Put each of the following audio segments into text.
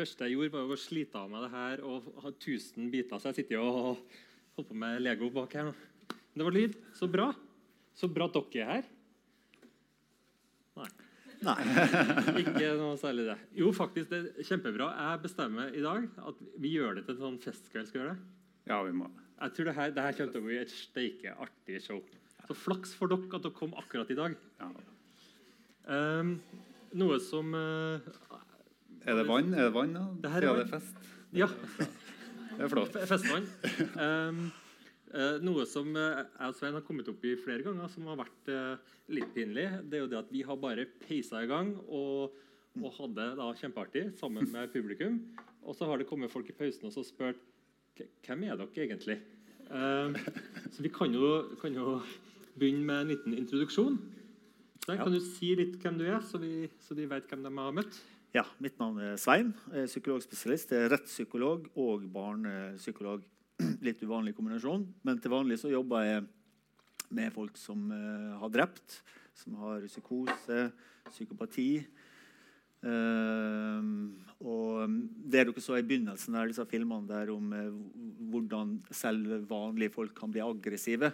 første jeg gjorde, var å slite av meg det her og ha 1000 biter. Så jeg sitter jo og holder på med Lego bak her nå. Men det var lyd. Så bra. Så bra dere er her. Nei. Ikke noe særlig det. Jo, faktisk, det er kjempebra. Jeg bestemmer i dag at vi gjør det til en sånn festkveld. Skal vi gjøre det? Ja, vi må Jeg tror det her, det her kommer til å bli et steike artig show. Så flaks for dere at dere kom akkurat i dag. ja. Um, noe som eh, Er det vann? Er det vann da? Det her er vann. det er fest. Ja, Det er flott. festvann. Um, eh, noe som eh, jeg og Svein har kommet opp i flere ganger, som har vært eh, litt pinlig, det er jo det at vi har bare peisa i gang og, og hadde da kjempeartig sammen med publikum. Og så har det kommet folk i pausen og så spurt hvem er dere egentlig. Um, så vi kan jo, kan jo begynne med en liten introduksjon. Svein, Kan du si litt hvem du er, så, vi, så de vet hvem de har møtt? Ja, mitt navn er Svein. Jeg er psykologspesialist. Jeg er rettspsykolog og barnepsykolog. Litt uvanlig kombinasjon. Men til vanlig så jobber jeg med folk som uh, har drept, som har psykose, psykopati. Uh, og det dere så i begynnelsen av disse filmene der om uh, hvordan selv vanlige folk kan bli aggressive,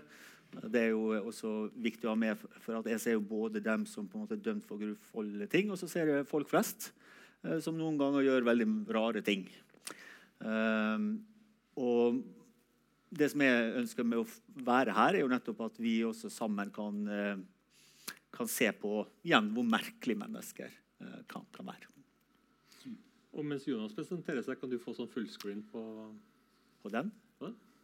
det er jo også viktig å ha med, for at jeg ser jo både dem som på en måte er dømt for grufulle ting, og så ser jeg folk flest som noen ganger gjør veldig rare ting. Eh, og det som jeg ønsker med å være her, er jo nettopp at vi også sammen kan, eh, kan se på igjen hvor merkelige mennesker eh, kan, kan være. Og mens Jonas presenterer seg, kan du få sånn fullscreen på På den.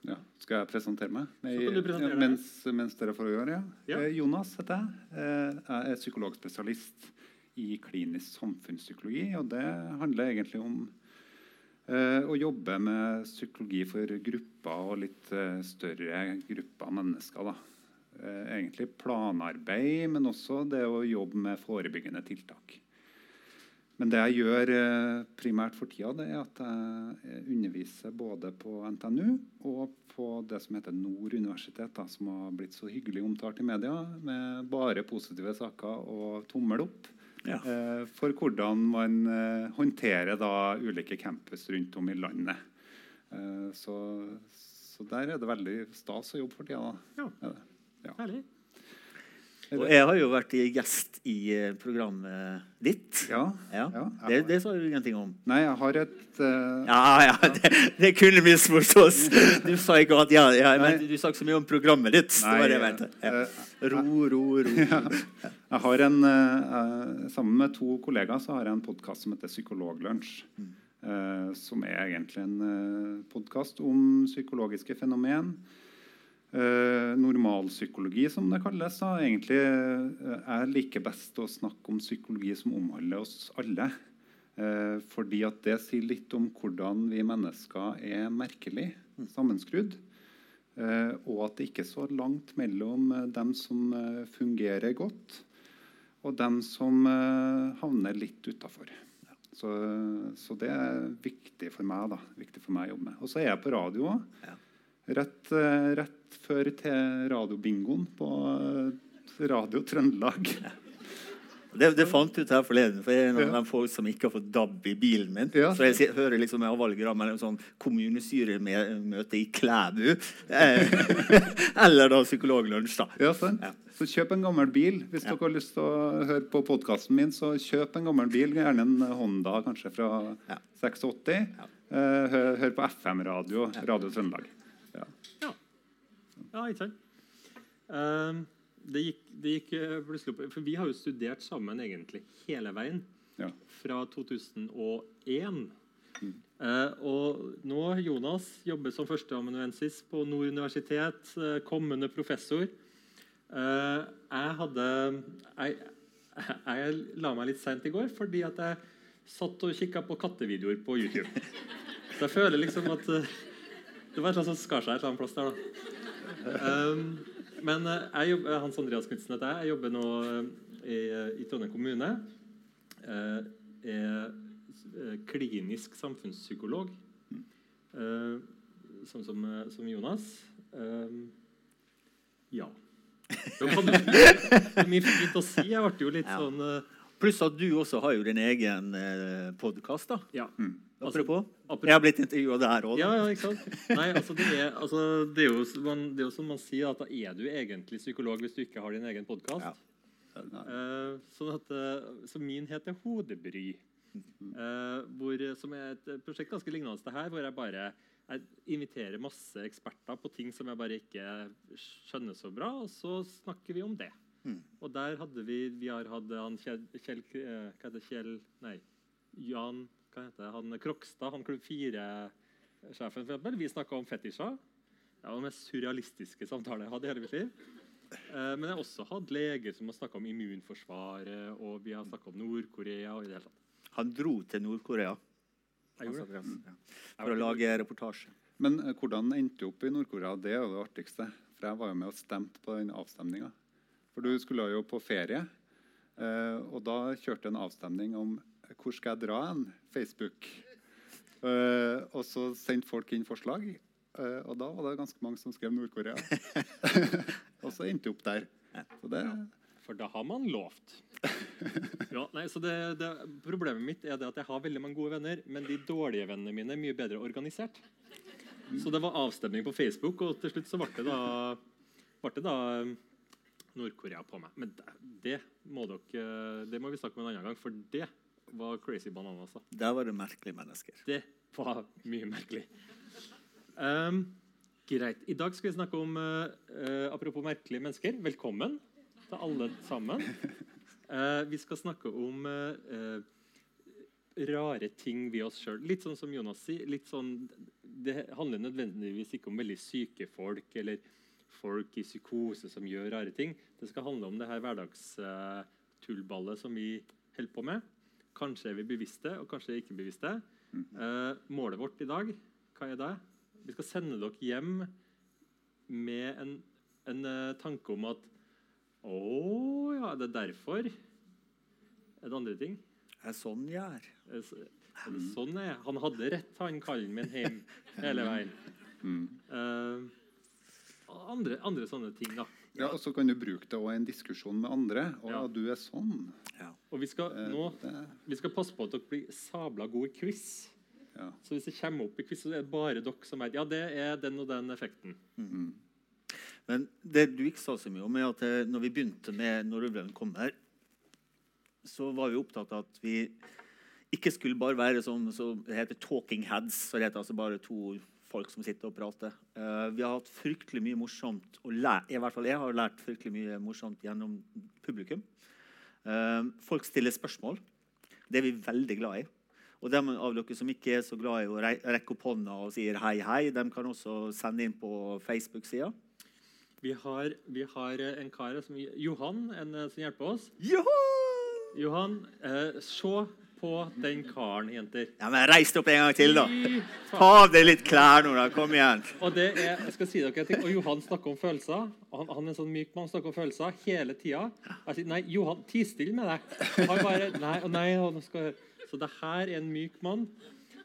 Ja. Skal jeg presentere meg? Nei, Så kan du presentere ja, mens, mens dere får gjøre ja. Ja. Eh, Jonas heter jeg. Eh, Jeg er psykologspesialist i klinisk samfunnspsykologi. Og det handler egentlig om eh, å jobbe med psykologi for grupper og litt eh, større grupper av mennesker. Eh, egentlig planarbeid, men også det å jobbe med forebyggende tiltak. Men det jeg gjør eh, primært for tida, det er at jeg underviser både på NTNU og på det som heter Nord universitet, da, som har blitt så hyggelig omtalt i media, med bare positive saker og tommel opp Ja. eh, for hvordan man eh, håndterer da ulike campus rundt om i landet. Eh, så, så der er det veldig stas å jobbe for tida. Da. Ja. Ja. Herlig. Og jeg har jo vært gjest i eh, programmet ditt. Ja, Ja, ja, det, det sa du ingenting om. Nei, jeg har et uh, Ja, ja, det, det kunne misforstås. Du sa ikke at ja, ja, men du sa ikke så mye om programmet ditt. det var det jeg mente. Ja. eh, Ro, ro, ro. Jeg har en, eh, eh, Sammen med to kollegaer så har jeg en podkast som heter Psykologlunsj. Uh, som er egentlig en uh, podkast om psykologiske fenomen. Eh, normalpsykologi, som det kalles. Da. Egentlig eh, Jeg liker best å snakke om psykologi som omhandler oss alle. Eh, fordi at det sier litt om hvordan vi mennesker er merkelig sammenskrudd. Eh, og at det ikke er så langt mellom eh, dem som eh, fungerer godt, og dem som eh, havner litt utafor. Så, så det er viktig for meg da, viktig for meg å jobbe med. Og så er jeg på radio òg. Rett, Rett, eh, rett før til radiobingoen på eh, Radio Trøndelag. Det, det fant ut her forleden, for jeg er en av de folk som ikke har fått DAB i bilen min. Ja. Så jeg si- hører liksom jeg av valgrammen mellom sånn kommunestyremøte i Klæbu eh, eller da psykologlunsj. da. Ja, sant? Ja. Så kjøp en gammel bil. Hvis Ja. dere har lyst til å høre på podkasten min, så kjøp en gammel bil. Gjerne en Honda kanskje fra Ja. 86. Ja. Eh, hør, hør på FM-radio. Radio Trøndelag. Ja. Ikke sant? Ehm, det gikk, det gikk eh, plutselig opp For vi har jo studert sammen egentlig hele veien Ja. fra 2001. Uh, og nå Jonas jobber som førsteamanuensis på Nord universitet, uh, kommende professor. Uh, jeg hadde jeg, jeg la meg litt seint i går fordi at jeg satt og kikka på kattevideoer på YouTube. Så jeg føler liksom at eh, det var et eller annet som skar seg et eller annet plass der. da. Um, men eh, jeg jobber, Hans Andreas Knutsen heter jeg. Jeg jobber nå eh, i, i Trondheim kommune. Jeg er eh, klinisk samfunnspsykolog, eh, sånn som, eh, som Jonas. Um, ja. Det var mye fint å si. Jeg ble jo litt sånn eh, Pluss at du også har jo din egen eh, podkast. Ja. Apropos. apropos- Jeg har blitt intervjua der òg. Ja, ja, ikke sant? Nei, altså det, er, altså det, er jo, man, det er jo som man sier, at da er du egentlig psykolog hvis du ikke har din egen podkast. Ja. sånn at, uh, så min heter Hodebry. Uh, hvor, som er et prosjekt ganske lignende til her, hvor jeg bare jeg inviterer masse eksperter på ting som jeg bare ikke skjønner så bra, og så snakker vi om det. Mm. Og der hadde vi Vi har hatt han Kjell, Kjell eh, Hva heter det? Kjell Nei. Jan hva heter det? Han Krokstad, han Klubb 4-sjefen, for. Vi snakka om fetisjer. Det var den mest surrealistiske samtalen jeg hadde i hele mitt liv. Eh, men jeg har også hatt leger som har snakka om immunforsvaret, og vi har snakka om Nord-Korea. og i det hele tatt. Han dro til Nord-Korea ja. for å lage reportasje. Men eh, hvordan endte du opp i Nord-Korea? Det er jo det artigste. For jeg var jo med og stemte på den avstemninga. For du skulle jo på ferie, eh, og da kjørte jeg en avstemning om hvor skal jeg dra hen? Facebook. Eh, og så sendte folk inn forslag, eh, og da var det ganske mange som skrev Nord-Korea. og så endte jeg opp der. Så det, For da har man lovt. Ja, nei, så det, det, problemet mitt er det at jeg har veldig mange gode venner, men de dårlige vennene mine er mye bedre organisert. Så det var avstemning på Facebook, og til slutt så ble det da, ble det da Nord-Korea på meg. Men det, må dere Det må vi snakke om en annen gang, for det var crazy bananas. da. Der var det merkelige mennesker. Det var mye merkelig. Um, greit. I dag skal vi snakke om uh, Apropos merkelige mennesker. Velkommen til alle sammen. Uh, vi skal snakke om eh, rare ting ved oss sjøl. Litt sånn som Jonas sier. Litt sånn, det handler nødvendigvis ikke om veldig syke folk eller folk i psykose som gjør rare ting. Det skal handle om det her hverdagstullballet som vi holder på med. Kanskje er vi bevisste, og kanskje ikke bevisste. Eh, målet vårt i dag, hva er det? Vi skal sende dere hjem med en, en eh, tanke om at Å ja, det er derfor. Er det andre ting? Er sånn jeg er. Er det, er det sånn er? Han hadde rett, han kallen min hjem hele veien. mm. Eh, andre, andre sånne ting, da. ja, og så kan du bruke det i en diskusjon med andre. Å, Ja. du er sånn. Og vi skal Eh, nå det, vi skal passe på at dere blir sabla gode i quiz. ja. Så hvis det kommer opp i quiz, så er det bare dere som vet Ja, det er den og den effekten. Mm. Men det du ikke sa så mye om, er at det, når vi begynte med 'Når ulven kommer', så var vi opptatt av at vi ikke skulle bare være sånn så det heter 'talking heads'. så det heter altså bare to folk som sitter og prater. Uh, vi har hatt fryktelig mye morsomt og lært, i hvert fall jeg har lært fryktelig mye morsomt gjennom publikum. Uh, folk stiller spørsmål. Det er vi veldig glad i. Og de av dere som ikke er så glad i å rekke opp hånda og sier hei, hei, de kan også sende inn på Facebook-sida. Vi har, vi har eh, en kar som Johan, en som hjelper oss. Johan! Johan, eh, se på den karen, jenter. Ja, men Reis deg opp en gang til, da. Ta av deg litt klær nå, da. Kom igjen. Og det er, jeg skal si dere en ting, og Johan snakker om følelser. Han, han er en sånn myk mann, snakker om følelser hele tida. Jeg sier, nei, Johan, ti stille med deg. Han bare, nei, nei, nå skal. Så det her er en myk mann.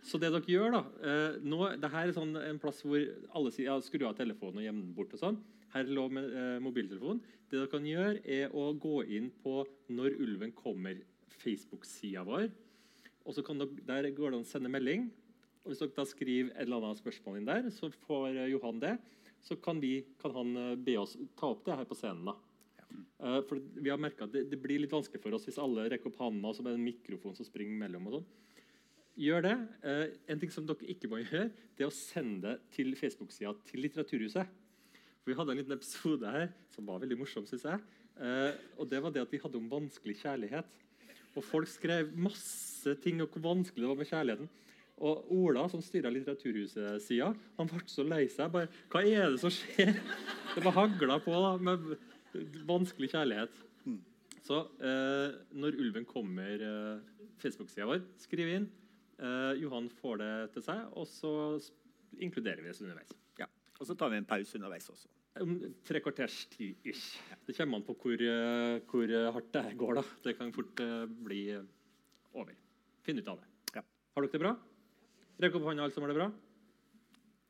Så det dere gjør, da eh, nå, det her er sånn en plass hvor alle sier ja, skru av telefonen og gjemme den bort. og sånn. Her er lov med eh, mobiltelefon. Det dere kan gjøre, er å gå inn på Når ulven kommer, Facebook-sida vår. Og så kan dere, Der går det an å sende melding. Og Hvis dere da skriver et eller annet spørsmål inn der, så får eh, Johan det. Så kan, vi, kan han eh, be oss ta opp det her på scenen. da. Uh, for vi har at det, det blir litt vanskelig for oss hvis alle rekker opp hånda og så er det en mikrofon som springer mellom. og sånn. Gjør det. Uh, en ting som dere ikke må gjøre, det er å sende det til Facebook-sida til Litteraturhuset. For Vi hadde en liten episode her som var veldig morsom, syns jeg. Uh, og det var det at vi hadde om vanskelig kjærlighet. Og folk skrev masse ting og hvor vanskelig det var med kjærligheten. Og Ola, som styra Litteraturhuset-sida, han ble så lei seg. bare, Hva er det som skjer? Det var hagla på da, med vanskelig kjærlighet. Så eh, når ulven kommer, eh, Facebook-sida vår, skriv inn. Eh, Johan får det til seg, og så inkluderer vi oss underveis. Ja. Og så tar vi en pause underveis også. Om tre kvarters tid ish. Det kommer an på hvor, eh, hvor hardt det går. da. Det kan fort eh, bli eh, over. Finn ut av det. Ja. Har dere det bra? Rekk opp hånda, alle som har det bra?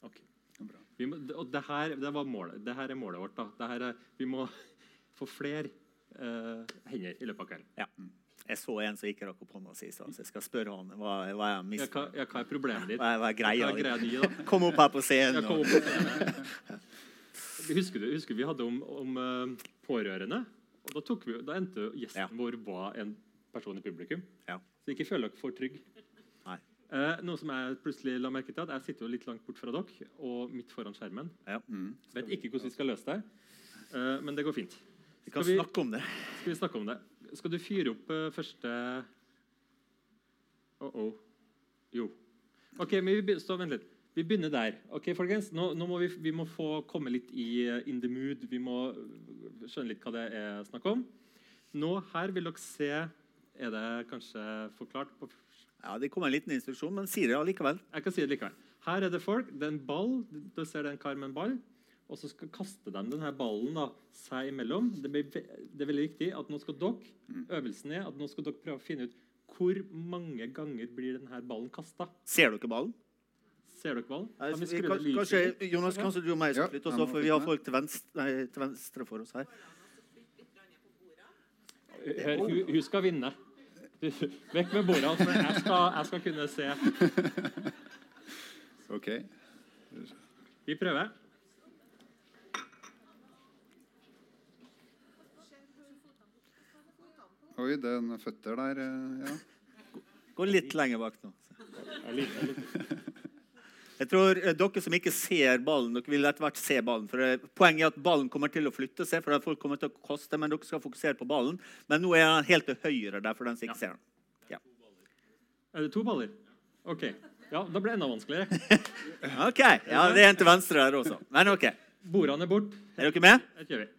Ok. Bra. Vi må, og det her, det var målet. det her er målet vårt. da. Det her er, vi må få flere uh, hender i løpet av kvelden. Ja. Jeg så en som ikke rakk opp hånda si, så jeg skal spørre han hva, hva er Ja, hva, ja, hva er problemet ditt? Hva er, hva er greia? Hva er greia di. Kom opp her på scenen. Ja, kom opp på scenen. Husker du husker vi hadde om, om uh, pårørende? Og da, tok vi, da endte gjesten Ja. vår var en person i publikum. Ja. Så ikke føl dere for trygg. Nei. Eh, noe som jeg plutselig la merke til, at jeg sitter jo litt langt bort fra dere og midt foran skjermen. Ja. Vet ikke hvordan vi skal løse det, eh, men det går fint. Vi kan vi- snakke om det. Skal vi snakke om det? Skal du fyre opp uh, første Oh, oh. Jo. OK, men vi begynner, stå, vent litt. Vi begynner der. Ok, folkens? Nå, nå må vi, vi må få komme litt i uh, in the mood. Vi må eh, skjønne litt hva det er snakk om. Nå her vil dere se Er det kanskje forklart? på Ja, Det kommer en liten instruksjon, men sier det allikevel. Jeg kan si det likevel. Her er det folk. Det er en ball. Du ser det er en kar med en ball. Og så skal kaste de denne ballen da, seg imellom. Det, blir, det er veldig viktig at nå skal dere øvelsen er at nå skal dere prøve å finne ut hvor mange ganger blir denne ballen kasta. Ser dere ballen? Ser dere ballen? Kan vi vi skru kan- kanskje. Jonas, kanskje du og meg skal flytte oss opp, for vi har folk til venstre, nei, til venstre for oss her. Hør, hun, hun skal vinne. Du, Vekk med bordet. for Jeg, skal, jeg skal kunne se. OK. Vi prøver. Oi, det er en føtter der. eh, Ja. Gå litt lenger bak nå. Jeg liker det. Jeg tror eh, Dere som ikke ser ballen, dere vil etter hvert se ballen. for eh, Poenget er at ballen kommer til å flytte seg, for at folk kommer til å koste, men dere skal fokusere på ballen. Men nå er den helt til høyre der, for den som ikke ser den. Ja. Er det to baller? OK. Ja, da blir det enda vanskeligere. OK. Ja, det er en til venstre der også. Men OK. Bordene er bort. Er dere med? Det kjører vi.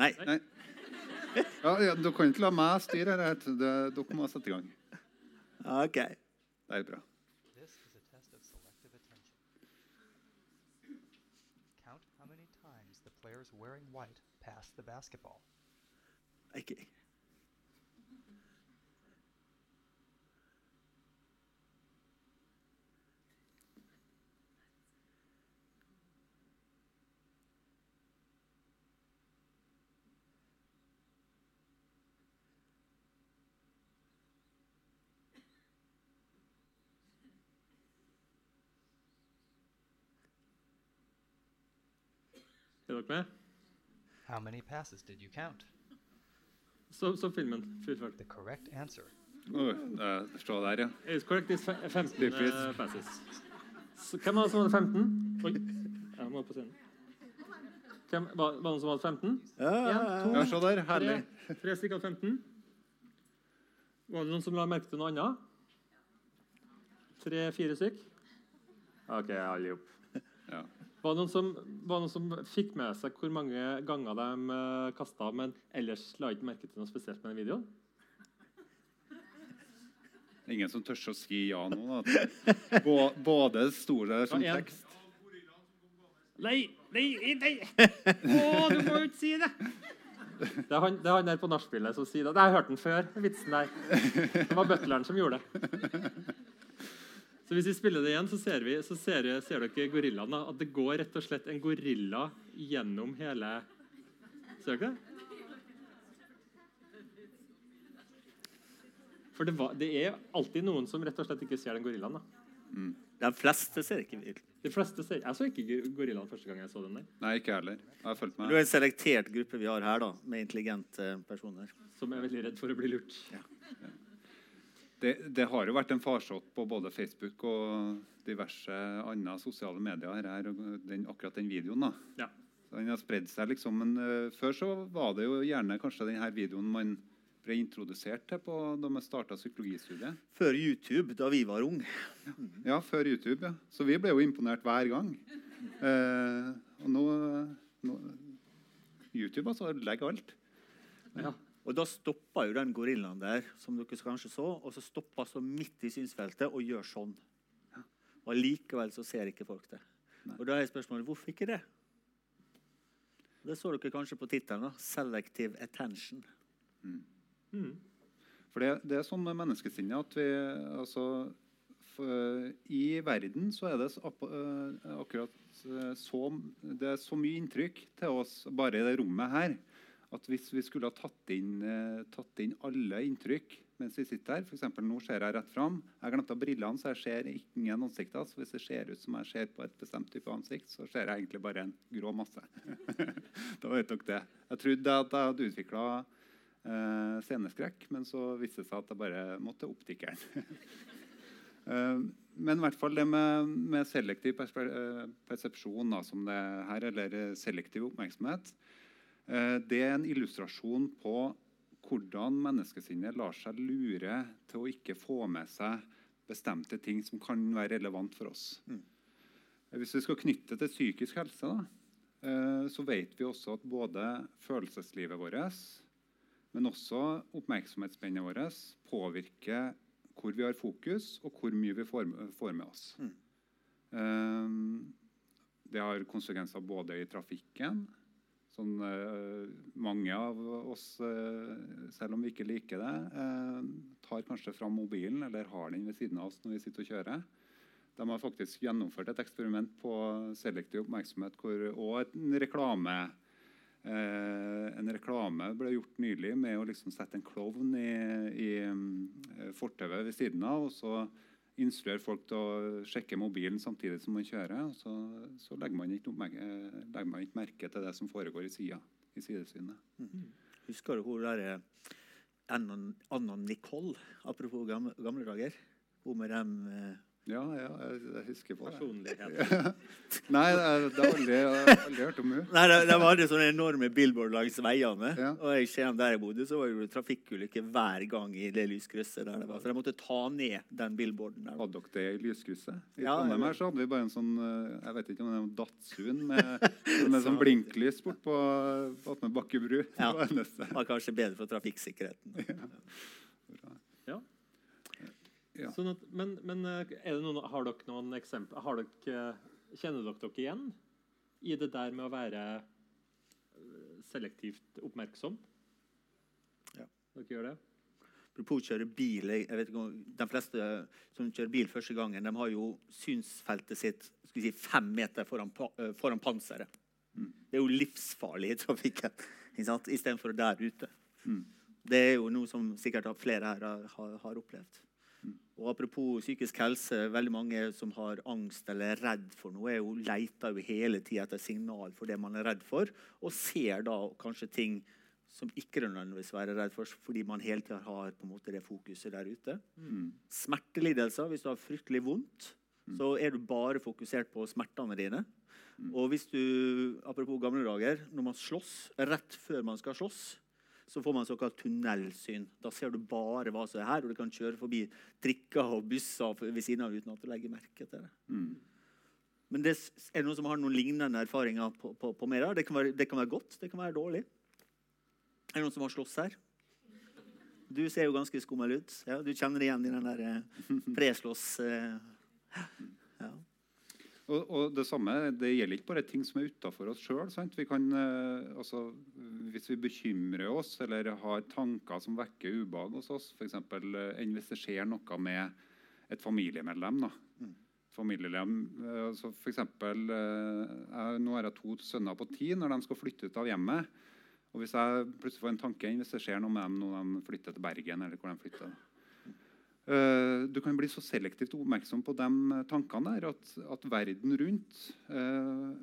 Nei. Nei. Ja, ja, dere kan ikke la meg styre dette. Dere må sette i gang. OK. Det er bra. This is a test of selective attention. Count how many times the players wearing white pass the basketball. Ok. Er dere med? How many passes did you count? Så, så filmen. Fullført. The correct answer Oh, det står der, ja. It's correct, is 15 uh, passes. Så, hvem var det som hadde 15? Oi. Jeg må på scenen. Hvem var, var det noen som hadde 15? Ja, ja, ja. se der. Herlig. tre, tre stykker hadde 15. Var det noen som la merke til noe annet? Tre-fire stykk? OK, alle opp. Ja. Var det noen som, var det noen som fikk med seg hvor mange ganger de uh, kasta, men ellers la ikke merke til noe spesielt med den videoen? Det er ingen som tør å si ja nå. Da. Både sto det som Ja, tekst Nei, nei, nei! Å, du må jo ikke si det! Det er han, det er han der på nachspielet som sier det. Det har jeg hørt den før. vitsen der. Det var butleren som gjorde det. Så hvis vi spiller det igjen, så ser, vi, så ser, ser dere gorillaen. At det går rett og slett en gorilla gjennom hele Ser dere det? For det, var, det er alltid noen som rett og slett ikke ser den gorillaen. da. De fleste ser ikke. De fleste ser, Jeg så ikke gor- gorillaen første gang jeg så den der. Nei, ikke heller. Jeg har fulgt Det er en selektert gruppe vi har her, da, med intelligente personer. Som er veldig redd for å bli lurt. Det, det har jo vært en farsott på både Facebook og diverse andre sosiale medier. Her, den, akkurat den videoen. da. Ja. Den har spredd seg, liksom. Men uh, før så var det jo gjerne kanskje denne videoen man ble introdusert til på, da man starta psykologistudiet. Før YouTube, da vi var unge. Ja, før YouTube. ja. Så vi ble jo imponert hver gang. Uh, og nå, nå YouTube altså legger alt. Ja. Og da stoppa jo den gorillaen der, som dere kanskje så, og så stoppa så midt i synsfeltet og gjør sånn. Og allikevel så ser ikke folk det. Og da er spørsmålet hvorfor ikke det? Det så dere kanskje på tittelen. 'Selective attention'. For det, det er sånn med menneskesinnet at vi altså for, I verden så er det eh, akkurat eh, så Det er så mye inntrykk til oss bare i det rommet her at hvis vi skulle ha tatt inn, eh, tatt inn alle inntrykk mens vi sitter her F.eks. nå ser jeg rett fram. Jeg glemte brillene, så jeg ser ingen ansikter. Så hvis det ser ut som jeg ser på et bestemt type ansikt, så ser jeg egentlig bare en grå masse. da vet dere det. Jeg trodde at jeg hadde utvikla eh, sceneskrekk, men så viste det seg at jeg bare måtte optikeren. Eh, men i hvert fall det med, med selektiv eh, persepsjon, da, som det er her, eller selektiv oppmerksomhet, det er en illustrasjon på hvordan menneskesinnet lar seg lure til å ikke få med seg bestemte ting som kan være relevant for oss. Mm. Hvis vi skal knytte til psykisk helse, da, eh, så vet vi også at både følelseslivet vårt, men også oppmerksomhetsspennet vårt påvirker hvor vi har fokus, og hvor mye vi får med oss. Mm. det har konsekvenser både i trafikken Sånn, eh, mange av oss, eh, selv om vi ikke liker det, eh, tar kanskje fram mobilen eller har den ved siden av oss når vi sitter og kjører. De har faktisk gjennomført et eksperiment på selektiv oppmerksomhet hvor, og en reklame En reklame ble gjort nylig med å liksom sette en klovn i, i fortauet ved siden av. og så instruere folk til å sjekke mobilen samtidig som man kjører. Så, så legger, man ikke legger man ikke merke til det som foregår i sida. I sidesynet. Husker du hun der eh, Anna, Nicole, apropos gamle, gamle dager? Hun med dem eh, Ja, ja, jeg, jeg husker på det. Personlighet. Nei, det det har jeg aldri, jeg har aldri hørt om henne. Nei, de, var hadde sånne enorme billboard langs veiene. Ja. Og i Skien der jeg bodde, så var det jo trafikkulykker hver gang i det lyskrysset. der det var. Så de måtte ta ned den billboarden. der. Hadde dere det i lyskrysset? I Ja, Trondheim ja. her så hadde vi bare en sånn eh, jeg vet ikke om det en Datsun med, med sånn blinklys bort på på Bakke bru. Ja. det eneste. Det var kanskje bedre for trafikksikkerheten. Ja. Ja. Sånn at, men men eh, er det noen, har dere noen eksempler? Har dere, eh, kjenner dere dere igjen i det der med å være eh, selektivt oppmerksom? Ja. Dere gjør det? Apropos kjøre bil. Jeg jeg vet ikke om, de fleste som kjører bil første gangen, de har jo synsfeltet sitt skal vi si, fem meter foran, foran panseret. Det er jo livsfarlig i trafikken istedenfor der ute. Det er jo noe som sikkert flere her har, har, har opplevd. Og Apropos psykisk helse, veldig mange som har angst eller er redd for noe, er jo, leter jo hele tida etter signal for det man er redd for, og ser da kanskje ting som ikke nødvendigvis være redd for, fordi man hele tida har på en måte det fokuset der ute. Smertelidelser, hvis du har fryktelig vondt, så er du bare fokusert på smertene dine. Og hvis du, apropos gamle dager, når man slåss, rett før man skal slåss, så får man såkalt tunnelsyn. Da ser du bare hva som er her, og du kan kjøre forbi trikker og busser ved siden av uten at du legger merke til det. Men det, er det noen som har noen lignende erfaringer på, på, på mer? Det kan, være, det kan være godt, det kan være dårlig. Er det noen som har slåss her? Du ser jo ganske skummel ut. Ja, du kjenner igjen i den der eh, preslåss... Eh. Og, og det samme, det gjelder ikke bare ting som er utafor oss sjøl. Eh, altså, hvis vi bekymrer oss eller har tanker som vekker ubehag hos oss, f.eks. Eh, enn hvis det skjer noe med et familiemedlem. da. Familiemedlem, eh, altså for eksempel, jeg, Nå har jeg to sønner på ti når de skal flytte ut av hjemmet. Og Hvis jeg plutselig får en tanke inn, hvis det skjer noe med dem når de flytter til Bergen eller hvor de flytter, Uh, du kan bli så selektivt oppmerksom på de tankene der at, at verden rundt uh,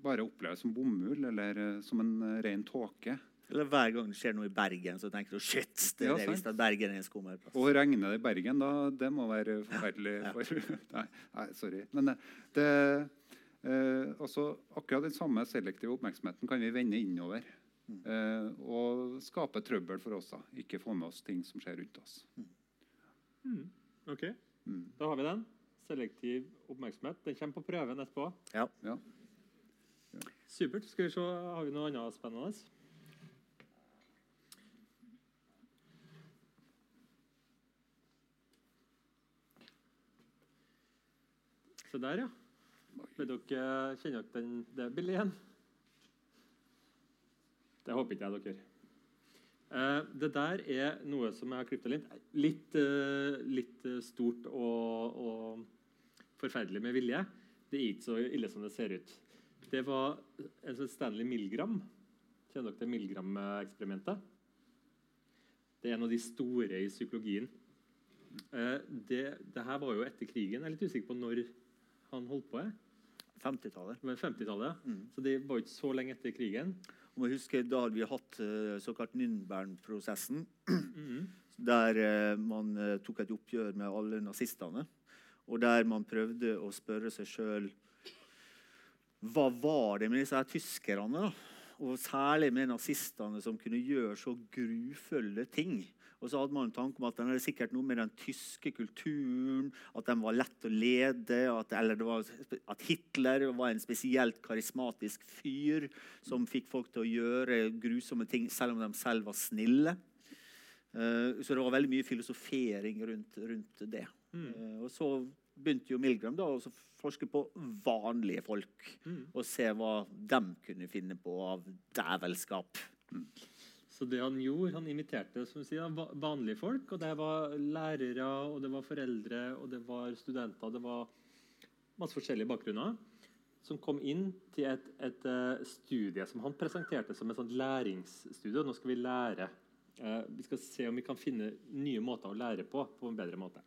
bare oppleves som bomull eller som en ren tåke. Eller hver gang det skjer noe i Bergen, så tenker du shit, det er Ja, det visst at Bergen er en skummelplass. Og regner det i Bergen, da, det må være forferdelig. For, nei, nei, sorry. Men eh, det, eh, altså, akkurat den samme selektive oppmerksomheten kan vi vende innover. Eh, og skape trøbbel for oss. da. Ikke få med oss ting som skjer rundt oss. Ok, Da har vi den. Selektiv oppmerksomhet. Den kommer på prøven etterpå. Ja. Ja. Supert. Skal vi se, Har vi noe annet spennende? Se der, ja. Vil dere, kjenner dere den, det bildet igjen? Det håper ikke jeg dere. Eh, det der er noe som jeg har klippet litt, litt, eh, litt eh, stort og, og forferdelig med vilje. Det er ikke så ille som det ser ut. Det var en sånn Stanley Milgram. Kjenner dere til Milgram-eksperimentet? Det er en av de store i psykologien. Det, det her var jo etter krigen. Jeg er litt usikker på når han holdt på. 50-tallet. Det var 50-tallet. Mm. Så det var ikke så lenge etter krigen. Og jeg husker Da hadde vi hatt uh, såkalt Nürnberg-prosessen. Mhm. Der eh, man eh, tok et oppgjør med alle nazistene. Og der man prøvde å spørre seg sjøl Hva var det med disse tyskerne? da? Og særlig med nazistene, som kunne gjøre så grufulle ting. Og så hadde man en tanke om at den hadde sikkert noe med den tyske kulturen At den var lett å lede, at, eller det var, at Hitler var en spesielt karismatisk fyr som fikk folk til å gjøre grusomme ting selv om de selv var snille. Uh, så det var veldig mye filosofering rundt, rundt det. Eh, og så begynte jo Milgram da, å forske på vanlige folk. Og se hva de kunne finne på av dævelskap. Så det han gjorde, han inviterte som sier, vanlige folk. Og det var lærere, og det var foreldre, og det var studenter. Det var masse forskjellige bakgrunner som kom inn til et, et eh, studie som han presenterte som et sånt læringsstudie. Nå skal vi lære. Eh, vi skal se om vi kan finne nye måter å lære på på en bedre måte.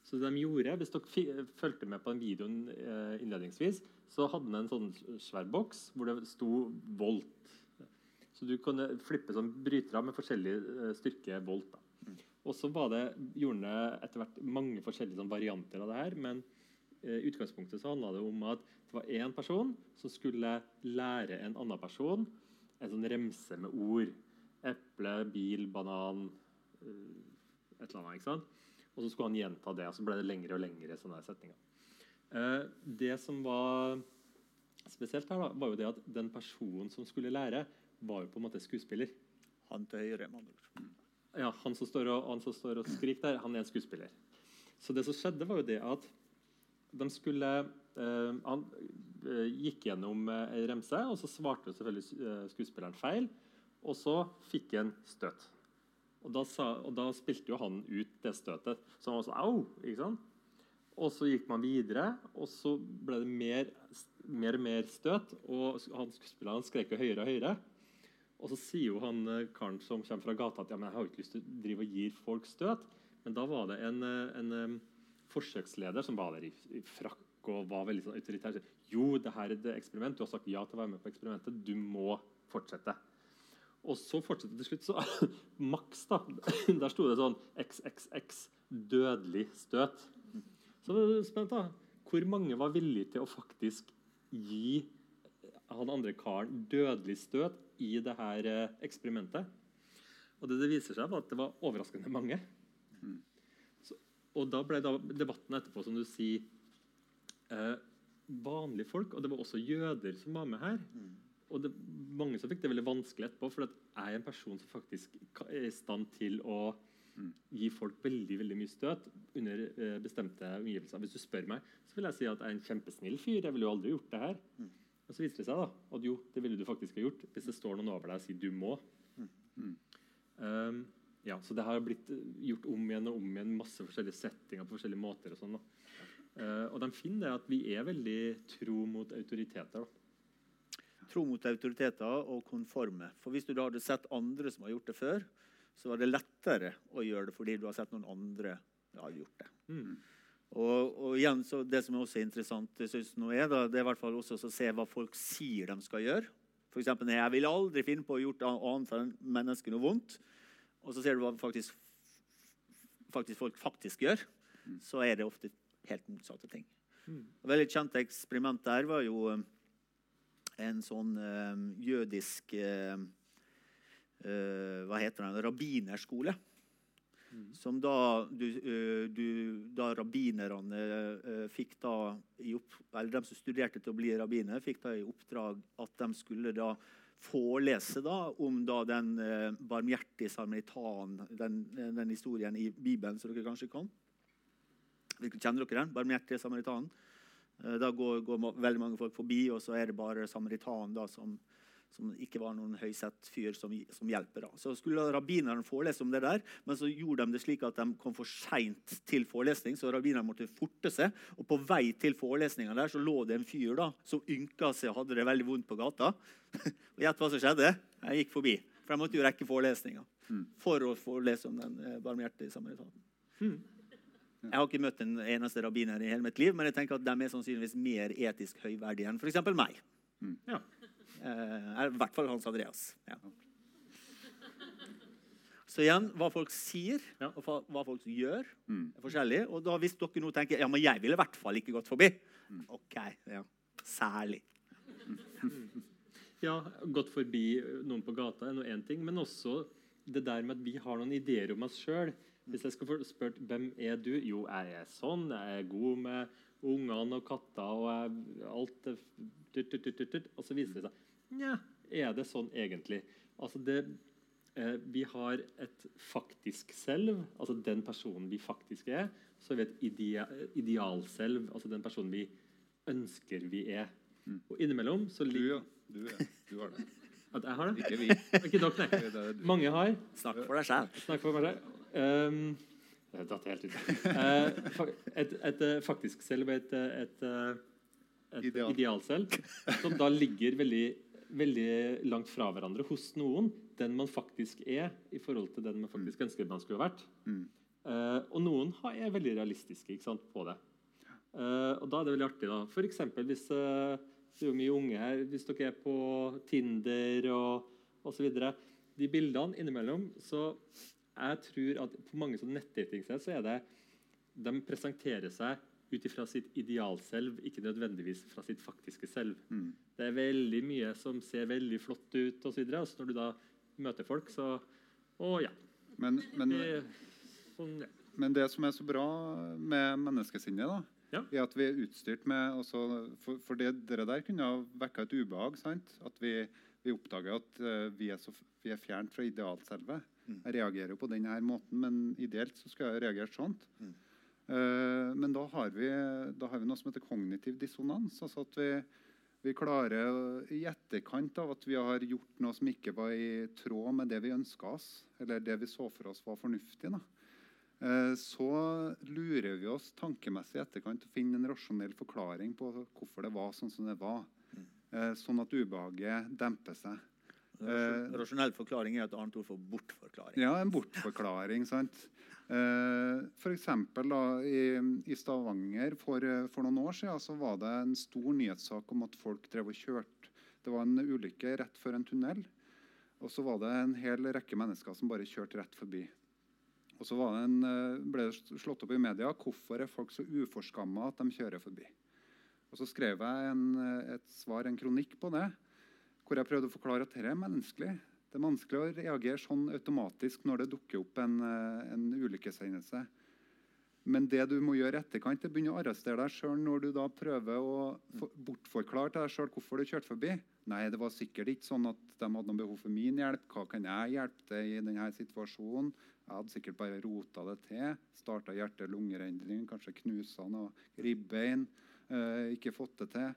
Så det de gjorde, Hvis dere fulgte med på den videoen eh, innledningsvis, så hadde den en sånn svær boks hvor det sto 'Volt'. Så du kunne flippe sånn brytere med forskjellig eh, styrke volt. Da. Og så var det, gjorde det etter hvert mange forskjellige sånn, varianter av det her. Men eh, i utgangspunktet så handla det om at det var én person som skulle lære en annen person en sånn remse med ord. Eple, bil, banan eh, Et eller annet. ikke sant? Og så skulle han gjenta det, og så ble det lengre og lengre sånne setninger. Eh, det som var spesielt her, da, var jo det at den personen som skulle lære, var jo på en måte skuespiller. Han til høyre. med andre ord. Ja, han som står og, han som står og skriker der, han er en skuespiller. Så det som skjedde, var jo det at de skulle eh, Han eh, gikk gjennom eh, ei remse, og så svarte selvfølgelig eh, skuespilleren feil. Og så fikk han støt. Og da, sa, og da spilte jo han ut det støtet. Så han var sånn Au! ikke sant? Og så gikk man videre, og så ble det mer, mer og mer støt. Og han skuespilleren skrek jo høyere og høyere. Og så sier jo han eh, karen som kommer fra gata at ja, men jeg har jo ikke lyst til å drive og gi folk støt. Men da var det en, eh, en forsøksleder som var der i, frakk og var veldig sånn autoritær. Sier, Jo, det her er et eksperiment. Du har sagt ja til å være med på eksperimentet. Du må fortsette. Og så fortsatte det til slutt. Så Max, da. Der sto det sånn XXX. Dødelig støt. Så det er spent, da. Hvor mange var villige til å faktisk gi han andre karen dødelig støt i det her eh, eksperimentet? Og det det viser seg, var at det var overraskende mange. Så, og da ble da debatten etterpå, som du sier, eh, vanlige folk, og det var også jøder som var med her. Og det, mange som fikk det veldig vanskelig etterpå, for jeg er en person som faktisk er i stand til å gi folk veldig veldig mye støt under eh, bestemte omgivelser. Hvis du spør meg, så vil jeg si at jeg er en kjempesnill fyr. Jeg ville jo aldri gjort det her. Og så viser det seg da, at jo, det ville du faktisk ha gjort hvis det står noen over deg og sier du må. Um, ja, så det har blitt eh, gjort om igjen og om igjen masse forskjellige settinger på forskjellige måter. og sånn da. Uh, og de finner det at vi er veldig tro mot autoriteter. da. Tro mot autoriteter og konforme. For Hvis du da hadde sett andre som har gjort det før, så var det lettere å gjøre det fordi du har sett noen andre har gjort det. Og, og igjen, så Det som er også interessant, synes nå er da, det er i hvert fall også å se hva folk sier de skal gjøre. For eksempel, jeg ville aldri finne på å gjort annet enn mennesket noe vondt. Og så ser du hva faktisk, faktisk folk faktisk gjør. Så er det ofte helt motsatte ting. Et veldig kjent eksperiment der var jo eh, en sånn eh, jødisk eh, eh, Hva heter det? Rabbinerskole. Som da, du, eh, du, da rabbinerne eh, fikk da opp, eller De som studerte til å bli rabbiner, fikk da i oppdrag at de skulle da forelese da om da den eh, barmhjertige samaritan, den, den historien i Bibelen som dere kanskje kan. Kjenner dere den? Barmhjertige samaritanen. Da går, går veldig mange folk forbi, og så er det bare samaritanen da som, som ikke var noen høysett fyr som, som hjelper. da. Så skulle rabbineren forelese om det der, men så gjorde de det slik at de kom for seint til forelesning, så rabbineren måtte forte seg. Og på vei til forelesninga der så lå det en fyr da, som ynka seg og hadde det veldig vondt på gata. og gjett hva som skjedde? Jeg gikk forbi. For jeg måtte jo rekke forelesninga for å forelese om den eh, barmhjertige samaritanen. Jeg har ikke møtt en eneste rabbiner i hele mitt liv, men jeg tenker at de er sannsynligvis mer etisk høyverdige enn f.eks. meg. Ja. Eh, I hvert fall Hans Andreas. Ja. Så igjen, hva folk sier Ja. og hva, folk gjør, er forskjellig. Og da hvis dere nå tenker ja, men jeg ville i hvert fall ikke gått forbi OK. ja, Særlig. Ja, gått forbi noen på gata er nå én ting, men også det der med at vi har noen ideer om oss sjøl. Hvis jeg skulle få spurt hvem er du? Jo, jeg er sånn. Jeg er god med ungene og katter og jeg, alt tut, tut, tut, tut. Og så viser det seg Nja, er det sånn egentlig? Altså det, eh, vi har et faktisk selv, altså den personen vi faktisk er. Så har vi et idea, idealselv, altså den personen vi ønsker vi er. Og innimellom så Du, ligger ja. Du, ja. du har det. At jeg har det? Ikke vi. Ikke dere, nei. Det du. Mange har. Snakk for deg sjæl. Snakk for meg selv. Um, det datt helt ut. Uh, et, et eh, faktisk selv og et, et, et, eh, et Ideal. idealselv som da ligger veldig, veldig langt fra hverandre hos noen. Den man faktisk er, i forhold til den man faktisk ønsker man skulle vært. Mm. Uh, og noen har, er veldig realistiske ikke sant, på det. Uh, og da er det veldig artig, da. For eksempel hvis uh, det er jo mye unge her, hvis dere er på Tinder og osv. De bildene innimellom så jeg tror at på mange sånne nettdatingsteder så er det de presenterer seg ut ifra sitt idealselv, ikke nødvendigvis fra sitt faktiske selv. Mm. Det er veldig mye som ser veldig flott ut, og så videre, og så når du da møter folk, så Å ja. Men, men, Det, sånn, ja. men det som er så bra med menneskesinnet, da, Ja. er at vi er utstyrt med også, For, for det dere der kunne ha vekka et ubehag. sant? At vi, vi oppdager at uh, vi er, så, vi er fjernt fra idealselvet. Jeg reagerer jo på denne måten, men ideelt så skal jeg reagere sånn. Eh, men da har, vi, da har vi noe som heter kognitiv dissonans. altså at vi, vi klarer i etterkant av at vi har gjort noe som ikke var i tråd med det vi ønska oss, eller det vi så for oss var fornuftig, da, eh, så lurer vi oss tankemessig i etterkant til å finne en rasjonell forklaring på hvorfor det var sånn som det var. Eh, sånn at ubehaget demper seg. Eh, Rasjonell forklaring er et annet ord for bortforklaring. ja, en bortforklaring. sant? Eh, eksempel i, I Stavanger for, for noen år siden så var det en stor nyhetssak om at folk drev og kjørte. Det var en ulykke rett før en tunnel. Og så var det en hel rekke mennesker som bare kjørte rett forbi. Og så det en, eh, ble det slått opp i media hvorfor er folk så uforskamma at de kjører forbi. Og Så skrev jeg en, eh, et svar, en kronikk på det, hvor jeg prøvde å forklare at dette er menneskelig. Det er vanskelig å reagere sånn automatisk når det dukker opp en, eh, en ulykkeshendelse. Men det du må gjøre etterkant, er å begynne å arrestere deg sjøl når du da prøver å bortforklare til deg sjøl hvorfor du kjørte forbi. Nei, det var sikkert ikke sånn at de hadde noe behov for min hjelp. Hva kan jeg hjelpe til i denne situasjonen? Jeg hadde sikkert bare rota det til. Starta hjerte-lungerendring, kanskje knusa noe ribbein. Eh, ikke fått det til.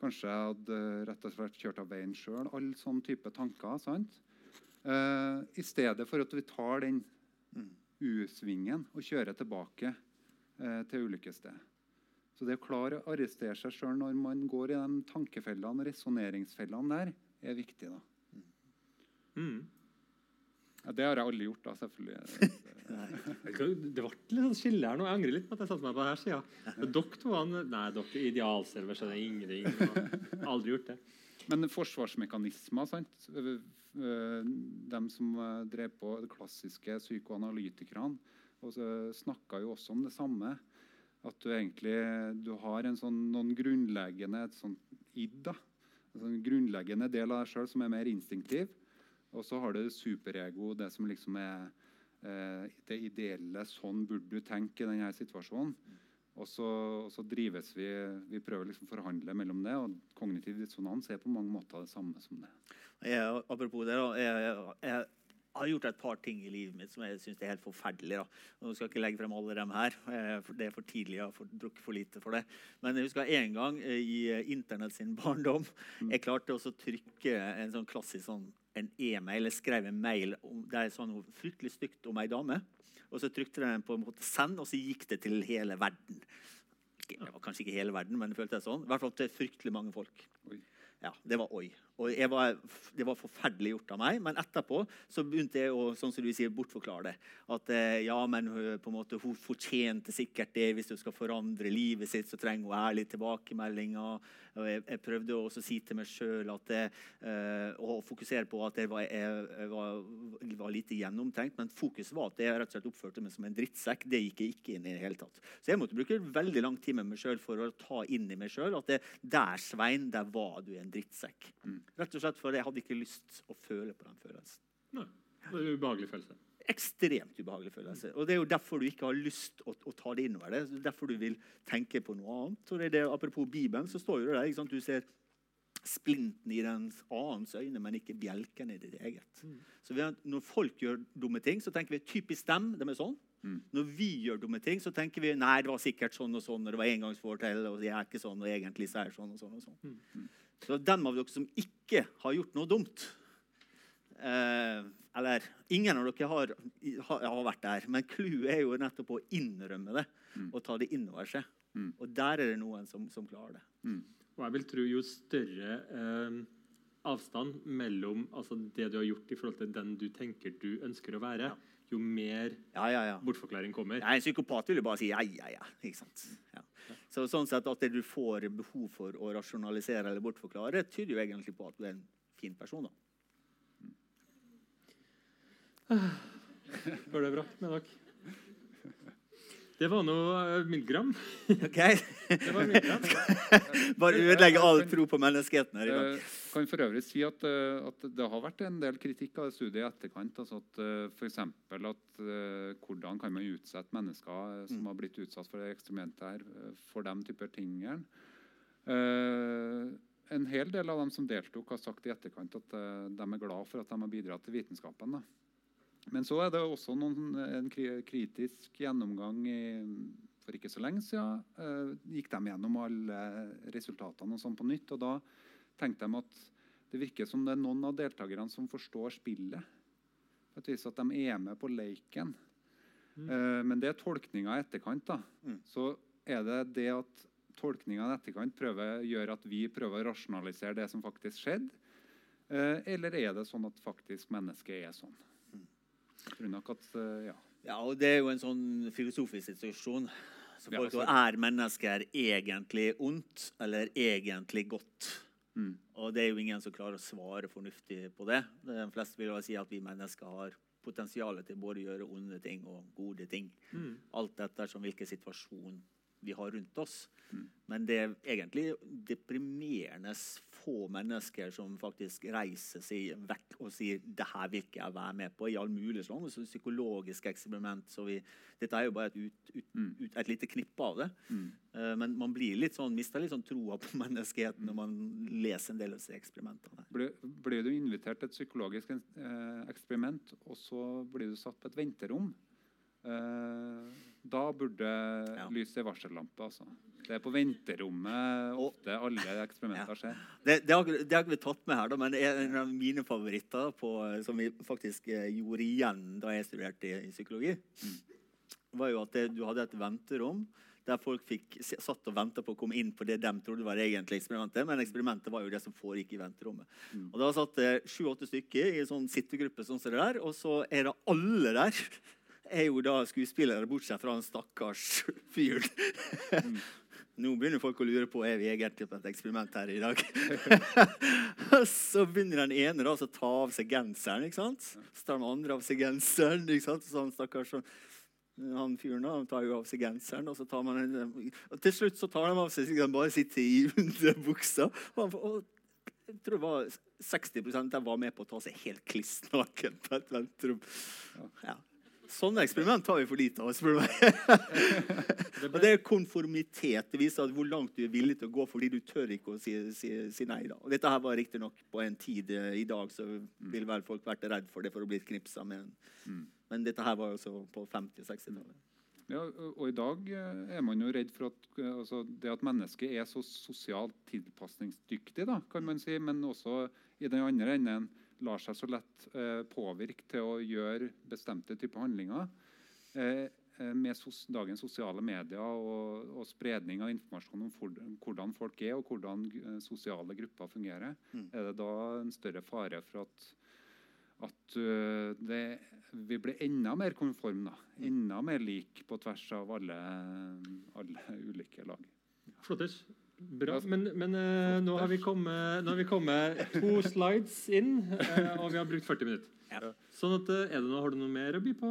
Kanskje jeg hadde rett og slett kjørt av veien sjøl. Alle sånne type tanker. sant? Eh, I stedet for at vi tar den U-svingen og kjører tilbake eh, til ulykkesstedet. Så det å klare å arrestere seg sjøl når man går i de tankefellene, resonneringsfellene der, er viktig. da. Mm. Ja, det har jeg aldri gjort, da, selvfølgelig. Det ble litt sånn skille her nå. Jeg angrer litt på at jeg satte meg på denne sida. Dere to Nei, dere er idealserver, så det er ingenting. Aldri gjort det. Men forsvarsmekanismer, sant? Øh, De som øh, drev på de klassiske psykoanalytikerne, snakka jo også om det samme. At du egentlig du har en sånn, noen grunnleggende et sånt id. da. En sånn grunnleggende del av deg sjøl som er mer instinktiv. Og så har du superego, det som liksom er eh, det ideelle. Sånn burde du tenke i denne situasjonen. Og så, og så drives vi Vi prøver liksom å forhandle mellom det. Og kognitiv dissonans er på mange måter det samme som det. Jeg, apropos det, da. Jeg, jeg, jeg har gjort et par ting i livet mitt som jeg syns er helt forferdelig. da. skal jeg ikke legge frem alle dem her, eh, det er for tidlig. Jeg har drukket for lite for det. Men jeg husker en gang eh, i eh, Internett sin barndom jeg klarte også å trykke en sånn klassisk sånn, en e-mail. Jeg skrev en mail om, det er sånn noe fryktelig stygt om ei dame. Og så trykte jeg den på en måte send, og så gikk det til hele verden. Det var kanskje ikke hele verden, men det føltes sånn. I hvert fall til fryktelig mange folk. Ja, det var oi. Og var, det var forferdelig gjort av meg. Men etterpå så begynte jeg å sånn som du sier, bortforklare det. At eh, ja, men på en måte, hun fortjente sikkert det. Hvis hun skal forandre livet sitt, så trenger hun ærlige tilbakemeldinger. Og jeg, jeg prøvde også å si til meg sjøl eh, og fokusere på at jeg var, jeg var, var, lite gjennomtenkt. Men fokuset var at jeg rett og slett oppførte meg som en drittsekk. Det gikk jeg ikke inn i det hele tatt. Så jeg måtte bruke veldig lang tid med meg sjøl for å ta inn i meg sjøl at det, der, Svein, der var du en drittsekk. Mm. Rett og slett fordi jeg hadde ikke lyst å føle på den følelsen. Nei, det er en ubehagelig følelse. Ekstremt ubehagelig følelse. Og Det er jo derfor du ikke har lyst å, å ta det innover deg. Derfor du vil tenke på noe annet. Og det er det, apropos Bibelen, så står jo det der. ikke sant? Du ser splinten i den annens øyne, men ikke bjelken i ditt eget. Mm. Så har, Når folk gjør dumme ting, så tenker vi typisk dem. De er sånn. Mm. Når vi gjør dumme ting, så tenker vi nei, det var sikkert sånn og sånn. og det var engangsfortell, og jeg er ikke sånn, og egentlig så er sånn og sånn. og sånn. Mm. Så dem av dere som ikke har gjort noe dumt eh, Eller ingen av dere har, har, har vært der, men clouet er jo nettopp å innrømme det mm. og ta det innover seg. Mm. Og der er det noen som, som klarer det. Mm. Og jeg vil tro jo større eh, avstand mellom altså, det du har gjort, i forhold til den du tenker du ønsker å være, ja. jo mer ja, ja, bortforklaring kommer. Ja, en psykopat vil jo bare si ja, ja, ja. Ikke sant? Ja. Så sånn sett At du får behov for å rasjonalisere eller bortforklare, tyder jo egentlig på at du er en fin person. da. Går det bra med dere? Det var noe Det var Ok. Bare ødelegge all tro på menneskeheten her i dag. Kan for øvrig si at, eh, at, det har vært en del kritikk av studiet i etterkant. altså at eh, F.eks. at hvordan kan man utsette mennesker som mm. har blitt utsatt for det eksperimentet her, for de typer tingene. En hel del av dem som deltok, har sagt i etterkant at de er glad for at de har bidratt til vitenskapen. da. Men så er det også noen, en kritisk gjennomgang i, for ikke så lenge siden. Uh, gikk de gjennom alle resultatene og sånn på nytt. og Da tenkte de at det virker som det er noen av deltakerne som forstår spillet. På et vis at de er med på leiken. Mm. Uh, men det er tolkninga i etterkant. da. Mm. Så er det det at tolkninga i etterkant prøver, gjør at vi prøver å rasjonalisere det som faktisk skjedde. Uh, eller er det sånn at faktisk mennesket er sånn? Jeg tror nok at, uh, ja. ja, og Det er jo en sånn filosofisk situasjon. Så folk, ja, er mennesker egentlig ondt eller egentlig godt? Mm. Og det er jo ingen som klarer å svare fornuftig på det. De fleste vil si at vi mennesker har potensial til både å gjøre onde ting og gode ting. Mm. Alt etter hvilken situasjon vi har rundt oss. Men det er egentlig deprimerende få mennesker som faktisk reiser seg vekk og sier det her vil ikke jeg være med på i all mulig sånn. Så psykologisk eksperiment. Så vi, dette er jo bare et, ut, ut, ut, et lite knippe av det. Eh, men man blir litt sånn, mister litt sånn troa på menneskeheten når man leser en del av disse eksperimentene. Blir, du invitert til et psykologisk eh, eksperiment, og så blir du satt på et venterom, eh, da burde Ja. lyse i varsellampe. Altså. Det er på venterommet ofte alle eksperimenter skjer. Det, det, har, det har ikke vi tatt med her, da, men en av mine favoritter på, som vi faktisk eh, gjorde igjen da jeg studerte i, psykologi, psykologi, var jo at det, du hadde et venterom der folk fikk, satt og venta på å komme inn på det de trodde var egentlig eksperimentet. Men eksperimentet var jo det som foregikk i venterommet. Og Da satt det sju-åtte stykker i en sånn sittegruppe, sånn som det der, og så er det alle der er jo da skuespillere, bortsett fra en stakkars fyr. Nå begynner folk å lure på er vi egentlig på et eksperiment her i dag. så begynner den ene da, å ta av seg genseren. ikke sant? Så tar den andre av seg genseren. ikke sant? Så han stakkars sånn, han fyren han tar jo av seg genseren, og så tar man en, og til slutt så tar de av seg så de bare sitter i underbuksa. Og, han og jeg tror det var 60% der var med på å ta seg helt kliss naken på et venterom. Ja. Sånne eksperiment har vi for lite av. spør du meg. Og det er konformitet. Det viser hvor langt du er villig til å gå fordi du tør ikke å si, si, si nei. da. Og dette her var riktignok på en tid eh, i dag så ville vel folk vært redd for det for å bli knipsa med. Men dette her var jo så på 50- og 60-tallet. Ja, og og i dag eh, er man jo redd for at eh, altså, det at mennesket er så sosialt tilpasningsdyktig, da, kan man si, men også i den andre enden lar seg så lett eh, påvirke til å gjøre bestemte typer handlinger. Eh, eh, med sos dagens sosiale medier og, og spredning av informasjon om for, hvordan folk er og hvordan sosiale grupper fungerer, er det da en større fare for at at det, vi blir enda mer konform, da. Enda mer lik på tvers av alle, alle ulike lag. Flotters. Bra. Men, men uh, nå, har vi kommet, nå har vi kommet to slides inn, uh, og vi har brukt 40 minutter. Ja. Sånn at, eh, er det noe, Har du noe mer å by på,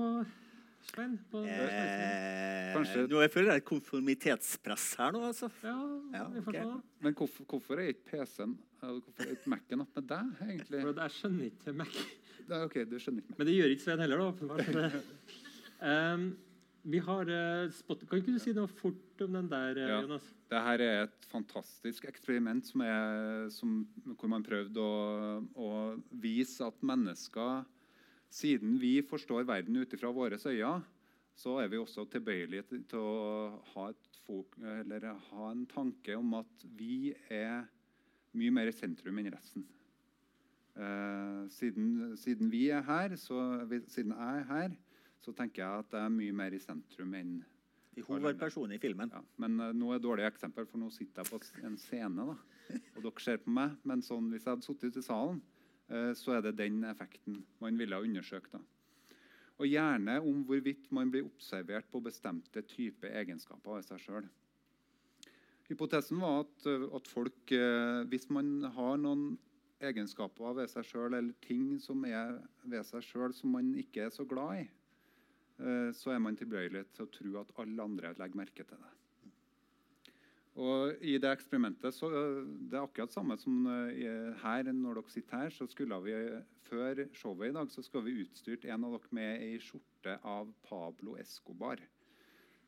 Svein? På Eh, nå jeg føler det et konformitetspress her nå, altså. Ja, Ja, vi får ok. Men hvorfor, hvorfor er ikke PC-en eller Hvorfor er ikke Mac-en opp med deg, egentlig? For jeg skjønner ikke Mac. Det er, ok, du skjønner ikke Mac. Men det gjør ikke Svein heller, da. åpenbart. Så vi har uh, spot Kan ikke du si noe fort om den der, Ja. Jonas? Dette er et fantastisk eksperiment som er, som, hvor man prøvde å, å vise at mennesker Siden vi forstår verden ut fra våre øyne, så er vi også tilbøyelige til, å ha, eller ha en tanke om at vi er mye mer i sentrum enn resten. Eh, siden, siden vi er her, så, siden jeg er her, så tenker jeg at jeg er mye mer i sentrum enn De hovedpersonene i filmen. ja, men uh, nå er det dårlig eksempel, for nå sitter jeg på en scene. da, Og dere ser på meg. Men sånn, hvis jeg hadde sittet ute i salen, uh, så er det den effekten man ville ha undersøkt. da. Og gjerne om hvorvidt man blir observert på bestemte typer egenskaper av seg sjøl. Hypotesen var at, eh, at folk, uh, hvis man har noen egenskaper ved seg sjøl, eller ting som er ved seg sjøl som man ikke er så glad i, så er man tilbøyelig til å tro at alle andre legger merke til det. Og I det eksperimentet så øh, det er akkurat samme som øh, her. Når dere sitter her, så skulle vi før showet i dag så skal vi utstyrt en av dere med ei skjorte av Pablo Escobar.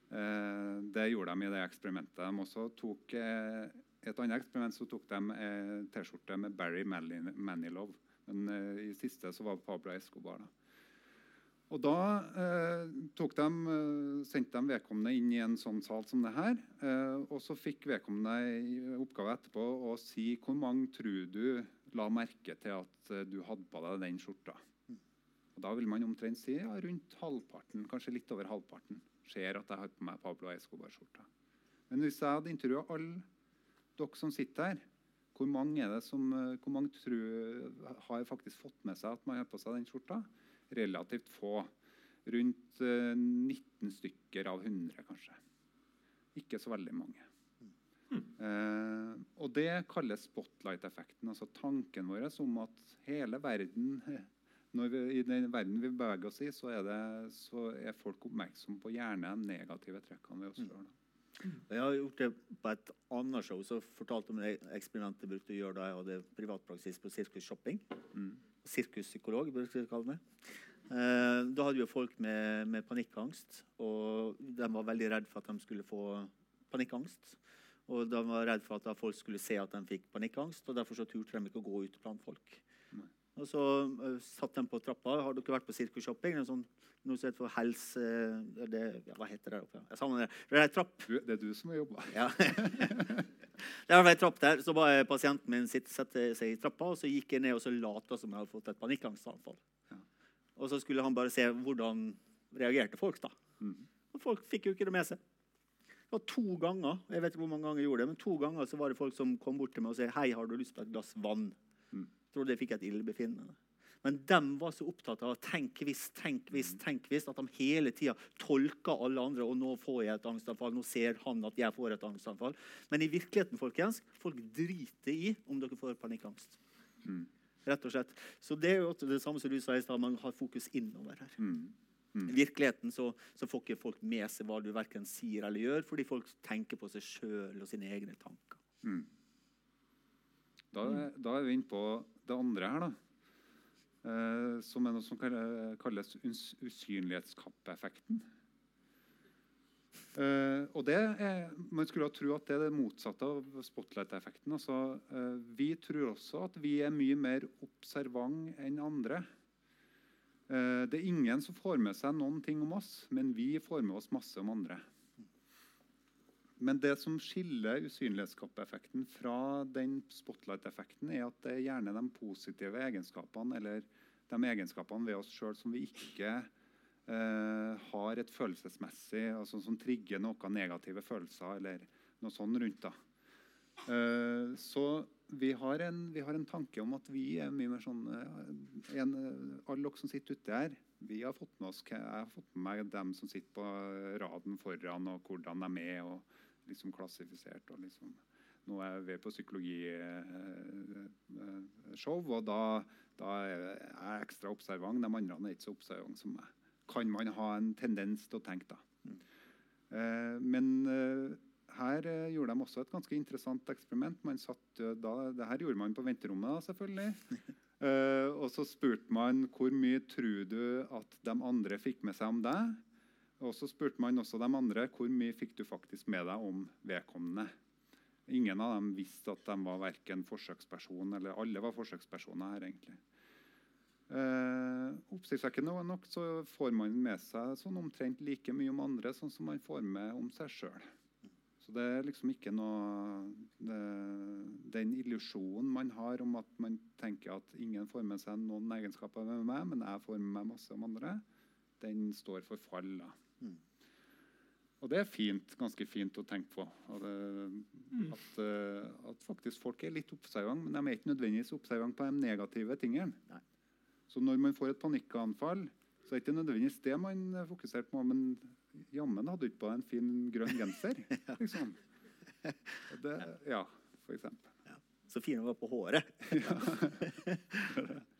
Eh, det gjorde de i det eksperimentet. De også tok eh, et annet eksperiment så tok de eh, T-skjorte med Barry Mani- Manilow. Men eh, i siste så var Pablo Escobar. da. Og da eh, de, eh, sendte de vedkommende inn i en sånn sal som det her. Eh, og så fikk vedkommende i oppgave etterpå å si hvor mange tror du la merke til at eh, du hadde på deg den skjorta. Og Da vil man omtrent si ja, rundt halvparten, kanskje litt over halvparten, ser at jeg har på meg Pablo Escobar-skjorta. Men hvis jeg hadde intervjua alle dere som sitter her, hvor mange, er det som, eh, hvor mange tror, har faktisk fått med seg at man har på seg den skjorta? Relativt få. Rundt eh, 19 stykker av 100, kanskje. Ikke så veldig mange. Eh, og det kalles spotlight-effekten. Altså tanken vår om at hele verden vi, I den verden vi beveger oss i, så er, det, så er folk oppmerksomme på gjerne de negative trekkene ved oss sjøl. Jeg har gjort det på et annet show. Så fortalte om det eksperimentet jeg brukte å gjøre da jeg hadde privatpraksis på Sirkus Shopping. Sirkuspsykolog, burde jeg kalle meg. Eh, da hadde vi folk med, med panikkangst, og de var veldig redd for at de skulle få panikkangst. Og de var redd for at folk skulle se at de fikk panikkangst, og derfor så turte de ikke å gå ut blant folk. Og så uh, satt de på trappa. Har dere vært på sirkusshopping? Sånn, noe som heter for helse... eh, det, ja, hva heter det der oppe? Jeg savner det. Det er trapp. Du, det er du som har jobba. Ja. det var en trapp der. Så var pasienten min sitt, sette seg i trappa, og så gikk jeg ned og så lata som jeg hadde fått et panikkangstanfall. Ja. Og så skulle han bare se hvordan reagerte folk. da. Mm. Og folk fikk jo ikke det med seg. Det var to ganger jeg vet ikke hvor mange ganger jeg gjorde det, men to ganger så var det folk som kom bort til meg og sa hei, har du lyst på et glass vann. Mm. Trodde jeg fikk et illebefinnende. Men de var så opptatt av tenk hvis, tenk hvis, tenk hvis, at de hele tida tolka alle andre. og nå får jeg et angstanfall, nå ser han at jeg får et angstanfall. Men i virkeligheten, folkens, folk driter i om dere får panikkangst. Mm. Rett og slett. Så det er jo det samme som du sa i stad, man har fokus innover her. Mm. I virkeligheten så, så får ikke folk med seg hva du verken sier eller gjør, fordi folk tenker på seg sjøl og sine egne tanker. Mm. Da, da er vi inne på det andre her, da. Eh, som er noe som kalles us usynlighetskappeeffekten. Eh, og det er, Man skulle tro at det er det motsatte av spotlight-effekten. Altså, eh, vi tror også at vi er mye mer observant enn andre. Det er ingen som får med seg noen ting om oss, men vi får med oss masse om andre. Men det som skiller usynlighetskappeeffekten fra den spotlight-effekten, er at det er gjerne de positive egenskapene eller de egenskapene ved oss sjøl som vi ikke eh, har et følelsesmessig altså Som trigger noen negative følelser eller noe sånt rundt. Eh, så vi har, en, vi har en tanke om at vi er mye mer sånn eh, en, Alle dere som sitter ute her, vi har fått med oss, jeg har fått med meg dem som sitter på raden foran, og hvordan de er. og liksom klassifisert. og liksom, Nå er jeg ved på psykologishow, og da, da er jeg ekstra observant. De andre er ikke så observante som meg. Kan man ha en tendens til å tenke, da. Mm. men eh, her eh, gjorde de også et ganske interessant eksperiment. Man satt, eh, da, det her gjorde man på venterommet, da, selvfølgelig. Eh, og så spurte man hvor mye tror du at de andre fikk med seg om deg. Og så spurte man også de andre hvor mye fikk du faktisk med deg om vedkommende. Ingen av dem visste at de var verken forsøksperson eller alle var forsøkspersoner her. egentlig. Eh, Oppsiktsvekkende nok så får man med seg sånn omtrent like mye om andre sånn som man får med om seg sjøl. Så det er liksom ikke noe det, Den illusjonen man har om at man tenker at ingen får med seg noen egenskaper med meg, men jeg får med meg masse om andre, den står for fall. da. Og det er fint, ganske fint å tenke på. Og det, at, uh, at faktisk folk er litt observante, men de er ikke nødvendigvis observante på de negative tingene. Nei. Så når man får et panikkanfall, så er det ikke nødvendigvis det man fokuserte på, men jammen hadde du ikke på deg en fin grønn genser. liksom. Det, ja, for eksempel. Så fin den var på håret.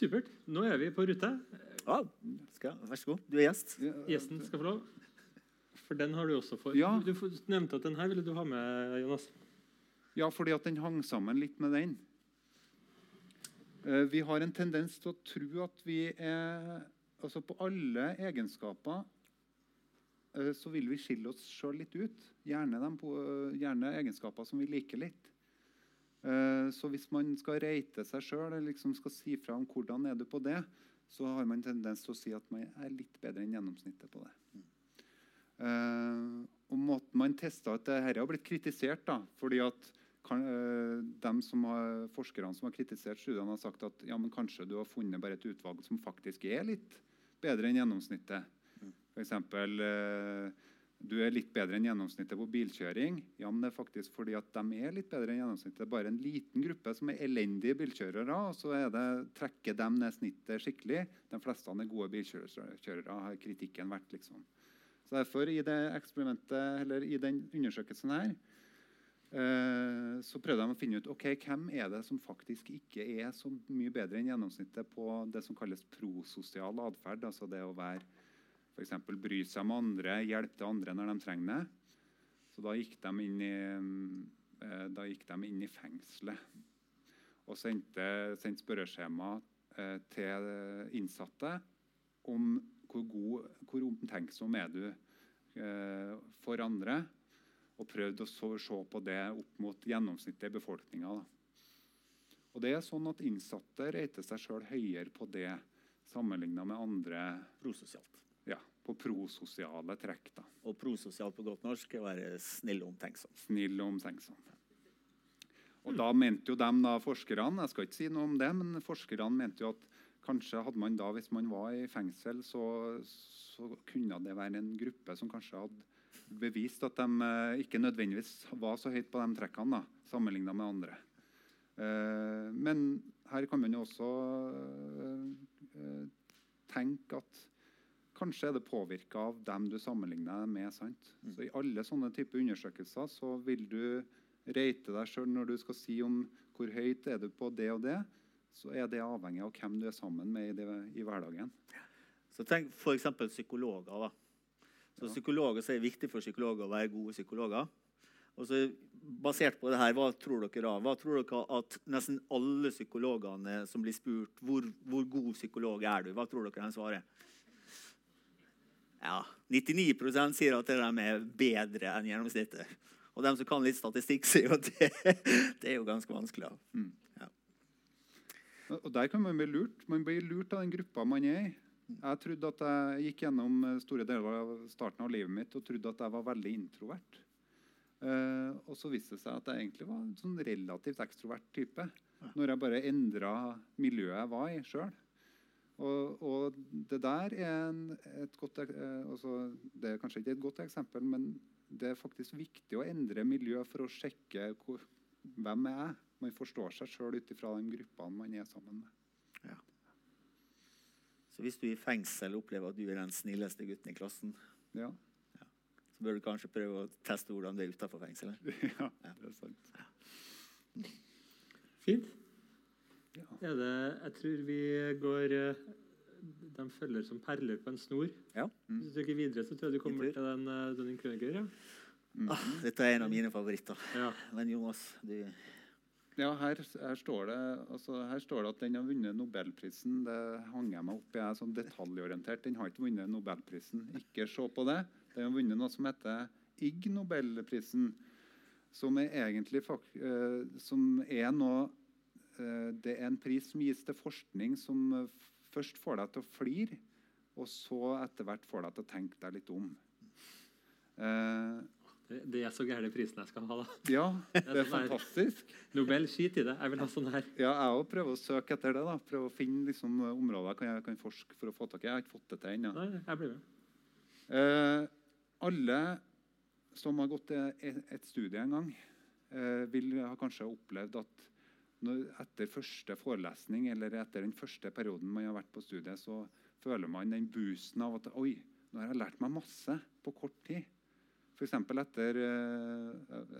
Supert. Nå er vi på rute. Ja, skal, vær så god. Du er gjest. Ja, Gjesten skal få lov. For den har du også for. Ja. Du nevnte at den her ville du ha med, Jonas. Ja, fordi at den hang sammen litt med den. Eh, Vi har en tendens til å tro at vi er Altså på alle egenskaper eh, så vil vi skille oss sjøl litt ut. Gjerne, dem på, gjerne egenskaper som vi liker litt. Eh, Så hvis man skal reite seg sjøl eller liksom skal si fra om hvordan er du på det, så har man tendens til å si at man er litt bedre enn gjennomsnittet på det. Uh, og måten man testa at dette har blitt kritisert, da, fordi at kan, uh, dem som har, forskerne som har kritisert studiene, har sagt at ja, men kanskje du har funnet bare et utvalg som faktisk er litt bedre enn gjennomsnittet. F.eks. Eh, du er litt bedre enn gjennomsnittet på bilkjøring. Ja, men det er faktisk fordi at de er litt bedre enn gjennomsnittet. Det er bare en liten gruppe som er elendige bilkjørere, og så det, trekker de ned snittet skikkelig. De fleste er gode bilkjørere, har kritikken vært. liksom. Så derfor, i det eksperimentet, eller i den undersøkelsen her, eh, så prøvde de å finne ut ok, hvem er det som faktisk ikke er så mye bedre enn gjennomsnittet på det som kalles prososial atferd. Altså det å være F.eks. bry seg om andre, hjelpe andre når de trenger det. Så da gikk de inn i, eh, da gikk de inn i fengselet og sendte, sendte spørreskjema eh, til innsatte om hvor, god, hvor omtenksom er du eh, for andre, og prøvde å se på det opp mot gjennomsnittet i befolkninga. Og det er sånn at Innsatte reiter seg sjøl høyere på det sammenligna med andre Prososialt. På prososiale trekk. da. Og prososial på godt norsk er å være snill og omtenksom. Snill og omtenksom. Og da mente jo dem da, forskerne jeg skal ikke si noe om det, men forskerne mente jo at kanskje hadde man da, hvis man var i fengsel, så, så kunne det være en gruppe som kanskje hadde bevist at de eh, ikke nødvendigvis var så høyt på de trekkene da, sammenligna med andre. Eh, men her kan man jo også eh, tenke at kanskje er det påvirka av dem du sammenligner deg med. sant? Så I alle sånne typer undersøkelser så vil du rate deg sjøl når du skal si om hvor høyt er du på det og det. Så er det avhengig av hvem du er sammen med i, det, i hverdagen. Så tenk f.eks. psykologer. da. Så Ja. psykologer så er det viktig for psykologer å være gode psykologer. Og så Basert på det her, hva tror dere da? Hva tror dere at nesten alle psykologene som blir spurt hvor, hvor god psykolog er du, hva tror dere de svarer? Ja, 99% sier at de er bedre enn gjennomsnittet. Og de som kan litt statistikk, sier jo at det, det er jo ganske vanskelig. Mm. Og og der kan man bli lurt. Man blir lurt av den gruppa man er i. Jeg trodde at jeg gikk gjennom eh, store deler av starten av livet mitt og trodde at jeg var veldig introvert. Uh, og så viste det seg at jeg egentlig var en sånn relativt ekstrovert type. Når jeg bare endra miljøet jeg var i sjøl. Og, og det der er en, et godt eh, altså, Det er kanskje ikke et godt eksempel, men det er faktisk viktig å endre miljø for å sjekke hvor, hvem er jeg Man forstår seg sjøl ut ifra de gruppene man er sammen med. Så hvis du i fengsel opplever at du er den snilleste gutten i klassen, Ja, så bør du kanskje prøve å teste hvordan det er utenfor fengselet. ja det er sant. Fint. Ja. Er det, jeg tror vi går eh, De følger som perler på en snor. Ja. Hvis du trykker videre, så tror jeg du kommer til den, eh, den krøniker. Ja. Ah, dette er en av mine favoritter. Ja. Men Jonas, du Ja, her, her, står det, altså, her står det at den har vunnet Nobelprisen. Det hang jeg meg opp i. Jeg er sånn detaljorientert. Den har ikke vunnet Nobelprisen. Ikke se på det. Den har vunnet noe som heter Ig Nobelprisen. Som er egentlig fak eh, som er noe Det er en pris som gis til forskning som eh, først får deg til å flire, og så etter hvert får deg til å tenke deg litt om. Uh, Det, det er så gærne prisen jeg skal ha, da. ja, det er sånn fantastisk. Nobel, skit i det. Jeg vil ha sånn her. Ja, jeg òg prøver å søke etter det. da. Prøve å finne liksom, områder kan jeg kan forske for å få tak i. Jeg har ikke fått det til ennå. Nei, jeg blir med. Eh, alle som har gått et, et studie en gang, uh, vil ha kanskje opplevd at etter første forelesning eller etter den første perioden man har vært på studiet, så føler man den boosten av at Oi, nå har jeg lært meg masse på kort tid. F.eks. etter eh,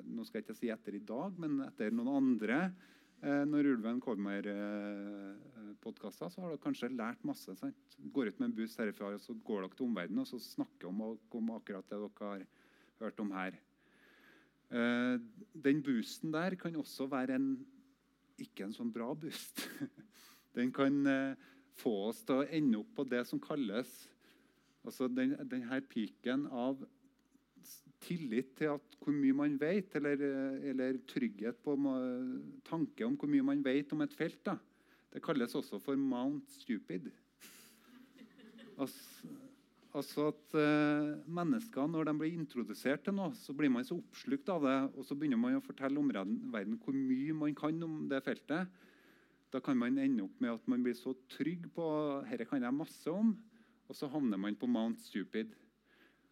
Nå skal jeg ikke si etter i dag, men etter noen andre eh, Når ulven kommer-podkaster, så har dere kanskje lært masse. Sant? Går ut med en buss herifra, og så går dere til omverdenen og så snakker om, om akkurat det dere har hørt om her. Eh, den boosten der kan også være en ikke en sånn bra boost. Den kan eh, få oss til å ende opp på det som kalles altså den, her piken av tillit til at hvor mye man vet, eller, eh, eller trygghet på tanke om hvor mye man vet om et felt. Da. Det kalles også for Mount Stupid. Altså, altså at uh, mennesker, når de blir introdusert til noe, så blir man så oppslukt av det, og så begynner man å fortelle omverdenen hvor mye man kan om det feltet. Da kan man ende opp med at man blir så trygg på dette kan jeg masse om, og så havner man på Mount Stupid.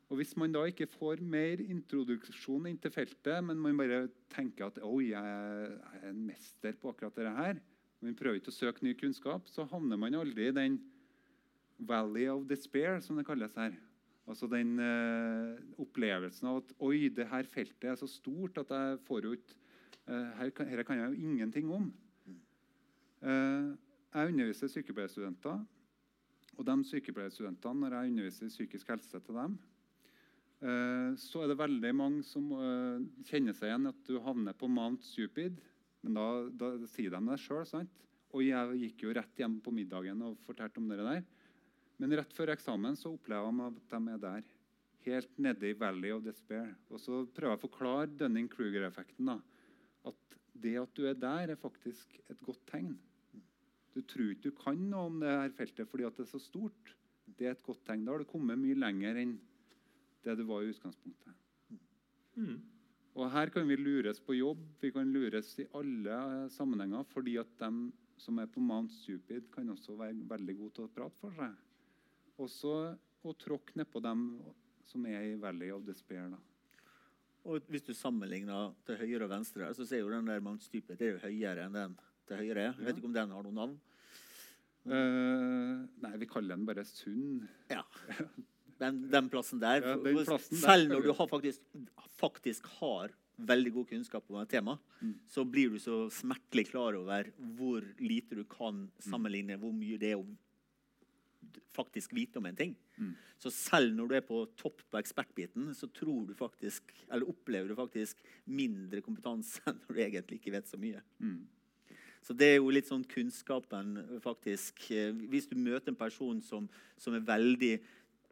Og Hvis man da ikke får mer introduksjon inn til feltet, men man bare tenker at «Oi, jeg er en mester på akkurat dette her, man prøver ikke å søke ny kunnskap, så havner man aldri i den Valley of Despair, som det kalles her. Altså den eh, opplevelsen av at oi, det her feltet er så stort at jeg får ut eh, her, kan, her kan jeg jo ingenting om. Eh, jeg underviser sykepleierstudenter. Og de sykepleierstudentene, når jeg underviser i psykisk helse til dem, eh, så er det veldig mange som eh, kjenner seg igjen at du havner på Mount Stupid. Men da, da sier de det sjøl. Og jeg gikk jo rett hjem på middagen og fortalte om det der. Men rett før eksamen så opplever de at de er der. Helt nede i Valley of Despair. Og så prøver jeg å forklare Dunning-Kruger-effekten. At det at du er der, er faktisk et godt tegn. Du tror ikke du kan noe om det her feltet fordi at det er så stort. Det er et godt tegn. Da har du kommet mye lenger enn det du var i utgangspunktet. Mm. Og her kan vi lures på jobb, vi kan lures i alle sammenhenger, fordi at de som er på Mount Stupid, kan også være veldig gode til å prate for seg. Også å tråkke nedpå dem som er i Valley of Despair. da. Og hvis du sammenligner til høyre og venstre, så ser jo den der Mount Stupid er jo høyere enn den til høyre. Jeg vet ikke om den har noe navn. Uh, nei, vi kaller den bare Sunn. Ja. Den, den plassen der. Ja, den plassen der. Selv når du har faktisk, faktisk har veldig god kunnskap om et tema, Mm. så blir du så smertelig klar over hvor lite du kan sammenligne hvor mye det er å faktisk vite om en ting. Mm. Så selv når du er på topp på ekspertbiten, så tror du faktisk, eller opplever du faktisk mindre kompetanse enn når du egentlig ikke vet så mye. Mm. Så det er jo litt sånn kunnskapen, faktisk. Eh, Hvis du møter en person som, som er veldig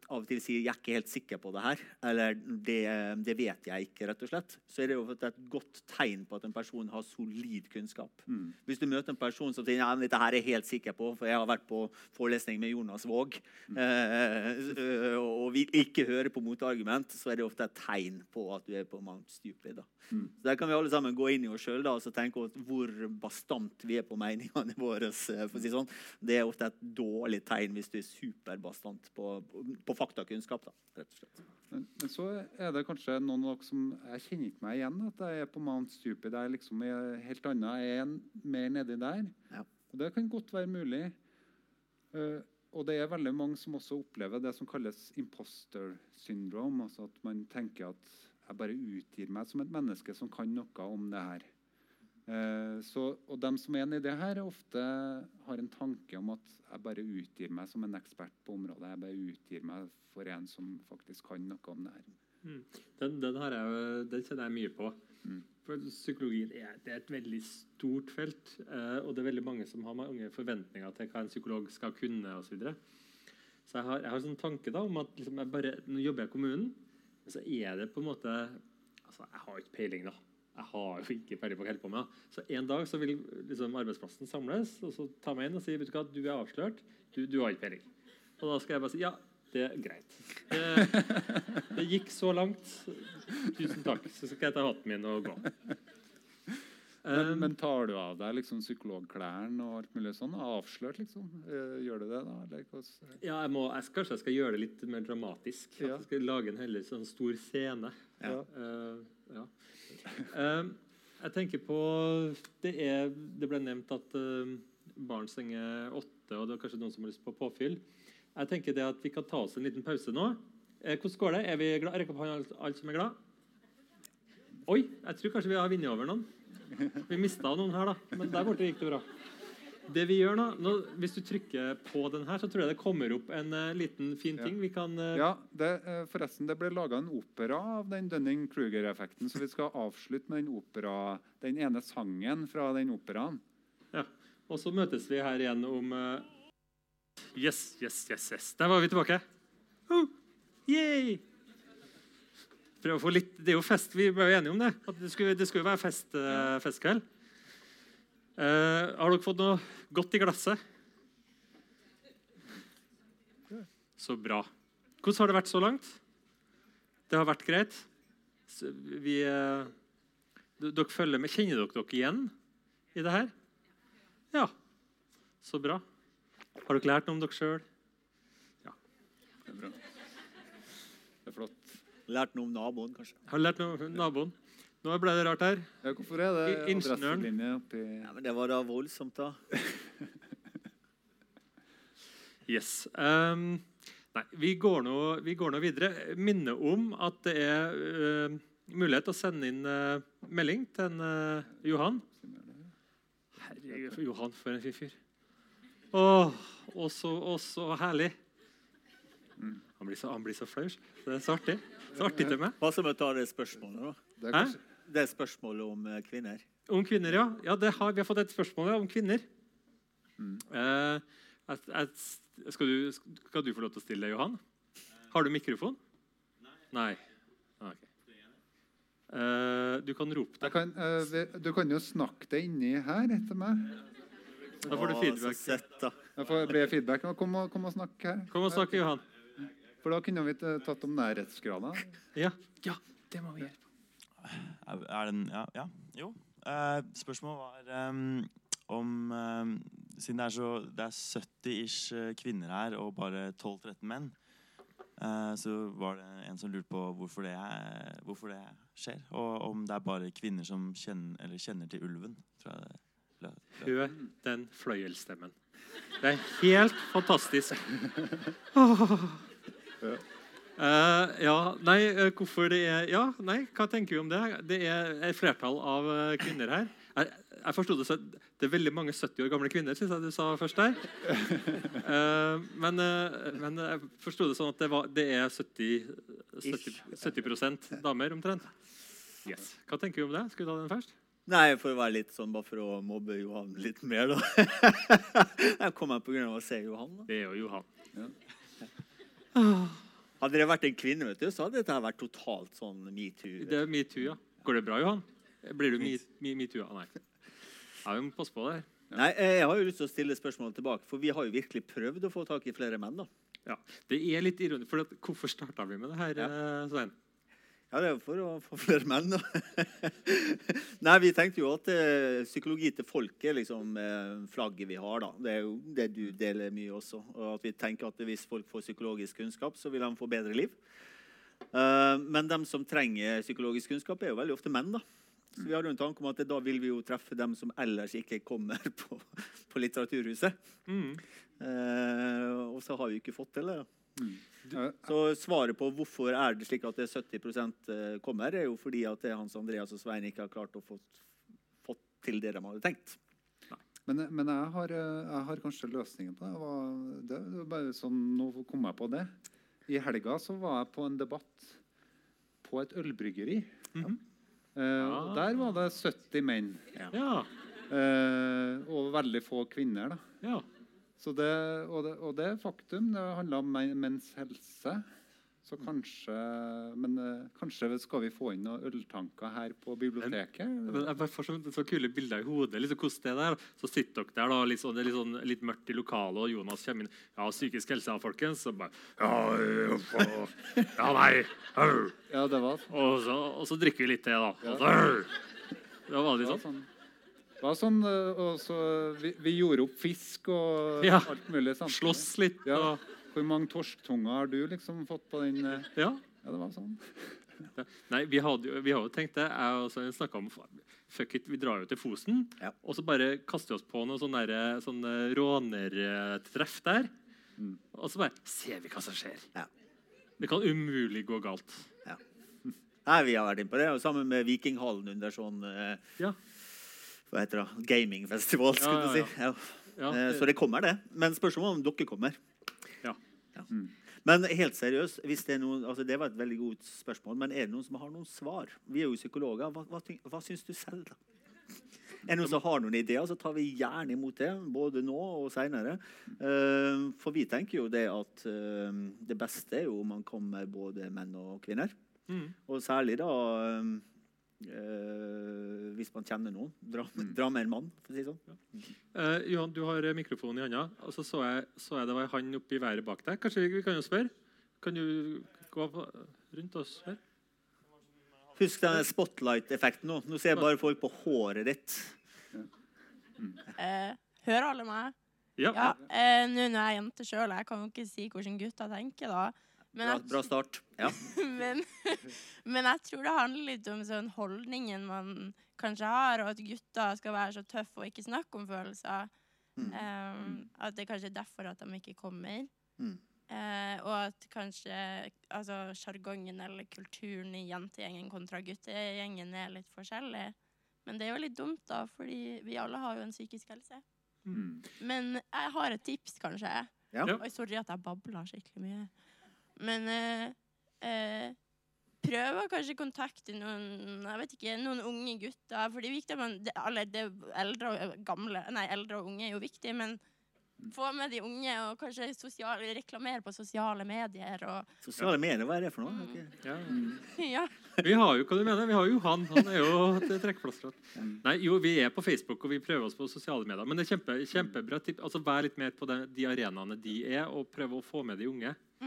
av og til sier 'jeg er ikke helt sikker på det her', eller det, 'det vet jeg ikke', rett og slett, så er det jo et godt tegn på at en person har solid kunnskap. Mm. Hvis du møter en person som sier 'ja, dette her er jeg helt sikker på', for jeg har vært på forelesning med Jonas Våg, eh, og vil ikke høre på motargument, så er det ofte et tegn på at du er på Mount Stupid. Mm. Så Der kan vi alle sammen gå inn i oss sjøl og tenke oss hvor bastant vi er på meningene våre. eh, For å si sånn. Det er ofte et dårlig tegn hvis du er superbastant på, på, faktakunnskap. Da, rett og slett. Men, men så er det kanskje noen av dere som Jeg kjenner ikke meg igjen at jeg er på Mount Stupid. Jeg er liksom er helt annet. Jeg er mer nedi der. Ja. Og det kan godt være mulig. Uh, og det er veldig mange som også opplever det som kalles imposter syndrome. Altså at man tenker at jeg bare utgir meg som et menneske som kan noe om det her. Eh, så, og dem som er enig i det her, ofte har en tanke om at jeg bare utgir meg som en ekspert på området. Jeg bare utgir meg for en som faktisk kan noe om det her. Den, den, har jeg, den kjenner jeg mye på. Mm. For psykologien er, det er et veldig stort felt, eh, og det er veldig mange som har mange forventninger til hva en psykolog skal kunne Og Så, videre. så jeg har, jeg har sånn tanke da, om at liksom, jeg bare, nå jobber jeg i kommunen, men så er det på en måte altså Jeg har ikke peiling, da. Jeg har jo ikke peiling på hva jeg holder på med. Så en dag så vil liksom, arbeidsplassen samles og så ta meg inn og si vet du hva, du er avslørt. Du, du har ikke peiling. Og da skal jeg bare si ja, det er greit. Det, det gikk så langt. Tusen takk. Så skal jeg ta hatten min og gå. Men, Um, men tar du av deg liksom psykologklærne og alt mulig sånn? Avslørt, liksom? Eh, Gjør du det, da? Eller ja, jeg må, jeg, kanskje jeg skal gjøre det litt mer dramatisk. Ja. Jeg skal lage en heller sånn stor scene. Ja. Uh, ja. Um, jeg tenker på Det, er, det ble nevnt at um, barn stenger åtte, og det er kanskje noen som har lyst på påfyll. Jeg tenker det at Vi kan ta oss en liten pause nå. Eh, hvordan går det? Er vi glad? Rekk opp hånda, alle som er glad? Oi, jeg tror kanskje vi har vunnet over noen. Vi mista noen her, da. Men der borte gikk det bra. Det vi gjør nå, nå, Hvis du trykker på den her, så tror jeg det kommer opp en uh, liten fin Ja. ting. Vi kan Uh... Ja, det, uh, forresten, det ble laga en opera av den Dunning-Kruger-effekten, så vi skal avslutte med den, opera, den ene sangen fra den operaen. Ja. Og så møtes vi her igjen om Yes, yes, yes, yes. Der var vi tilbake. Oh, yay! Prøv å få litt, Det er jo fest, vi ble jo enige om det. At det skulle, det skulle være fest, festkveld. Eh, har dere fått noe godt i glasset? Så bra. Hvordan har det vært så langt? Det har vært greit? Vi, eh, dere følger med. Kjenner dere dere igjen i det her? Ja. Så bra. Har dere lært noe om dere sjøl? Det er bra. Det er flott. Lært noe om naboen, kanskje. Har dere lært noe om naboen? Nå ble det rart her. Ja, hvorfor er det adresselinje oppi Ja, men Det var da voldsomt, da. Yes. Um, nei, vi går, nå, vi går nå videre. Minne om at det er uh, mulighet til å sende inn uh, melding til en, uh, Johan. Herregud, Johan, for en fin fyr. Å, og så, så herlig. Han blir så, han blir så flau. Det er så artig. Så artig til meg. Hva som jeg tar det spørsmålet, da? Det er Hæ? kanskje, Det er spørsmålet om eh, kvinner. Om kvinner, ja. ja det har, vi har fått et spørsmål ja, om kvinner. Eh, at, at, skal, du, skal du få lov til å stille det, Johan? Har du mikrofon? Nei. Nei. ok. Eh, du kan rope jeg det. kan, uh, vi- du kan jo snakke det inni her etter meg. Da får du feedback. Da får blir feedback. Kom og, kom og snakk her. Kom og snakk, Johan. For da kunne vi eh, tatt om nærhetsgrader. Ja, ja det må vi gjøre. Er den Ja, ja jo. Uh, spørsmålet var um, om ehm, Siden det er, så, det er 70-ish eh, kvinner her og bare 12-13 menn, uh, så var det en som lurte på hvorfor det, er, hvorfor det skjer. Og om det er bare kvinner som kjenner, eller kjenner til ulven. Tror jeg det Hør den fløyelstemmen. Det er helt fantastisk. Åh. Eh, ja, nei, eh, hvorfor det er Ja, nei, hva tenker vi om det? Det er et flertall av eh, kvinner her. Jeg, jeg forstod det sånn... Det er veldig mange 70 år gamle kvinner, syns jeg du sa først der. Uh, men, uh, men jeg forsto det sånn at det, var, det er 70, 70, 70 damer, omtrent. Yes. Hva tenker vi om det? Skal vi ta den først? Nei, for å være litt sånn, bare for å mobbe Johan litt mer, da. Jeg kom her av å se Johan. da. Det er jo Johan. Hadde det vært en kvinne, vet du, så hadde dette vært totalt sånn metoo. Det er metoo, ja. Går det bra, Johan? Blir du me- me- metoo? Ja, nei. Ja, vi må passe på det. her. Nei, Jeg har jo lyst til å stille spørsmålet tilbake, for vi har jo virkelig prøvd å få tak i flere menn. da. Ja. Det er litt ironisk, for at, hvorfor starta vi med det her? ja. Svein? Ja, det er jo for å få flere menn. Nei, vi tenkte jo at eh, psykologi til folket er liksom eh, flagget vi har, da. Det er jo det du deler mye også. Og at vi tenker at hvis folk får psykologisk kunnskap, så vil de få bedre liv. Eh, men de som trenger psykologisk kunnskap, er jo veldig ofte menn, da. Så vi hadde jo en tanke om at da vil vi jo treffe dem som ellers ikke kommer på, på Litteraturhuset. Mm. Eh, og så har vi ikke fått til det. da. Eh, Så svaret på hvorfor er det slik at det er 70% kommer, er jo fordi at det Hans Andreas og Svein ikke har klart å få fått til det de hadde tenkt. Men, men jeg, har, eh, jeg har kanskje løsningen på det. Det var- Det det var bare sånn, Nå kom jeg på det. I helga så var jeg på en debatt på et ølbryggeri. Mhm. Eh, og Ah. der var det 70 menn. Ja. Eh, og veldig få kvinner. da. Det, og, det, og det faktum. Det handler om men- menns helse. Så kanskje Men eh, kanskje skal vi få inn noen øltanker her på biblioteket? Men Jeg bare får så, så kule bilder i hodet. liksom hvordan det er der. Så sitter dere der, da, litt, sånn, det er litt, sånn, litt mørkt i lokalet, og Jonas kommer inn. 'Ja, psykisk helse, folkens.' Og bare Ja, uff, ja nei. au». Ja, det var, Og så, og så drikker vi litt til, da. Og så, ja, det det var litt sånn. Det var sånn eh, og så vi, vi gjorde opp fisk og Ja. alt mulig. samtidig. Slåss litt. Ja. Hvor mange torsktunger har du liksom fått på den? eh? ja. Ja, det var sånn. Nei, vi, hadde, vi har jo tenkt det. Jeg snakka om Fuck it, vi drar jo til Fosen. Ja. Og så bare kaster vi oss på noe sånn sånn eh, rånertreff der. Og så bare ser vi hva som skjer. Ja. Det kan umulig gå galt. Nei, vi har vært inne på det, og sammen med Vikinghallen under sånn eh, Ja. Hva heter det, gamingfestival. Skulle du si. Ja. Ja, Eh, Så det kommer, det. Men spørsmålet er om dere kommer. Ja. Men helt seriøst, hvis det er noen, altså det var et veldig godt spørsmål, men er det noen som har noen svar? Vi er jo psykologer. Hva, hva, hva syns du selv, da? Er det noen som har noen ideer, så tar vi gjerne imot det. Både nå og seinere. for vi tenker jo det at eh, det beste er jo om man kommer både menn og kvinner. Mm. Og særlig da eh, hvis man kjenner noen. Dra, dra med en mann, for å si det sånn. Eh, Johan, du har eh, mikrofonen i hånda. Og så så jeg, så jeg det var en hånd oppi været bak deg. Kanskje vi, vi kan jo spørre? Kan du gå på, rundt oss her? Husk den spotlight-effekten nå. Nå ser jeg bare folk på håret ditt. Uh, hører alle meg? Ja. Ja. Nå når jeg er jente sjøl, jeg kan jo ikke si hvordan gutta tenker, da. Men Bra, bra start. Ja. men, men jeg tror det handler litt om sånn holdningen man kanskje har, og at gutter skal være så tøffe og ikke snakke om følelser. Mm. Um, at det kanskje er derfor at de ikke kommer. Mm. Uh, og at kanskje altså, sjargongen eller kulturen i jentegjengen kontra guttegjengen er litt forskjellig. Men det er jo litt dumt, da, fordi vi alle har jo en psykisk helse. Mm. Men jeg har et tips, kanskje. Ja. Ja. Oi, sorry at jeg babler skikkelig mye. Men eh, eh, prøv å kanskje kontakte noen jeg vet ikke, noen unge gutter. For det er viktig at man, det, alle, det eldre og gamle, nei, eldre og unge er jo viktig, men få med de unge og kanskje sosiale, reklamere på sosiale medier. Og, Sosiale medier, hva er det for noe? Mm. Okay. Ja. ja. Vi har jo hva du mener, vi har jo Johan. Han er jo et trekkplaster. Nei, jo, vi er på Facebook og vi prøver oss på sosiale medier. Men det er kjempe, kjempebra tips. Altså, Vær litt mer på de, de arenaene de er, og prøve å få med de unge. Mm.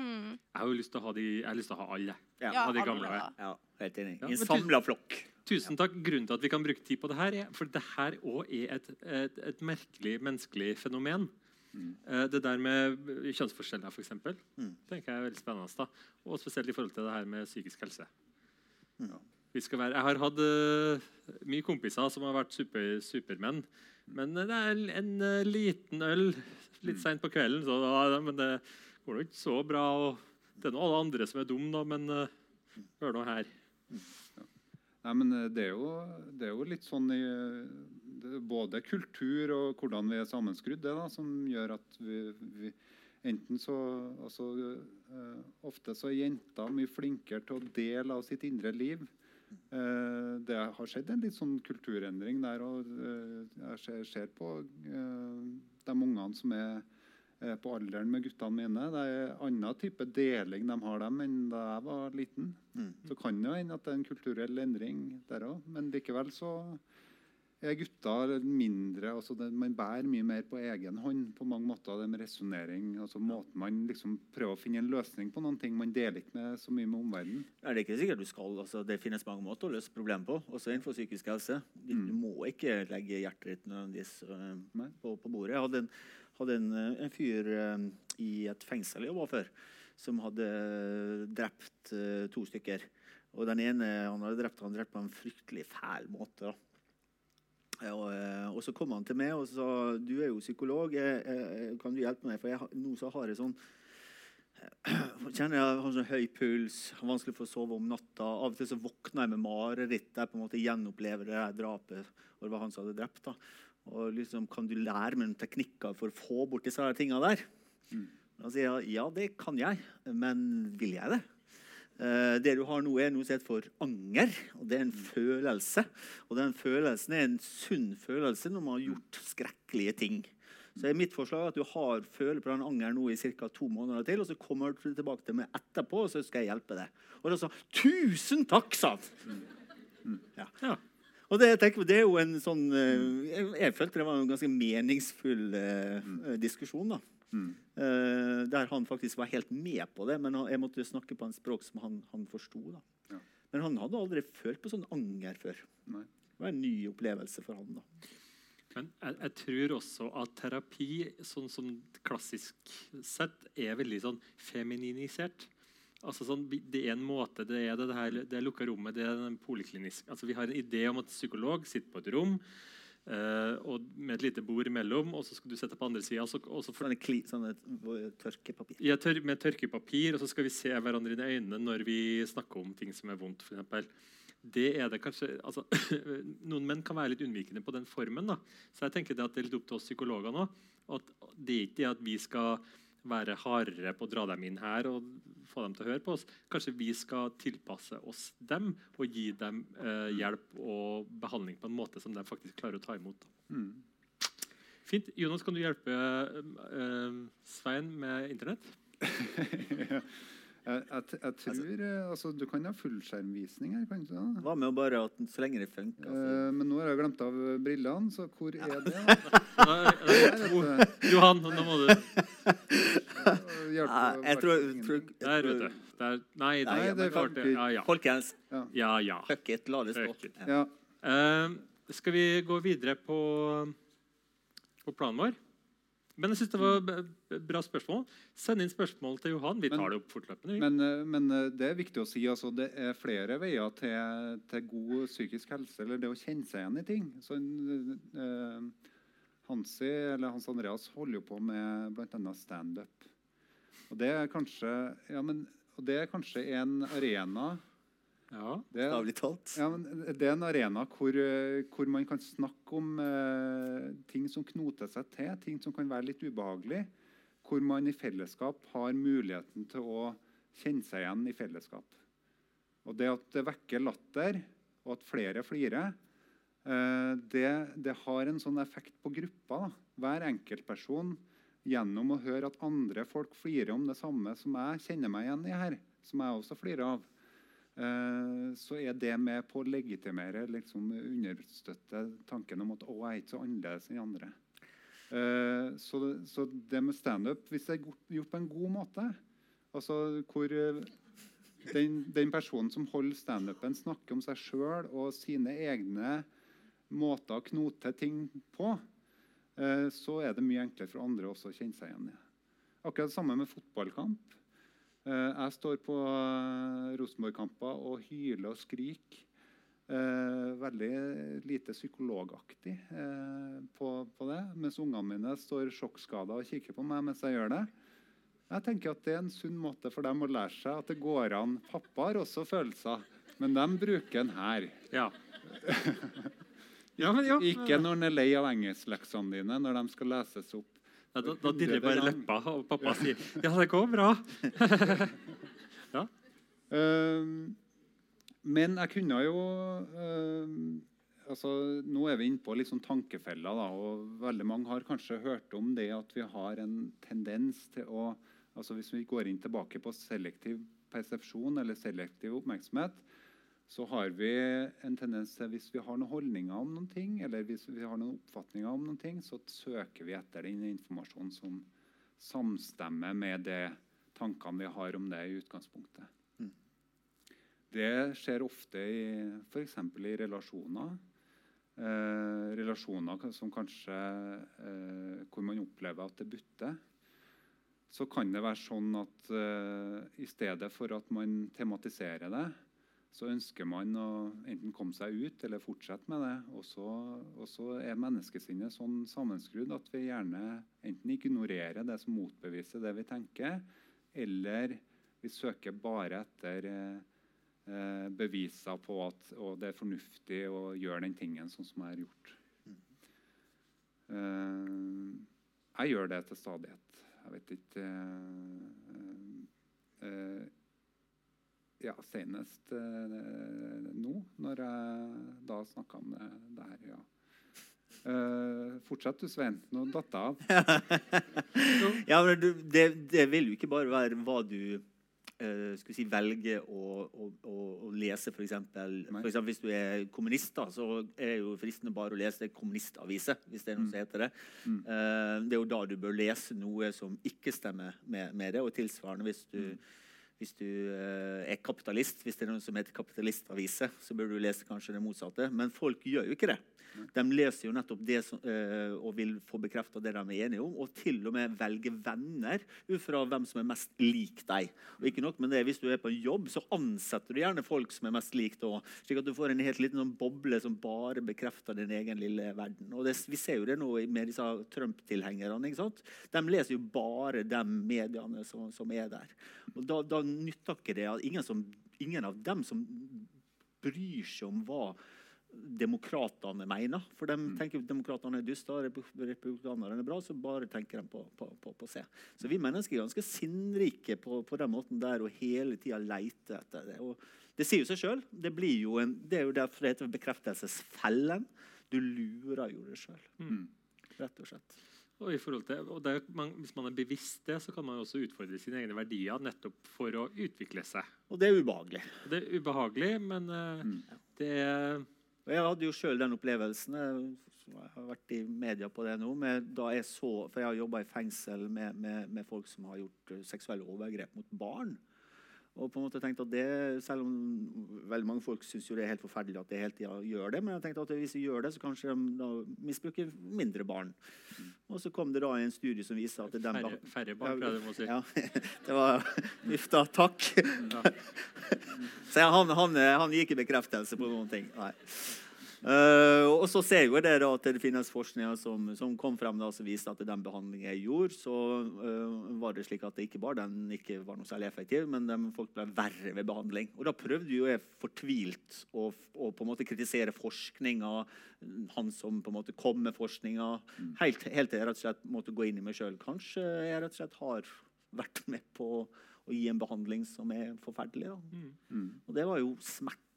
Jeg har jo lyst til å ha, de, jeg har lyst til å ha alle. Ja. Ha de gamle. Ja, helt enig. Ja, I en men samla flokk. Tusen takk. Grunnen til at vi kan bruke tid på det her, er for det her òg er et, et, et merkelig menneskelig fenomen. Eh, Det der med kjønnsforskjeller, f.eks., Mm. tenker jeg er veldig spennende. da. Og spesielt i forhold til det her med psykisk helse. Ja. Vi skal være, jeg har hatt eh, mye kompiser som har vært super, supermenn. Men det er en eh, liten øl litt seint på kvelden, så da, men det går jo ikke så bra. og Det er nå alle andre som er dumme, da, men uh, hør nå her. Nei, men eh, det er jo, det er jo litt sånn i både kultur og hvordan vi er sammenskrudd, det da, som gjør at vi, vi enten så altså, uh, Ofte så er jenter mye flinkere til å dele av sitt indre liv. Uh, det har skjedd en litt sånn kulturendring der. og uh, Jeg ser, ser på de ungene som er på alderen med guttene mine. Det er en annen type deling de har dem enn da jeg var liten. Mm. Så kan det hende at det er en kulturell endring der òg. Men likevel så er gutter mindre altså det, Man bærer mye mer på egen hånd på mange måter. Det med resonnering. Altså måten man liksom prøver å finne en løsning på noen ting. Man deler ikke med så mye med omverdenen. Er det ikke sikkert du skal, altså Det finnes mange måter å løse problemet på, også innenfor psykisk helse. Du, Mm. du må ikke legge hjertet ditt nødvendigvis uh, på, på bordet. Jeg hadde en, hadde en, øh, en fyr øh, i et fengsel jeg var før, som hadde drept øh, to stykker. Og den ene han hadde drept, han drept på en fryktelig fæl måte. Og, og så kom han til meg og sa du er jo psykolog, kan du hjelpe meg? For jeg, nå så har jeg sånn kjenner jeg har sånn høy puls, vanskelig for å sove om natta. Av og til så våkner jeg med mareritt der jeg på en måte gjenopplever det her drapet. Og det var han som hadde drept. da. Og liksom, Kan du lære meg noen teknikker for å få bort disse tinga der? Da sier jeg ja, det kan jeg, men vil jeg det? Eh, det du har nå, er noe som heter for anger. og Det er en følelse. Og den følelsen er en sunn følelse når man har gjort skrekkelige ting. Så er mitt forslag at du har føler på den angeren nå i ca. to måneder til, og så kommer du tilbake til meg etterpå, og så skal jeg hjelpe deg. Og da sa 'Tusen takk', sa han. Ja. Ja. Og det, jeg tenker, det er jo en sånn eh, jeg, jeg følte det var en ganske meningsfull eh, eh, diskusjon. da. Mm. Eh, der han faktisk var helt med på det, men han, jeg måtte snakke på en språk som han, han forsto. Ja. Men han hadde aldri følt på sånn anger før. Nei. Det var en ny opplevelse for han. da. Men jeg, jeg tror også at terapi, sånn som klassisk sett, er veldig sånn femininisert. Altså sånn, det er en måte, det er det, her, det lukka rommet, det er den poliklinisk. Altså vi har en idé om at psykolog sitter på et rom eh, og med et lite bord imellom, og så skal du sette på andre sida. Sånne, sånne tørkepapir. ja, tør, med tørkepapir, og så skal vi se hverandre inn i øynene når vi snakker om ting som er vondt. For det er det kanskje, altså, Noen menn kan være litt unnvikende på den formen. da. Så jeg tenker det at det er litt opp til oss psykologer nå. At det er ikke det at vi skal være hardere på å dra dem inn her og få dem til å høre på oss. Kanskje vi skal tilpasse oss dem og gi dem eh, hjelp og behandling på en måte som de faktisk klarer å ta imot. Mm. Fint. Jonas, kan du hjelpe eh, Svein med Internett? jeg, jeg, jeg tror eh, altså, Du kan ha fullskjermvisning her, kan du da? Hva med å bare at så lenge det funker? Eh, men nå har jeg glemt av brillene, så hvor er det? Da, Nei, nei. Johan, nå må du jeg tror, tror, jeg Der, vet du. Der. Nei, Nei, det er klart det. Ja, ja. Folkens, ja, ja. fuck it, la det stå. Ja. Ja. Eh, skal vi gå videre på, på planen vår? Men jeg synes det var bra spørsmål. Send inn spørsmål til Johan. Vi Men- tar det opp fortløpende. Men, eh, men eh, det er viktig å si altså, det er flere veier til, til god psykisk helse, eller det å kjenne seg igjen i ting. Så, eh, Hansi, eller Hans Andreas holder jo på med bl.a. standup. Og det er kanskje ja, men, og det er kanskje en arena Ja. Det, talt. ja, men det er en arena hvor, eh, hvor man kan snakke om eh, ting som knoter seg til, ting som kan være litt ubehagelig. Hvor man i fellesskap har muligheten til å kjenne seg igjen i fellesskap. Og det at det vekker latter, og at flere flirer, det, det har en sånn effekt på gruppa. Da. Hver enkeltperson gjennom å høre at andre folk flirer om det samme som jeg kjenner meg igjen i her, som jeg også flirer av, eh, så er det med på å legitimere, liksom understøtte tanken om at å, jeg er ikke så annerledes enn andre. Eh, så, så det med standup, hvis det er gjort, på en god måte, altså hvor eh, den, den personen som holder standupen, snakker om seg sjøl og sine egne måter å knote ting på, eh, så er det mye enklere for andre også å kjenne seg igjen i. Akkurat det samme med fotballkamp. Eh, jeg står på eh, Rosenborg-kamper og hyler og skriker. Veldig lite psykologaktig på, på det. Mens ungene mine står sjokkskada og kikker på meg mens jeg gjør det. Jeg tenker at Det er en sunn måte for dem å lære seg at det går an. Pappa har også følelser, men de bruker den her. Ja. ja, men, ja. Ikke når han er lei av engelskleksene dine når de skal leses opp. Ja, da, da dirrer bare leppa, og pappa sier 'ja, det går bra'. Ehm, men jeg kunne jo ehm, altså, Nå er vi inne på litt sånn tankefeller. Da, og veldig mange har kanskje hørt om det at vi har en tendens til å altså Hvis vi går inn tilbake på selektiv persepsjon eller selektiv oppmerksomhet, så har vi en tendens til hvis vi har noen holdninger om noen ting, eller hvis vi har noen oppfatninger om noen ting, så søker vi etter den informasjonen som samstemmer med de tankene vi har om det i utgangspunktet. Det skjer ofte i f.eks. i relasjoner. Eh, relasjoner som kanskje eh, hvor man opplever at det butter. Så kan det være sånn at eh, i stedet for at man tematiserer det, så ønsker man å enten komme seg ut eller fortsette med det. Og så, er menneskesinnet sånn sammenskrudd at vi gjerne enten ignorerer det som motbeviser det vi tenker, eller vi søker bare etter eh, eh, beviser på at det er fornuftig å gjøre den tingen sånn som jeg har gjort. Eh, jeg gjør det til stadighet. Jeg vet ikke uh, eh, Ja, senest eh, nå, når jeg da snakka om det, det her. ja. Uh, fortsett du, Svein. Nå datt jeg av. Ja, men du, det, det vil jo ikke bare være hva du uh, skulle si, velger å, å, å, å lese, f.eks. Hvis du er kommunist, da, så er det jo fristende bare å lese kommunistaviser. hvis det er noe som heter det. Mm. Uh, det er jo da du bør lese noe som ikke stemmer med, med det. Og tilsvarende hvis du, hvis du eh, er kapitalist, hvis det er noe som heter kapitalistaviser, så bør du lese kanskje det motsatte. Men folk gjør jo ikke det. De leser jo nettopp det som, eh, og vil få bekrefta det de er enige om, og til og med velge venner ut fra hvem som er mest lik deg. Og ikke nok med det, Hvis du er på en jobb, så ansetter du gjerne folk som er mest lik deg. Slik at du får en helt liten sånn boble som bare bekrefter din egen lille verden. Og det, Vi ser jo det nå med disse Trump-tilhengerne. De leser jo bare de mediene som, som er der. Og Da, da nytter ikke det ingen, som, ingen av dem som bryr seg om hva demokratene mener. For de tenker at demokratene er duster, republikanerne er bra, så bare tenker de på, på, på, på C. Så vi mennesker er ganske sinnrike på, på den måten der og hele tida leter etter det. Og det sier jo seg sjøl. Det, blir jo en- det er jo derfor det heter bekreftelsesfellen. Du lurer jo deg sjøl, Mm. rett og slett. Og i til, og det, er man, Hvis man er bevisst det, så kan man jo også utfordre sine egne verdier nettopp for å utvikle seg. Og det er ubehagelig. Og det er ubehagelig, men uh, Mm. det er jeg hadde jo sjøl den opplevelsen. Jeg har vært i media på det nå. Med da jeg så, for jeg har jobba i fengsel med, med, med folk som har gjort eh, seksuelle overgrep mot barn. Og på en måte tenkte at det, Selv om veldig mange folk syns det er helt forferdelig at de hele tida gjør det, men jeg tenkte at hvis de gjør det, så kanskje de da misbruker mindre barn. Og så kom det da en studie som viser at de færre, færre barn, prøvde jeg å si. ja, det var Uff da, takk. Så han, han, han gir ikke bekreftelse på noen ting. Nei. Eh, og så ser jo det da at det finnes forskninger som, som kom frem da, som viste at den behandlingen jeg gjorde, så uh, var det slik at det ikke bare den ikke var noe særlig effektiv, men de, folk ble verre ved behandling. Og da prøvde jo jeg fortvilt å, å på en måte kritisere forskninga, han som på en måte kom med forskninga, helt, helt til jeg rett og slett måtte gå inn i meg sjøl. Kanskje jeg rett og slett har vært med på å gi en behandling som er forferdelig. Da. Mm. Og det var jo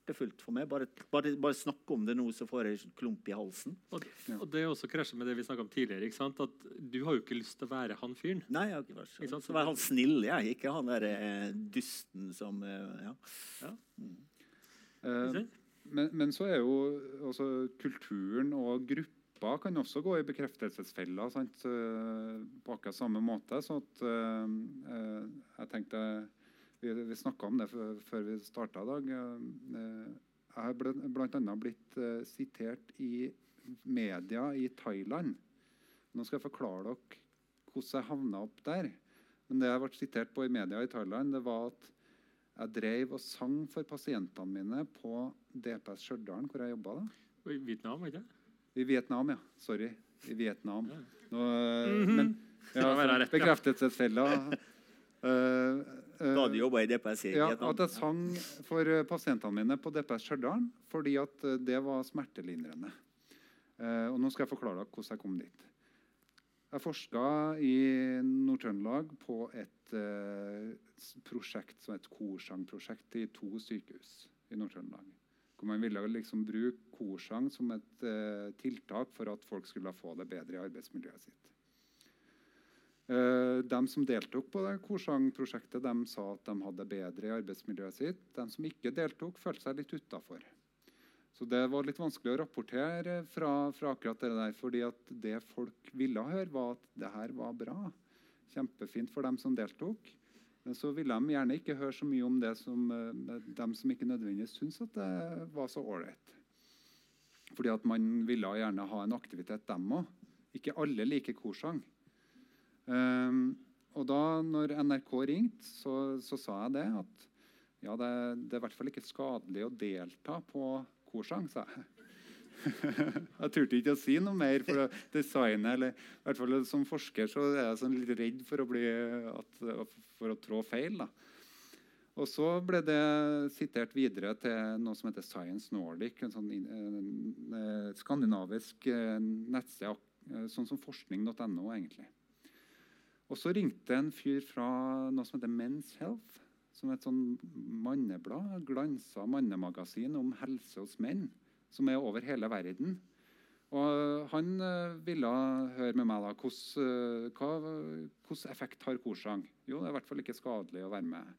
smertefullt for meg. Bare, bare, bare snakke om det nå, så får jeg klump i halsen. Og, og det er også krasjer med det vi snakket om tidligere. ikke sant? At Du har jo ikke lyst til å være han fyren. Nei, jeg har ikke vært til så, være han snill, jeg. Ikke han der eh, dusten som eh, ja. ja. Mm. Eh, men, men så er jo også kulturen og grupper kan også gå i bekreftelsesfella sant? eh, på akkurat samme måte. Så at, eh, eh, jeg tenkte Vi, vi snakka om det før, vi starta i dag. Eh, jeg har bl.a. blitt eh, sitert i media i Thailand. Nå skal jeg forklare dere hvordan jeg havna opp der. Men det jeg ble sitert på i media i Thailand, det var at jeg drev og sang for pasientene mine på DPS Stjørdal, hvor jeg jobba I Vietnam, ikke? I Vietnam, ja. Sorry. I Vietnam. Ja. Nå, eh, Mhm. men, ja. Bekreftelsesfella. Da du jobba i DPS ja, at jeg sang for eh, pasientene mine på DPS Stjørdal fordi at eh, det var smertelindrende. Eh, og nå skal jeg forklare deg hvordan jeg kom dit. Jeg forska i Nord-Trøndelag på et eh, prosjekt som et korsangprosjekt i to sykehus i Nord-Trøndelag. Hvor man ville liksom bruke korsang som et eh, tiltak for at folk skulle få det bedre i arbeidsmiljøet sitt. Eh, de som deltok på det korsangprosjektet, de sa at de hadde bedre i arbeidsmiljøet sitt. De som ikke deltok, følte seg litt utafor. Så det var litt vanskelig å rapportere fra, fra akkurat det der, fordi det folk ville høre, var at det her var bra. Kjempefint for dem som deltok. Men så ville de gjerne ikke høre så mye om det som eh, dem som ikke nødvendigvis syntes at det var så ålreit. Fordi at man ville gjerne ha en aktivitet, dem òg. Ikke alle liker korsang. Ehm, og da når NRK ringte, så, så sa jeg det at ja, det, det er i hvert fall ikke skadelig å delta på korsang, sa jeg. jeg turte ikke å si noe mer, for å designe, eller i hvert fall som forsker så er jeg sånn litt redd for å, bli, at, for å trå feil. da. Og så ble det sitert videre til noe som heter Science Nordic, en sånn en skandinavisk eh, nettsted, eh, sånn som forskning.no, egentlig. Og så ringte en fyr fra noe som heter Men's Health, som er et sånn manneblad, glansa mannemagasin om helse hos menn, som er over hele verden. Og han eh, ville høre med meg da, hvordan, eh, effekt har korsang. Jo, det er i hvert fall ikke skadelig å være med.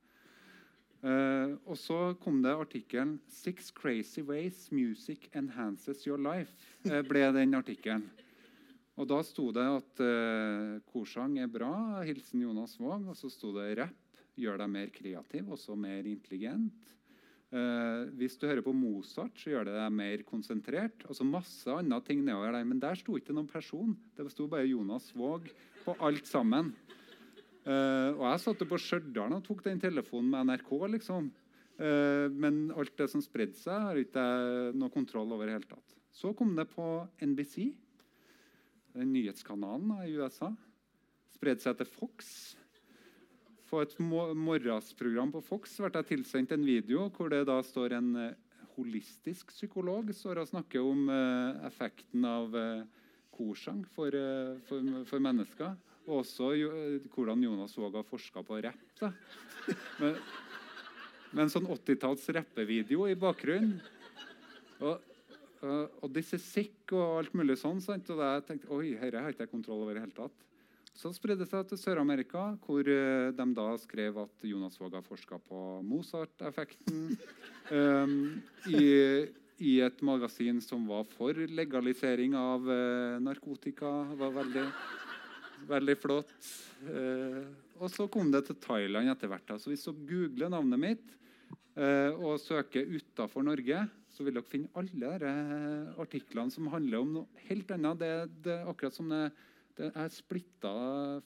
Uh, og så kom det artikkelen 'Six crazy ways music enhances your life'. ble den artikkelen. Og da sto det at uh, korsang er bra, hilsen Jonas Våg. Og så sto det rapp gjør deg mer kreativ, også mer intelligent. Uh, hvis du hører på Mozart, så gjør det deg mer konsentrert. Og så masse andre ting nedover der, Men der sto ikke noen person. Det sto bare Jonas Våg på alt sammen. Uh, og jeg satt på Stjørdal og tok den telefonen med NRK, liksom. Men alt det som spredde seg, har ikke jeg noe kontroll over i det hele tatt. Så kom det på NBC, den nyhetskanalen da, i USA. Spredde seg til Fox. På et mo- morgensprogram på Fox ble jeg tilsendt en video hvor det da står en eh, holistisk psykolog står og snakker om uh, effekten av uh, korsang for, uh, for, for mennesker. Og også jo, eh, hvordan Jonas Våg har forska på rapp. Med, med en sånn 80-talls rappevideo i bakgrunnen. Og, og, disse sikk og alt mulig sånn. Sant? Og jeg tenkte oi, dette har ikke jeg kontroll over i hele tatt. Så spredde det seg til Sør-Amerika, hvor eh, de da skrev at Jonas Våg har forska på Mozart-effekten. um, i, I et magasin som var for legalisering av uh, narkotika. Det var veldig, veldig flott. Uh, og så kom det til Thailand etter hvert. Så hvis du googler navnet mitt uh, og søker utafor Norge, så vil dere finne alle de artiklene som handler om noe helt annet. Det, det er akkurat som det, det Jeg splitta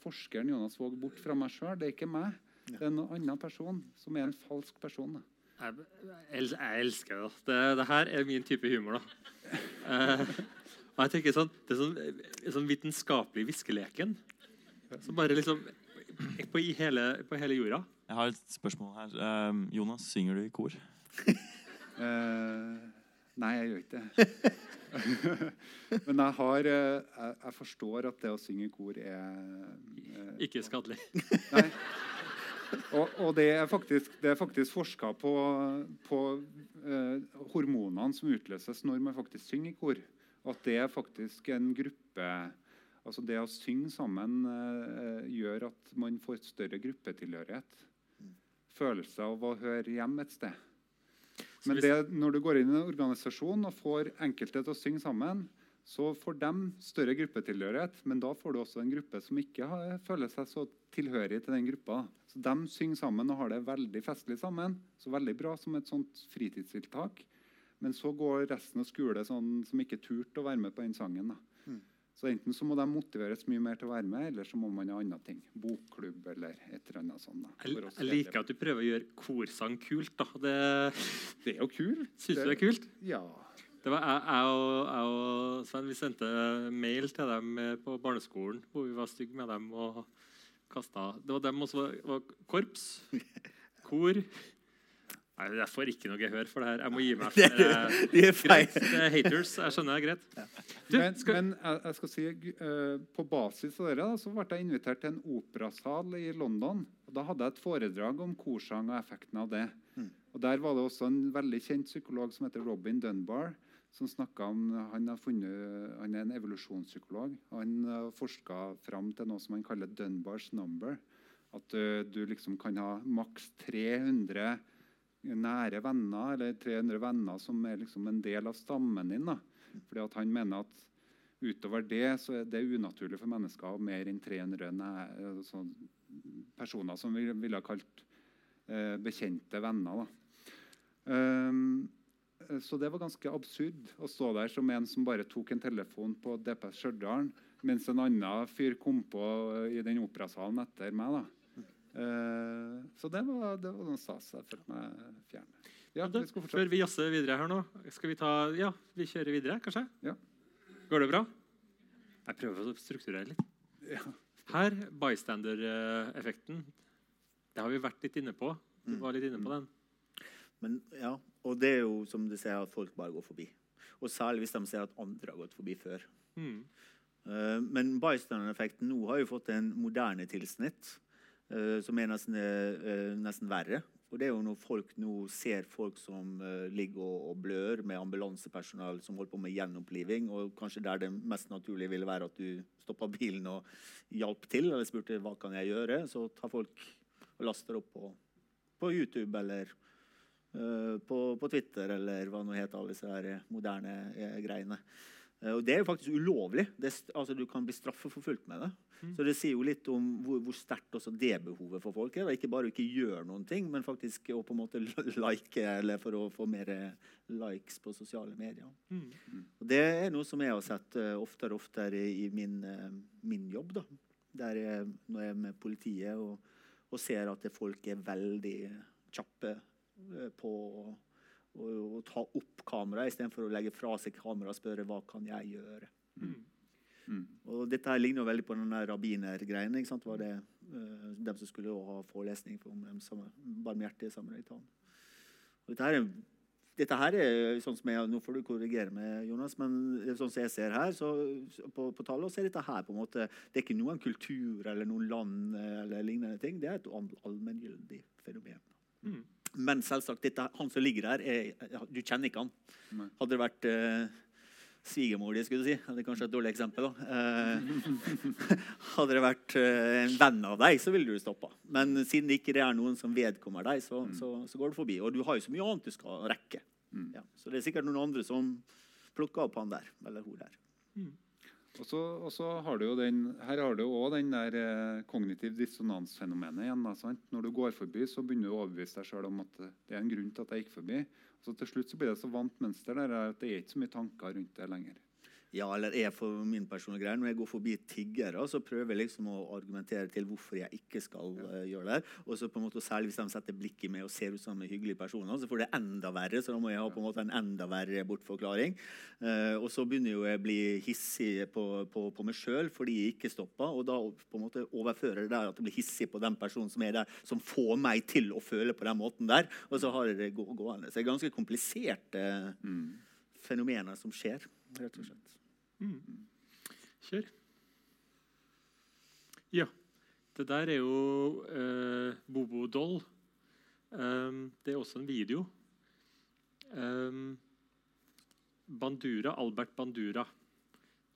forskeren Jonas Våg bort fra meg sjøl. Det er ikke meg. Det er en annen person som er en falsk person. Da. Jeg, jeg, jeg elsker det. det. Det her er min type humor. da. Eh, og jeg tenker sånn, Det er sånn, sånn vitenskapelig viskeleken. Som bare liksom på, i hele, på hele jorda. Jeg har et spørsmål her. Um, Jonas, synger du i kor? Eh, nei, jeg gjør ikke det. Men jeg, har, eh, jeg, jeg forstår at det å synge i kor er eh, Ikke skadelig. Nei. Og, og det er faktisk, det er faktisk forska på, på eh, hormonene som utløses når man faktisk synger i kor. At det er faktisk en gruppe Altså det å synge sammen eh, gjør at man får et større gruppetilhørighet. Følelse av å høre hjemme et sted. Men det, når du går inn i en organisasjon og får enkelte til å synge sammen, så får de større gruppetilhørighet, men da får du også en gruppe som ikke har, føler seg så tilhørig til den gruppa. Så De synger sammen og har det veldig festlig sammen. Så veldig bra som et sånt fritidstiltak. Men så går resten av skolen sånn som ikke turte å være med på den sangen. da. Så enten så må de motiveres mye mer til å være med, eller så må man ha andre ting. Bokklubb eller et eller annet sånt. da. Jeg, jeg liker at du prøver å gjøre korsang kult. da. Det Det er jo kult. Syns du det er kult? Ja. Det var jeg, jeg, og, jeg og Sven vi sendte mail til dem eh, på barneskolen hvor vi var stygge med dem og kasta Det var dem også var, var korps, kor Nei, Jeg får ikke noe gehør for det her. Jeg må gi meg. Det for er- det. er feil. Greit, det er haters. Jeg skjønner det er greit. Du, Men, skal, men jeg, jeg skal si, eh, på basis av dere da, så ble jeg invitert til en operasal i London. og Da hadde jeg et foredrag om korsang og effekten av det. Og Der var det også en veldig kjent psykolog som heter Robin Dunbar. som om, Han, har funnet, han er en evolusjonspsykolog. og Han har forska fram til noe som han kaller Dunbars number. At eh, du liksom kan ha maks 300 nære venner, eller 300 venner som er liksom en del av stammen din. da. Fordi at han mener at utover det så er det unaturlig for mennesker å ha mer enn 300 nære, altså, personer som vi ville ha kalt eh, bekjente venner. Eh, så det var ganske absurd å stå der som en som bare tok en telefon på DPS Stjørdal, mens en annen fyr kom på eh, i den operasalen etter meg. da. Eh, så det var, det var noe stas. Jeg følte meg fjern. Ja, Da, vi skal før vi jazzer videre her nå, skal vi ta Ja, vi kjører videre, kanskje? Ja. Går det bra? Jeg prøver å strukturere litt. Ja. Her, bystander-effekten. Det har vi vært litt inne på. Du var litt inne på den. Men, ja, og det er jo som du sier, at folk bare går forbi. Og særlig hvis de ser at andre har gått forbi før. Mm. Uh, men bystander-effekten nå har jo fått en moderne tilsnitt som er nesten, eh, nesten verre. Og det er jo når folk nå ser folk som eh, ligger og, og blør med ambulansepersonell som holder på med gjenoppliving, og kanskje der det mest naturlige ville være at du stoppa bilen og hjalp til, eller spurte hva kan jeg gjøre, så tar folk og laster opp på, på YouTube eller uh, på, på Twitter eller hva nå heter alle disse moderne eh, greiene. Eh, Og det er jo faktisk ulovlig. Det, altså, du kan bli straffeforfulgt med det. Så det sier jo litt om hvor, hvor sterkt også det behovet for folk er. da. Ikke bare å ikke gjøre noen ting, men faktisk å på en måte like eller for å få mer likes på sosiale medier. Mm. Og det er noe som jeg har sett uh, oftere og oftere i min, uh, min jobb. da. Der jeg, når jeg er med politiet og, og ser at folk er veldig kjappe uh, på å, å, å ta opp kameraet istedenfor å legge fra seg kameraet og spørre hva kan jeg gjøre. Mm. Og dette her ligner jo veldig på den rabbinergreiene. ikke sant? Var det uh, dem som skulle ha forelesning om den samme, barmhjertige samaritanen. Og Dette her er dette her er sånn som jeg, Nå får du korrigere meg, Jonas, men sånn som jeg ser her, så, på, på tallet, så er dette her på en måte, det er ikke noen kultur eller noen land eh, eller lignende ting. Det er et all- allmenngyldig fenomen. Mm. Men selvsagt, dette, han som ligger her, er, du kjenner ikke han. Nei. Hadde det vært eh, svigermor di, skulle du si Det er kanskje et dårlig eksempel. da. Eh, hadde det vært eh, en venn av deg, så ville du stoppa. Men siden det ikke er noen som vedkommer deg, så, så, så går du forbi. Og du har jo så mye annet du skal rekke. Mm. Ja. Så det er sikkert noen andre som plukker opp han der. Eller hun der. Og så, og så har du jo den, her har du òg den der eh, kognitiv dissonans-fenomenet igjen. Da, sant? Når du går forbi, så begynner du å overbevise deg sjøl om at eh, det er en grunn til at jeg gikk forbi. Så til slutt så blir det så vant mønster der at det er ikke så mye tanker rundt det lenger. Ja, eller er for min personlige greie. Når jeg går forbi tiggere, så prøver jeg liksom å argumentere til hvorfor jeg ikke skal eh, gjøre det. Og så på en måte Særlig hvis de setter blikket i meg og ser ut som en hyggelig person, så får det enda verre. Så da må jeg ha på en måte en enda verre bortforklaring. Uh, og så begynner jo jeg å bli hissig på, på, på meg sjøl fordi jeg ikke stopper. Og da på en måte overfører det der at jeg blir hissig på den personen som er der, som får meg til å føle på den måten der. Og så har jeg det gå gående. Så det er ganske kompliserte fenomener som skjer, rett og slett. Kjør. Ja. Det der er jo eh, Bobo Doll. Um, det er også en video. Um, Bandura, Albert Bandura.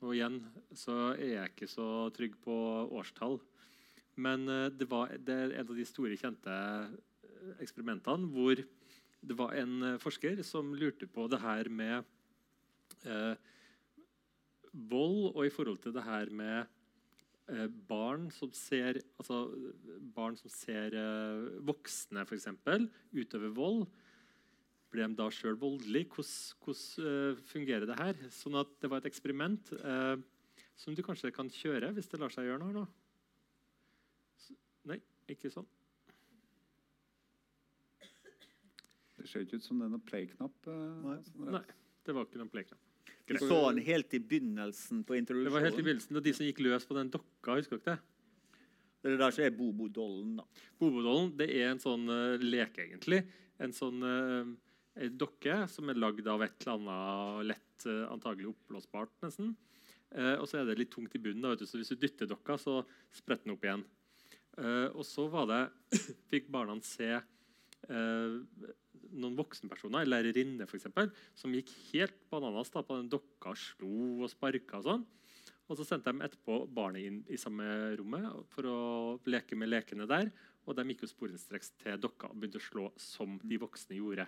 Og igjen så er jeg ikke så trygg på årstall. Men uh, det, var, det er en av de store, kjente eksperimentene hvor det var en forsker som lurte på det her med eh, vold, og i forhold til det her med eh, barn som ser altså barn som ser eh, voksne eksempel, utøve vold. Blir de da sjøl voldelige? Hvordan, hvordan uh, fungerer det her? Sånn at Det var et eksperiment eh, som du kanskje kan kjøre hvis det lar seg gjøre noe. nå. Nei, ikke sånn. Det ser ikke ut som det er noen play-knapp. Uh, Nei. Nei, det var ikke noen pleknapp. Du så han helt i begynnelsen på introduksjonen. Det var helt i begynnelsen, og de som gikk løs på den dokka. husker dere det? Det det der som er Bobo-dollen. da. Bobodollen det er en sånn uh, leke, egentlig. En sånn uh, dokke som er lagd av et eller annet lett, uh, antagelig oppblåsbart, nesten. Uh, og så er det litt tungt i bunnen, da, vet du, så hvis du dytter dokka, så spretter den opp igjen. Eh, og så var det, fikk barna se eh, noen voksenpersoner, en lærerinne f.eks., som gikk helt bananas da, på den dokka, slo og sparka og sånn. Og så sendte de etterpå barnet inn i samme rommet for å leke med lekene der. Og de gikk jo sporenstreks til dokka og begynte å slå som de voksne gjorde.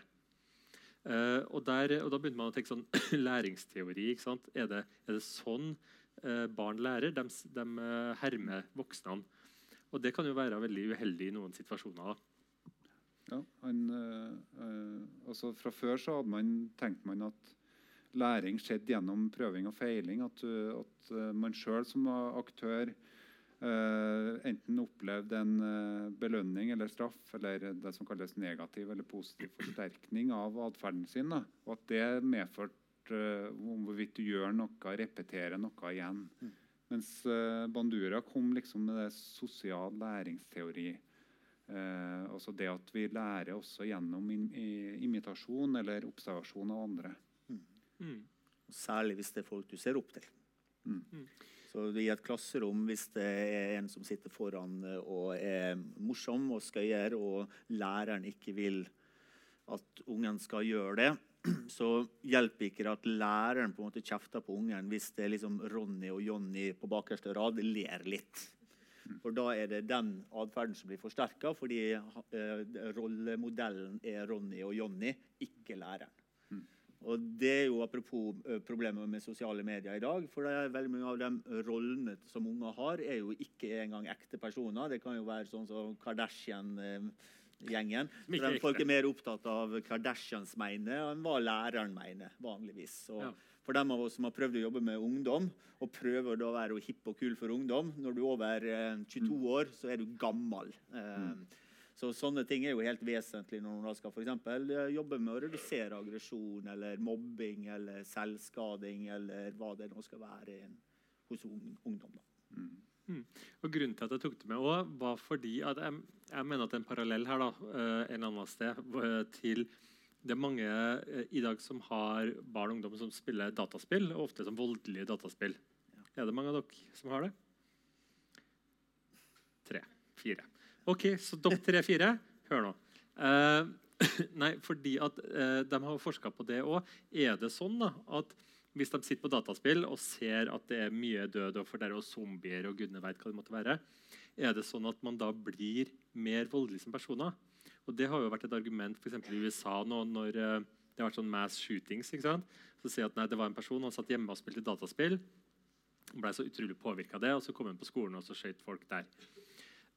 Eh, og, der, og Da begynte man å tenke sånn læringsteori. Er det, er det sånn eh, barn lærer? De, de eh, hermer voksne. Og det kan jo være veldig uheldig i noen situasjoner. da. Ja, han, øh, eh, altså fra før så hadde man, tenkte man at læring skjedde gjennom prøving og feiling. At, du- at eh, man sjøl som aktør øh, enten opplevde en eh, belønning eller straff, eller det som kalles negativ eller positiv forsterkning av atferden sin. Da. Og at det medførte øh, om hvorvidt du gjør noe, repeterer noe igjen. Mens eh, Bandura kom liksom med det sosial læringsteori. Eh, altså det at vi lærer også gjennom imitasjon eller observasjon av andre. Mm. Særlig hvis det er folk du ser opp til. Mm. Mm. Så i et klasserom, hvis det er en som sitter foran eh, og er morsom og skøyer, og læreren ikke vil at ungen skal gjøre det, så hjelper ikke det at læreren på en måte kjefter på ungen hvis det er liksom Ronny og Jonny på bakerste rad ler litt. For da er det den atferden som blir forsterka, fordi eh, rollemodellen er Ronny og Jonny, ikke læreren. Og det er jo Apropos eh, problemet med sosiale medier i dag. for det er veldig Mange av de rollene som unger har, er jo ikke engang ekte personer. Det kan jo være sånn som er Der folk er mer opptatt av Kardashians mener enn hva læreren mener. vanligvis. Og, Ja. For dem av oss som har prøvd å jobbe med ungdom, og prøver da å være hipp og kul for ungdom Når du er over eh, 22 år, så er du gammel. Eh, så sånne ting er jo helt vesentlig når man skal for eksempel, eh, jobbe med å redusere aggresjon eller mobbing eller selvskading eller hva det nå skal være hos ung, ungdom. da. Og Grunnen til at jeg tok det med også, var fordi at jeg, jeg mener at en parallell her da, en annen sted til det er mange eh, i dag som har barn og ungdom som spiller dataspill, og ofte som voldelige dataspill. Er det mange av dere som har det? Tre. Fire. OK, så dere tre-fire, hør nå. Eh, nei, fordi at eh, de har forska på det òg. Er det sånn da, at hvis de sitter på dataspill og ser at det er mye død og forderv og zombier og gudene veit hva det måtte være, er det sånn at man da blir mer voldelig som personer? Og Det har jo vært et argument for eksempel i USA nå når eh, det har vært sånn mass shootings. ikke sant? Så sier at nei, det var en person, han satt hjemme og spilte dataspill. Han ble så utrolig påvirka av det, og så kom han på skolen og så skjøt folk der.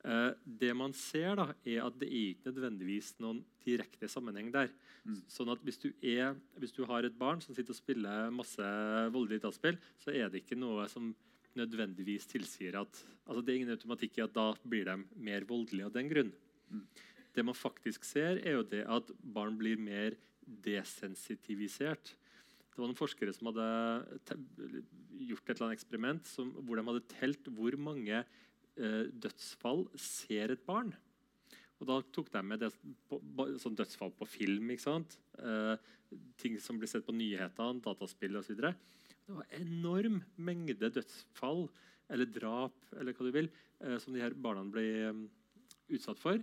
Uh, det man ser, da, er at det er ikke nødvendigvis noen direkte sammenheng der. Sånn at hvis du, er, hvis du har et barn som sitter og spiller masse voldelige dataspill, så er det ikke noe som nødvendigvis tilsier at altså Det er ingen automatikk i at da blir de mer voldelige av den grunn. Det man faktisk ser, er jo det at barn blir mer desensitivisert. Det var noen forskere som hadde gjort et eller annet eksperiment som, hvor de hadde telt hvor mange eh, dødsfall ser et barn. Og da tok de med det, på, sånn dødsfall på film? Eh, ting som blir sett på nyhetene, dataspill osv. Det var enorm mengde dødsfall eller drap eller hva du vil, eh, som de her barna ble eh, utsatt for.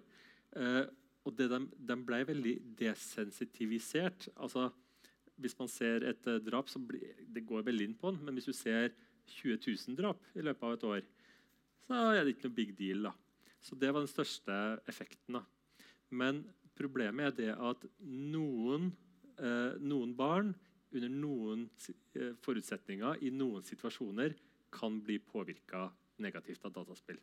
Eh, og det de, de ble veldig desensitivisert. Altså, hvis man ser et eh, drap, så bli, det går veldig inn på den. Men hvis du ser 20 000 drap i løpet av et år, så er det ikke noe big deal. da. Så det var den største effekten. da. Men problemet er det at noen, eh, noen barn under noen eh, forutsetninger i noen situasjoner kan bli påvirka negativt av dataspill.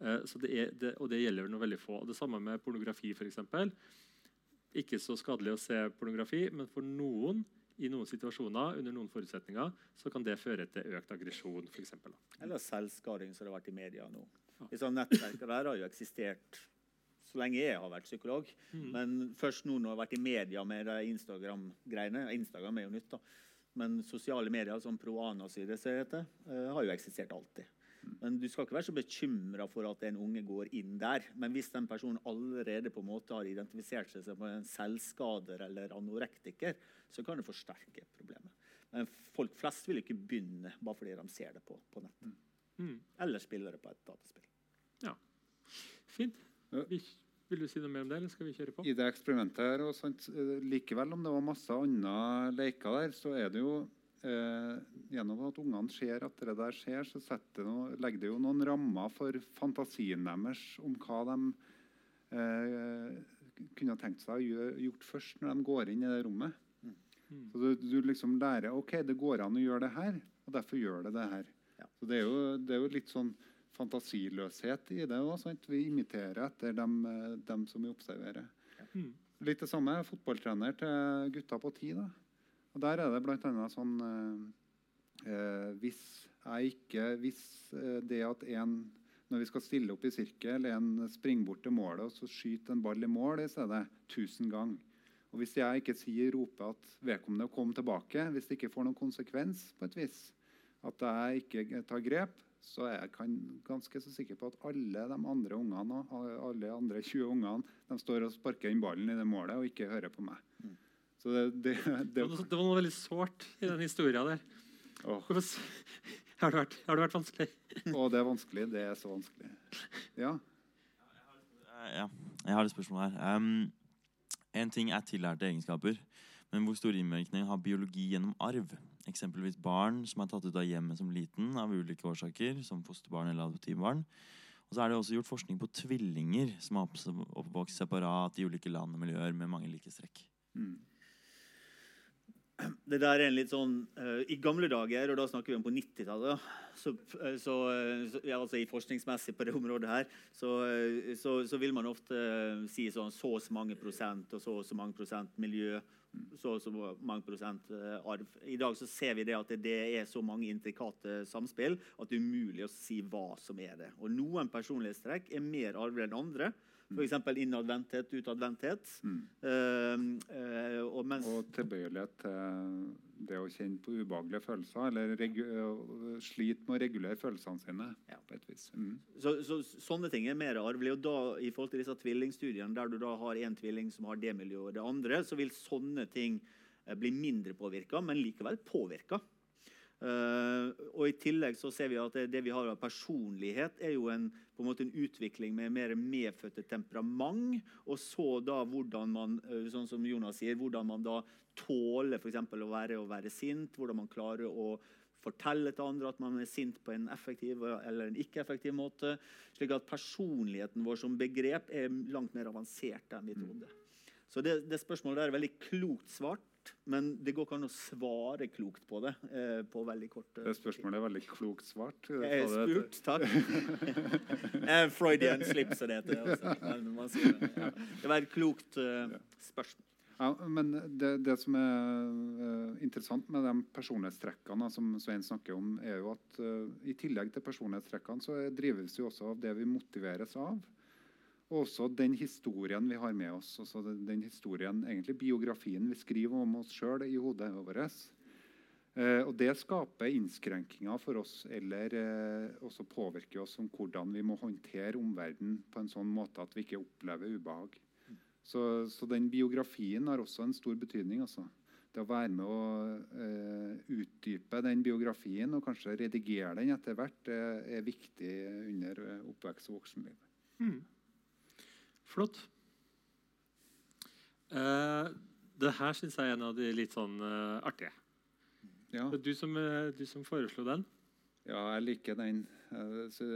Eh, så det er, det, og det gjelder noe veldig få. Det samme med pornografi, f.eks. Ikke så skadelig å se pornografi, men for noen i noen situasjoner under noen forutsetninger, så kan det føre til økt aggresjon. For eksempel. Eller selvskading, som det har vært i media nå. Disse nettverkene der har jo eksistert så lenge jeg har vært psykolog. Men først nå når jeg har vært i media med de Instagram-greiene Instagram er jo nytt, da. Men sosiale medier som Proana sier det, som det heter, eh, har jo eksistert alltid. Men du skal ikke være så bekymra for at en unge går inn der. Men hvis den personen allerede på en måte har identifisert seg som en selvskader eller anorektiker, så kan det forsterke problemet. Men folk flest vil ikke begynne bare fordi de ser det på, på nettet. Mm. Eller spiller det på et dataspill. Fint. Ja. Vi, vil du si noe mer om det, eller skal vi kjøre på? I det eksperimentet her, og sant, eh, likevel om det var masse andre leker der, så er det jo eh, gjennom at ungene ser at det der skjer, så det noe, legger det jo noen rammer for fantasien deres om hva de eh, kunne tenkt seg å gjøre, gjort først når de går inn i det rommet. Så du, du liksom lærer ok, det går an å gjøre det her, og derfor gjør det det her. Ja. Så det er, jo, det er jo litt sånn fantasiløshet i det òg. Vi imiterer etter dem, eh, dem som vi observerer. Mm. Litt det samme. Er fotballtrener til gutta på ti. da. Og Der er det bl.a. sånn eh, eh, Hvis jeg ikke Hvis eh, det at en når vi skal stille opp i sirkel, en springer bort til målet og så skyter en ball i mål i stedet, 1000 ganger. Og Hvis jeg ikke sier, roper at vedkommende kommer tilbake, hvis det ikke får noen konsekvens, på et vis, at jeg ikke tar grep, så er jeg ganske så sikker på at alle de andre ungene, alle andre 20 ungene de står og sparker inn ballen i det målet og ikke hører på meg. Så det, det, det, Det var, noe, det var noe veldig sårt i den historia der. Oh. Har det vært, har det vært vanskelig? Og det er vanskelig. Det er så vanskelig. Ja. Eh, Ja, jeg har et spørsmål her. Um, en ting er tillærte egenskaper, men hvor stor innvirkning har biologi gjennom arv? Eksempelvis barn som er tatt ut av hjemmet som liten av ulike årsaker, som fosterbarn eller adoptivbarn. Og så er det også gjort forskning på tvillinger som har oppvokst separat i ulike land og miljøer med mange likhetstrekk. Mm. Det der er en litt sånn uh, I gamle dager, og da snakker vi om på 90-tallet, så, eh, så, eh, så, altså forskningsmessig på det området her, så, så vil man ofte uh, si sånn så og så mange prosent og så og så mange prosent miljø, så og så mange prosent uh, arv. I dag så ser vi det at det, det er så mange intrikate samspill at det er umulig å si hva som er det. Og noen personlighetstrekk er mer arvelig enn andre. F.eks. innadvendthet, utadvendthet. Mm. Uh, eh, og Og tilbøyelighet til det å kjenne på ubehagelige følelser, eller slite med å regulere følelsene sine. Ja. på et vis. Mm. Så, så Sånne ting er mer arvelige. og da, I forhold til disse tvillingstudiene, der du da har en tvilling som har det miljøet og det andre, så vil sånne ting eh, bli mindre påvirka, men likevel påvirka. Eh, og I tillegg så ser vi at det, det vi har av personlighet, er jo en, på en måte en utvikling med mer medfødte temperament. Og så da hvordan man eh, sånn som Jonas sier, hvordan man da tåler for å være, å være sint. Hvordan man klarer å fortelle til andre at man er sint på en effektiv eller en ikke-effektiv måte. slik at personligheten vår som begrep er langt mer avansert enn vi trodde. Så det, det spørsmålet der er veldig klokt svart, men det går ikke an å svare klokt på det. Eh, på veldig kort eh, Det spørsmålet er veldig klokt svart. Er spurt, takk. Eh, Freudian slip, som det heter. Også. Det, ja. Det var et klokt eh, spørsmål. Ja, men det, det som er eh, interessant med de personlighetstrekkene som Svein snakker om, er jo at eh, i tillegg til personlighetstrekkene så drives vi også av det vi motiveres av. Og også den historien vi har med oss. Også den, historien, egentlig biografien vi skriver om oss sjøl i hodet vårt. Eh, og det skaper innskrenkninger for oss, eller eh, også påvirker oss om hvordan vi må håndtere omverdenen på en sånn måte at vi ikke opplever ubehag. Så, så den biografien har også en stor betydning. Altså. Det å være med å eh, utdype den biografien og kanskje redigere den etter hvert, det er viktig under eh, oppvekst og voksenliv. Mm. Flott. Uh, det her syns jeg er en av de litt sånn uh, artige. Ja. Det er du som, uh, du som foreslo den. Ja, jeg liker den. Så,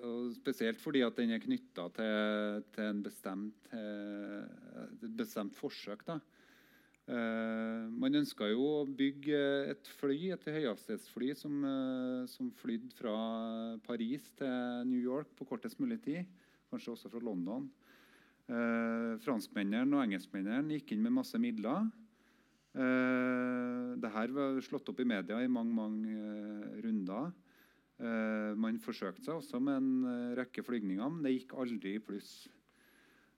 og spesielt fordi at den er knytta til, til en bestemt, et bestemt forsøk. Da. Man ønska jo å bygge et fly, et høyhastighetsfly som, som flydde fra Paris til New York på kortest mulig tid. Kanskje også fra London. Eh, franskmennene og engelskmennene gikk inn med masse midler. Eh, det her var slått opp i media i mange, mange eh, runder. Eh, man forsøkte seg også med en eh, rekke flygninger, men det gikk aldri i pluss.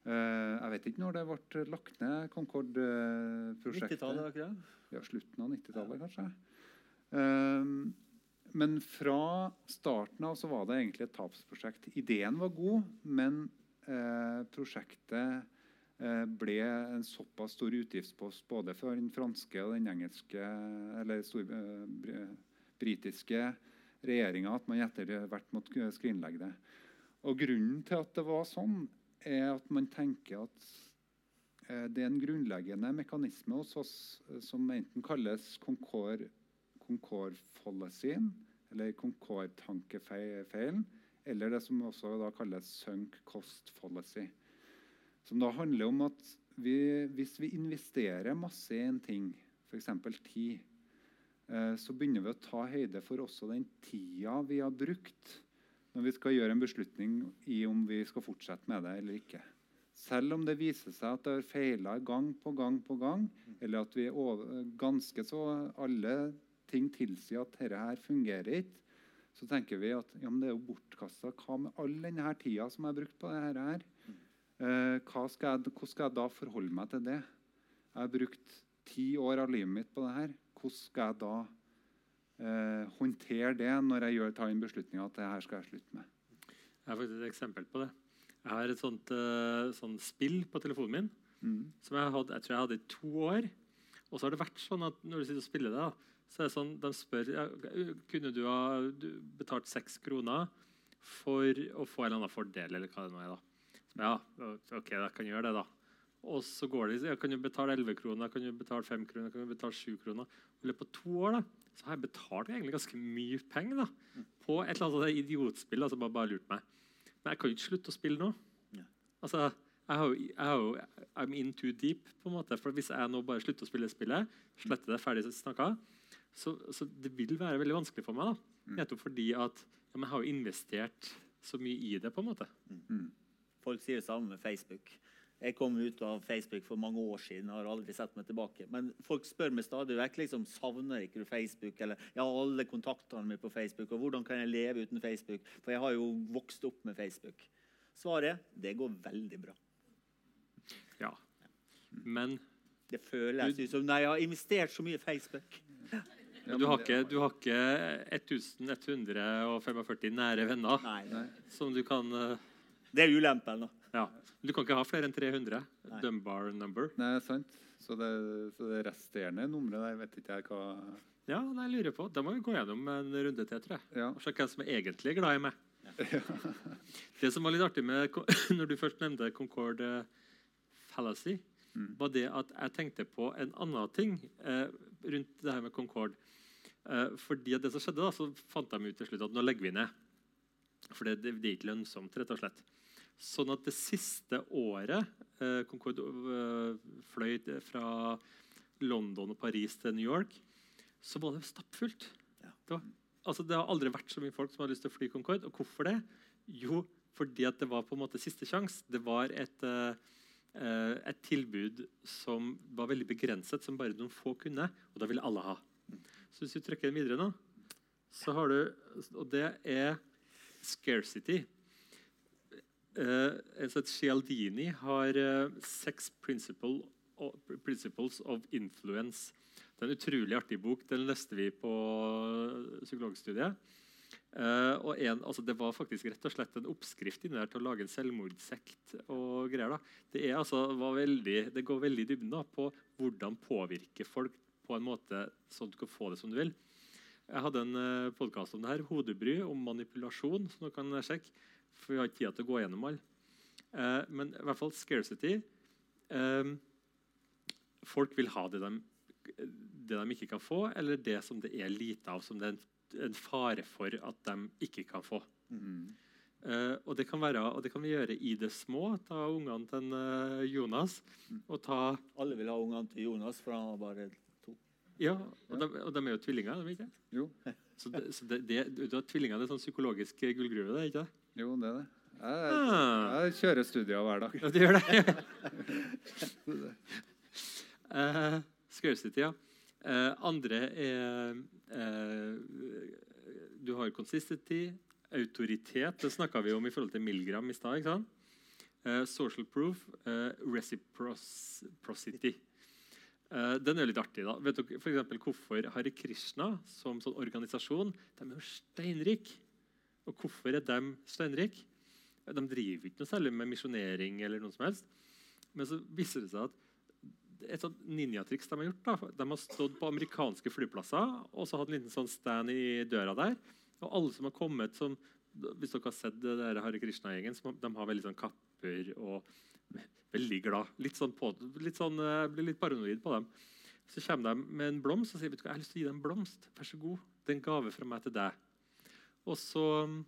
Eh, jeg vet ikke når det ble lagt ned Concorde-prosjektet. 90-tallet, akkurat ikke? Ja, slutten av 90-tallet, kanskje. Men fra starten av så var det egentlig et tapsprosjekt. Ideen var god, men prosjektet eh, ble en såpass stor utgiftspost både for den franske og den engelske eller stor, eh, britiske regjeringa at man etter hvert måtte skrinlegge det. Og Grunnen til at det var sånn, er at man tenker at eh, det er en grunnleggende mekanisme hos oss eh, som enten kalles Concorde-fallacy, eller Concorde-tankefeilen, eller det som også da kalles sunk cost fallacy. Som da handler om at vi, hvis vi investerer masse i en ting, f.eks. tid, eh, så begynner vi å ta høyde for også den tida vi har brukt når vi skal gjøre en beslutning i om vi skal fortsette med det eller ikke. Selv om det viser seg at det har feila gang på gang på gang, eller at vi er over, ganske så alle ting tilsier at dette her fungerer ikke, så tenker vi at ja, men det er jo bortkasta. Hva med all denne tida som jeg har brukt på dette her? Eh, skal jeg, hvordan skal jeg da forholde meg til det? Jeg har brukt ti år av livet mitt på det her. Hvordan skal jeg da eh, håndtere det når jeg gjør, tar inn beslutninga at det her skal jeg slutte med? Jeg har faktisk et eksempel på det. Jeg har et sånt, uh, sånt spill på telefonen min Mm. som jeg, hadde, jeg tror jeg hadde i to år. Og så har det vært sånn at når du sitter og spiller det, da, så er det sånn, de spør ja, kunne du ha betalt seks kroner for å få en eller annen fordel, eller hva det nå er. da. Så, ja, ok, da kan jeg gjøre det, da. Og så går de, ja, kan du betale 11 kroner, kan du betale 5 kroner, kan du betale 7 kroner. I løpet av to år da, så har jeg betalt egentlig ganske mye penger da, på et eller annet idiotspill som har bare lurt meg. Men jeg kan jo ikke slutte å spille nå. Ja. Altså, jeg har, jo, jeg har jo, I'm in too deep. på en måte, for Hvis jeg nå bare slutter å spille spillet, sletter det ferdig snakka, så, så det vil være veldig vanskelig for meg. da. Nettopp fordi at ja, men jeg har jo investert så mye i det. på en måte. Folk sier det samme med Facebook. Jeg kom ut av Facebook for mange år siden har aldri sett meg tilbake. Men folk spør meg stadig vekk liksom, savner ikke du Facebook. Eller jeg har alle kontaktene mine på Facebook. og Hvordan kan jeg leve uten Facebook? For jeg har jo vokst opp med Facebook. Svaret det går veldig bra. Ja. Men Det føles ut som Nei, jeg har investert så mye i Facebook. Ja, du har ikke, du har ikke 1145 nære venner Nei, nei. som du kan eh, Det er ulempen. da. Ja. Du kan ikke ha flere enn 300. Nei. Dunbar number. Nei, sant. Så det, så det resterende nummeret der vet ikke jeg hva Ja, nei, jeg lurer på. Da må vi gå gjennom en runde til, tror jeg. Ja. Og se hvem som er egentlig glad i meg. Det som var litt artig med når du først nevnte Concorde fallacy, Mm. var det at jeg tenkte på en annen ting eh, rundt det her med Concorde. Eh, fordi det som skjedde da, så fant de ut til slutt at nå legger vi ned. For det, det, det er ikke lønnsomt, rett og slett. Sånn at det siste året eh, Concorde eh, fløy fra London og Paris til New York, så var det stappfullt. Det, var, altså, det har aldri vært så mye folk som har lyst til å fly Concorde. Og hvorfor det? Jo, fordi at det var på en måte siste sjanse. Det var et, eh, eh, et tilbud som var veldig begrenset, som bare noen få kunne. Og da ville alle ha. Så hvis vi trekker den videre nå, så har du Og det er scarcity. Uh, altså Cialdini har uh, Sex Principle, uh, Principles of Influence. Det er en utrolig artig bok. Den leste vi på psykologstudiet. Uh, en, altså det var faktisk rett og slett en oppskrift inne der til å lage en selvmordssekt. og greier da. Det, altså, veldig, det går veldig i dybden på hvordan påvirker folk på en måte sånn at du kan få det som du vil. Jeg hadde en uh, podkast om det her, hodebry, om manipulasjon. som dere kan sjekke, for Vi har ikke tid til å gå gjennom alle. Eh, men i hvert fall scarcity. Eh, folk vil ha det de, det de ikke kan få, eller det som det er lite av, som det er en, en fare for at de ikke kan få. Eh, og, det kan være, og det kan vi gjøre i det små. Ta ungene til en, eh, Jonas. Og ta Alle vil ha ungene til Jonas, for han har bare. Ja, og de, og de er jo tvillinger. De, ikke? Jo. Så, det, så det, det, du har tvillinger det er sånn psykologisk gullgruve? det, ikke det? Jo, det er det. Jeg, Ah. jeg kjører studier hver dag. Ja, det gjør det. uh, scarcity, ja. Uh, andre er uh, Du har consistency, autoritet. Det snakka vi om i forhold til Milgram i stad. Eh, social proof, eh, reciprocity. Eh, den er litt artig. da. Vet dere for eksempel, hvorfor Hare Krishna som sånn organisasjon de er jo steinrike? Og hvorfor er de steinrike? De driver ikke noe særlig med misjonering. eller noe som helst. Men så viser det seg at et sånt ninjatriks de har gjort, da, de har stått på amerikanske flyplasser og så hatt en liten sånn stand i døra der. Og alle som har kommet som, Hvis dere har sett det der Hare Krishna-gjengen, de har veldig sånn kapper og veldig glad. Litt sånn på, litt sånn, eh, blir litt paranoid på dem. Så kommer de med en blomst og sier vet du hva, jeg har lyst til å gi deg en blomst. Vær så god. Det er en gave fra meg til deg. Og så mm,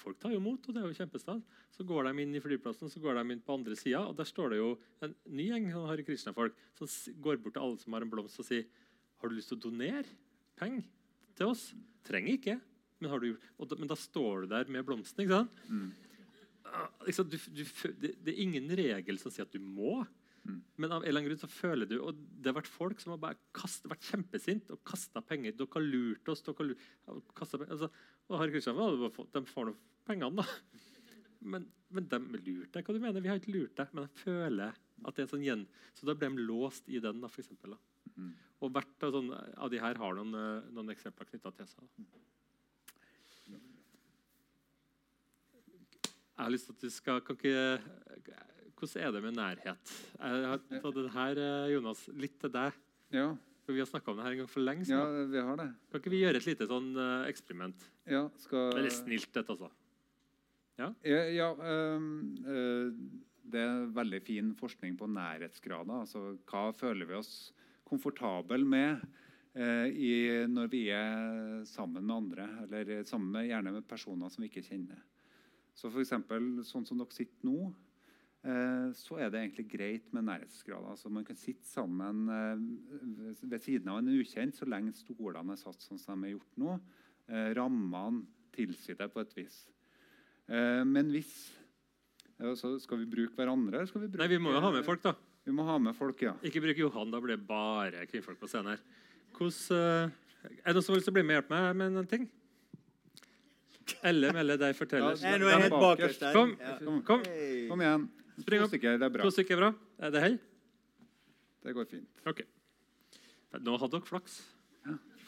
Folk tar jo imot, og det er jo kjempestas. Så går de inn i flyplassen, så går de inn på andre sida, og der står det jo en ny gjeng sånn Hare Krishna-folk som går bort til alle som har en blomst og sier Har du lyst til å donere penger til oss? Trenger ikke. Men, du, og men da står du der med blomsten, ikke sant? Ah, liksom, du, du, det, det er ingen regel som sier at du må. Men av en eller annen grunn så føler du Og det har vært folk som har bare kast, vært kjempesint og kasta penger. Dere har lurt oss. dere har lurt, kastet. Altså, og Harry Kristian, de får- de får nå pengene, da. Men, men de lurte deg. Hva du mener? Vi har ikke lurt deg. Men jeg føler at det er en sånn gjen... Så da ble de låst i den, da, for eksempel, da. Og hvert av, sånne, av de her har noen, eh, noen eksempler knytta til seg. Da. Jeg har lyst til at du skal ikke, Hvordan er det med nærhet? Jeg har tatt den her, eh, Jonas, litt til deg. Ja, For Vi har snakka om det her en gang for lenge ja, vi har det. Kan ikke vi gjøre et lite sånn eh, eksperiment? Ja, skal Veldig snilt, dette, altså. Ja, ja øhm, øh, det er veldig fin forskning på nærhetsgrader. Altså, hva føler vi oss komfortable med eh, i, når vi er sammen med andre, eller sammen med, gjerne med personer som vi ikke kjenner. Så for eksempel, sånn som dere sitter nå, eh, så er det egentlig greit med nærhetsgrader. Altså, man kan sitte sammen eh, ved- siden av en ukjent så lenge stolene er satt sånn som de er gjort nå. Eh, rammene tilsier det på et vis. Men hvis så Skal vi bruke hverandre? eller Skal vi, bruke, Nei, vi må jo ha med folk, da. Vi må ha med folk, ja. Ikke bruk Johan, da blir det bare kvinnfolk på scenen her. Hvordan, er det noen som å bli med og hjelpe meg med en ting? Elle Melle deg forteller. Ja, nå er jeg helt bakerst der. Kom, kom, kom. Kom igjen. Spring To opp. stykker, det er bra. To stykker er bra. Er det hell? Det går fint. Ok. Nå hadde dere flaks.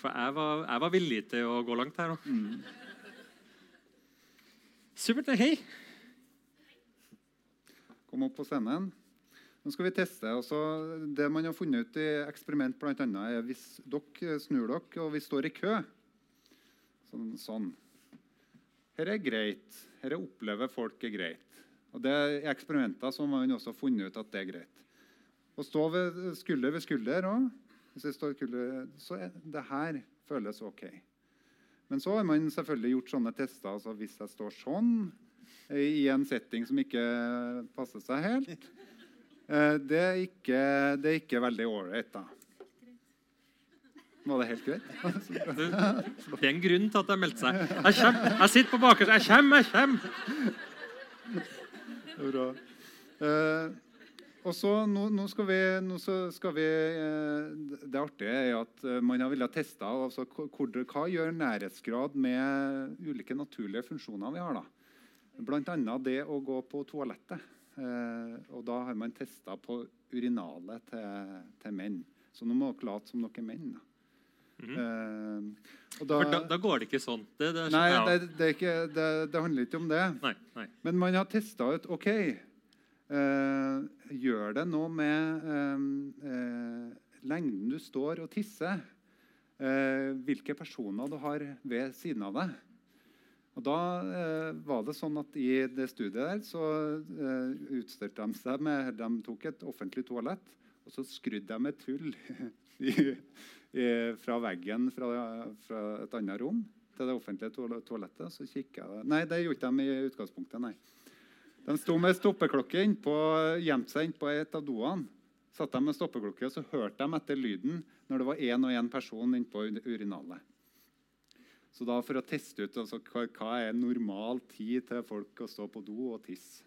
For jeg var, jeg var villig til å gå langt her nå. Supert. Hei. Kom opp på scenen. Nå skal vi teste. Også det man har funnet ut i eksperiment, blant annet, er hvis dere snur dere og vi står i kø Sånn. sånn. Her er greit. Her opplever folk er greit. Og det I eksperimenter har man også funnet ut at det er greit. Å stå ved skulder ved skulder òg så er det her føles OK. Men så har man selvfølgelig gjort sånne tester. altså Hvis jeg står sånn, i en setting som ikke passer seg helt. Eh, det, er ikke, det er ikke veldig ålreit, da. Var det helt greit? Det er en grunn til at jeg meldte seg. Jeg kommer, jeg sitter på bakerste. Jeg kommer, jeg kommer! Er bra. Eh, og så nå, nå skal vi, nå så skal vi eh, Det artige er at eh, man har villet teste altså, hvor- hva gjør nærhetsgrad med ulike naturlige funksjoner vi har. da. Bl.a. det å gå på toalettet. Eh, og da har man testa på urinalet til, til menn. Så nå må dere late som dere er menn. da. Eh, og For da, da går det ikke sånn. Det, det, Nei, ja. det, det, ikke, det, handler ikke om det. nei, nei. Men man har testa ut OK. Uh, gjør det noe med uh, lengden du står og tisser? Hvilke personer du har ved siden av deg? Og da eh, var det sånn at I det studiet der så eh, utstyrte de seg med De tok et offentlig toalett, og så skrudde de et hull i, fra veggen fra, fra et annet rom til det offentlige toalettet. Så kikket jeg Nei, det gjorde de i utgangspunktet. nei. De sto med stoppeklokke innpå, gjemte seg innpå et av doene. Satt de med stoppeklokke, og så hørte de etter lyden når det var én og én person innpå urinalet. Så da For å teste ut altså, hva, hva er normal tid til folk å stå på do og tisse.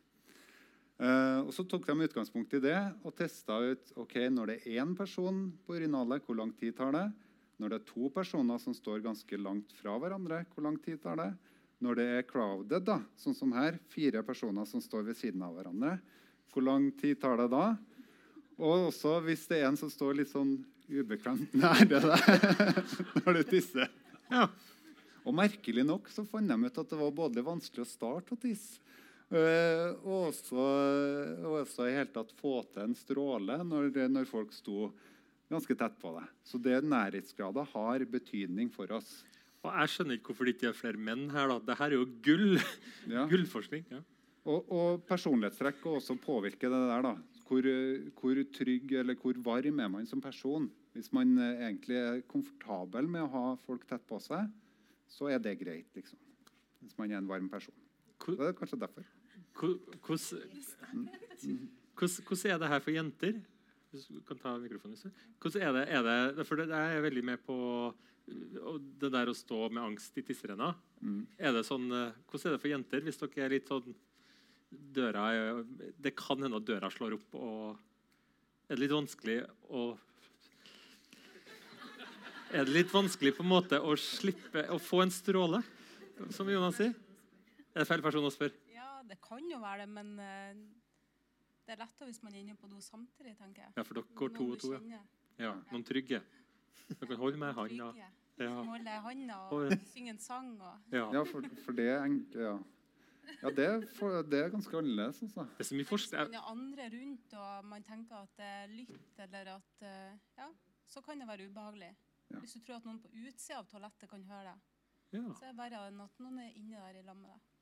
Eh, og Så tok de utgangspunkt i det og testa ut ok, når det er én person på urinalet, hvor lang tid tar det? Når det er to personer som står ganske langt fra hverandre, hvor lang tid tar det? Når det er crowded, da, sånn som her, fire personer som står ved siden av hverandre, hvor lang tid tar det da? Og også hvis det er en som står litt sånn ubekvemt nære deg når du tisser. Ja. Og merkelig nok så fant de ut at det var både vanskelig å starte å tisse eh, og også, også i hele tatt få til en stråle når, når folk sto ganske tett på deg. Så det nærhetsgrader har betydning for oss. Og jeg skjønner ikke hvorfor det ikke er flere menn her. da. Dette er jo gull. Ja. Gullforskning. Ja. Og, og personlighetstrekk også påvirker det der. da. Hvor, hvor trygg eller hvor varm er man som person? Hvis man eh, egentlig er komfortabel med å ha folk tett på seg, så er det greit. liksom. Hvis man er en varm person. Hvor- Det er kanskje derfor. Hvor- Hvordan er det her for jenter? Du kan ta mikrofonen. Hvordan er det, er det, for jeg er veldig med på det der å stå med angst i tisserenna. Mm. Sånn, hvordan er det for jenter hvis dere er litt sånn døra Det kan hende at døra slår opp, og er det litt vanskelig å Er det litt vanskelig på en måte å slippe å få en stråle, som Jonas sier? Er det feil person å spørre? Det kan jo være det, men eh, det er lettere hvis man er inne på do samtidig, tenker jeg. Ja, for dere går to og to. Ja. Ja, noen trygge. Dere kan holde med handa. Ja. Holde handa og synge en sang. Og... Ja. Ja, for, for det er ja. Ja, det, er for, det er ganske annerledes. Altså. Det er så mye Hvis forskning man er andre rundt og man tenker at det er lytt, eller at eh, Ja, så kan det være ubehagelig. Ja. Hvis du tror at noen på utsida av toalettet kan høre deg, ja. så er det verre enn at noen er inne der i lag med deg.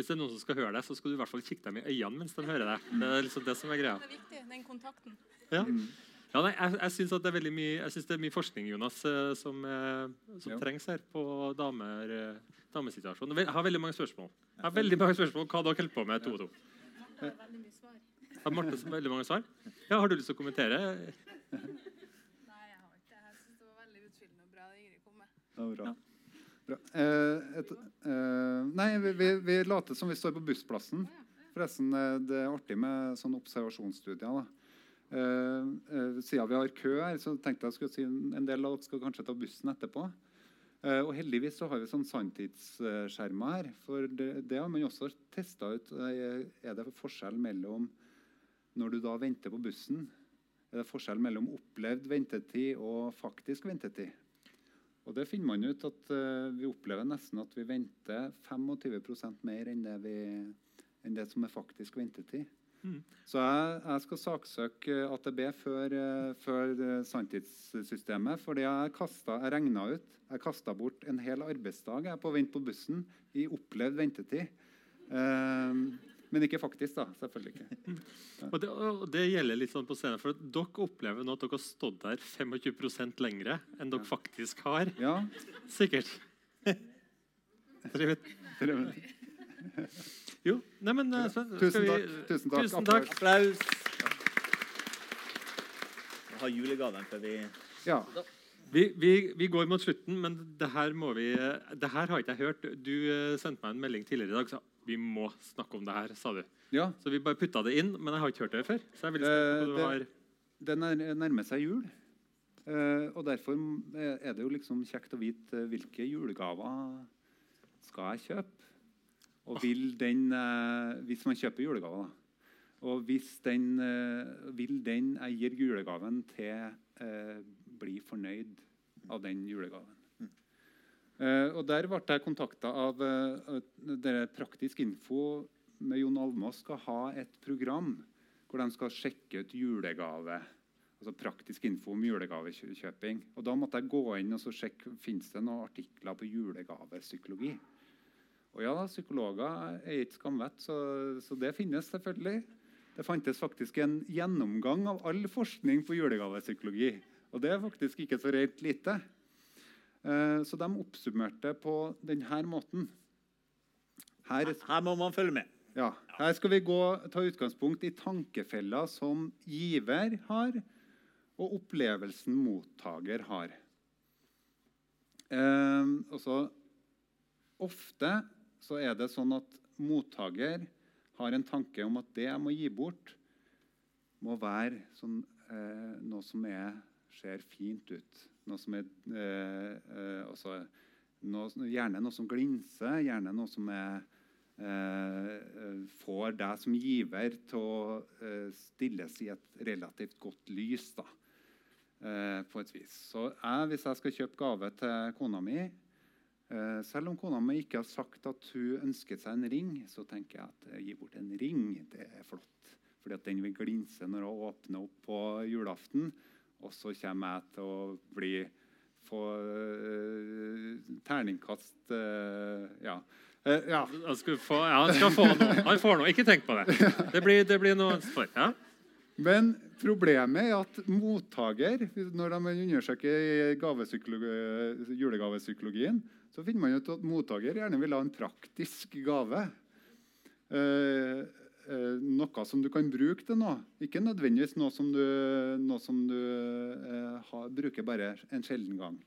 Hvis det er noen som skal høre deg, så skal du i hvert fall kikke dem i øynene mens de hører deg. Det er liksom det som er greia. Det er viktig, den kontakten. Ja. Ja, nei, jeg jeg syns det er veldig mye, jeg synes det er mye forskning Jonas, eh, som, eh, som Ja. trengs her på damer, eh, damesituasjonen. Jeg har veldig mange spørsmål. Jeg har veldig mange spørsmål hva dere holder på med to og to. Har Marte så veldig mange svar? Ja, Har du lyst til å kommentere? Nei, jeg har ikke det. Jeg syns det var veldig utfyllende og bra det Ingrid kom med. Ja, bra. bra. Eh, et, eh, nei, vi, vi, vi later som vi står på bussplassen. Forresten, eh, Det er artig med sånne observasjonsstudier. Eh, eh, siden vi har kø her, så tenkte jeg skulle si en del av dere skal kanskje ta bussen etterpå. Eh, og heldigvis så har vi sånn sanntidsskjermer her. For det, det har man også testa ut. Eh, er det forskjell mellom når du da venter på bussen, er det forskjell mellom opplevd ventetid og faktisk ventetid? Og det finner man ut at uh, vi opplever nesten at vi venter 25 mer enn det, vi, enn det som er faktisk ventetid. Mm. Så jeg, jeg skal saksøke AtB før, uh, før eh, sanntidssystemet. Fordi jeg, kastet, jeg regna ut Jeg kasta bort en hel arbeidsdag jeg, på å vente på bussen i opplevd ventetid. Eh, men ikke faktisk, da. Selvfølgelig ikke. Og det, og det gjelder litt sånn på scenen, for Dere opplever nå at dere har stått der 25% lengre enn dere faktisk har. Ja, Sikkert. Dere vet- Jo, nei, men eh, Tusen vi- takk, tusen takk. Tusen takk. Applaus. Vi har julegaven før vi Ja. Vi, vi, vi går mot slutten, men det her må vi Det her har ikke jeg hørt. Du eh, sendte meg en melding tidligere i dag sa vi må snakke om det her, sa du. ja. Så vi bare putta det inn, men jeg har ikke hørt det før. Så jeg vil Eh, spørre du har Det nærmer seg jul. Eh, og derfor er det jo liksom kjekt å vite eh, hvilke julegaver skal jeg kjøpe. Og vil den eh, Hvis man kjøper julegaver, da. Og hvis den eh, vil den jeg gir julegaven til, eh, bli fornøyd av den julegaven. Eh, og Der ble jeg kontakta av eh, dere Praktisk info med Jon Almaas skal ha et program hvor de skal sjekke ut julegave. Altså praktisk info om julegavekjøping. Og Da måtte jeg gå inn og sjekke finnes det noen artikler på julegavepsykologi. Og ja, psykologer er ikke skamvett, så, så det finnes selvfølgelig. Det fantes faktisk en gjennomgang av all forskning på julegavepsykologi. Og det er faktisk ikke så rent lite. Eh, Så de oppsummerte på denne måten. Her, Her må man følge med. ja, her skal vi gå, ta utgangspunkt i tankefeller som giver har, og opplevelsen mottaker har. Eh, også, ofte så er det sånn at mottaker har en tanke om at det jeg må gi bort, må være sånn, eh, noe som er, ser fint ut. Noe som er eh, eh, altså, noe, Gjerne noe som glinser, gjerne noe som er eh, eh, får deg som giver til å eh, stilles i et relativt godt lys. da, eh, på et vis. Så jeg, hvis jeg skal kjøpe gave til kona mi, selv om kona mi ikke har sagt at hun ønsket seg en ring, så tenker jeg at gi bort en ring. Det er flott. Fordi at den vil glinse når hun åpner opp på julaften. Og så kommer jeg til å bli få uh, terningkast uh, Ja. Uh, ja. Han skal få, ja, han skal få noe. Han får noe. Ikke tenk på det. Det blir, det blir noe for. Ja. Men problemet er at mottaker, når de undersøker gavepsykologi- julegavepsykologien, så finner man ut at mottaker gjerne vil ha en praktisk gave. Eh, eh, noe som du kan bruke til noe. Ikke nødvendigvis noe som du, noe som du eh, har, bruker bare en sjelden gang.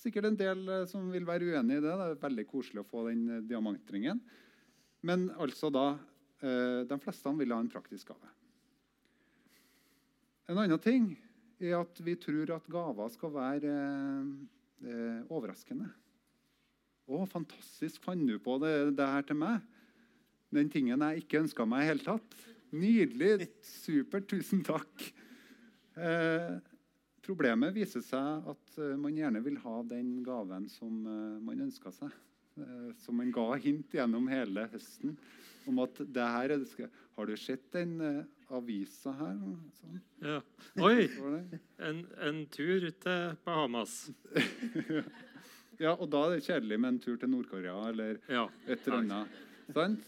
Sikkert en del eh, som vil være uenig i det. Det er veldig koselig å få den eh, diamantringen. Men altså da eh, De fleste vil ha en praktisk gave. En annen ting er at vi tror at gaver skal være eh, overraskende. Å, fantastisk! Fant du på det, det her til meg? Den tingen jeg ikke ønska meg i hele tatt. Nydelig! Supert! Tusen takk. Eh, problemet viser seg at eh, man gjerne vil ha den gaven som eh, man ønska seg. Eh, som man ga hint gjennom hele høsten om at det her er det skal, Har du sett den eh, avisa her? Sånn. Ja. Oi! En, en tur til Bahamas. Ja, og da er det kjedelig med en tur til Nord-Korea eller Ja. et eller annet. Sant?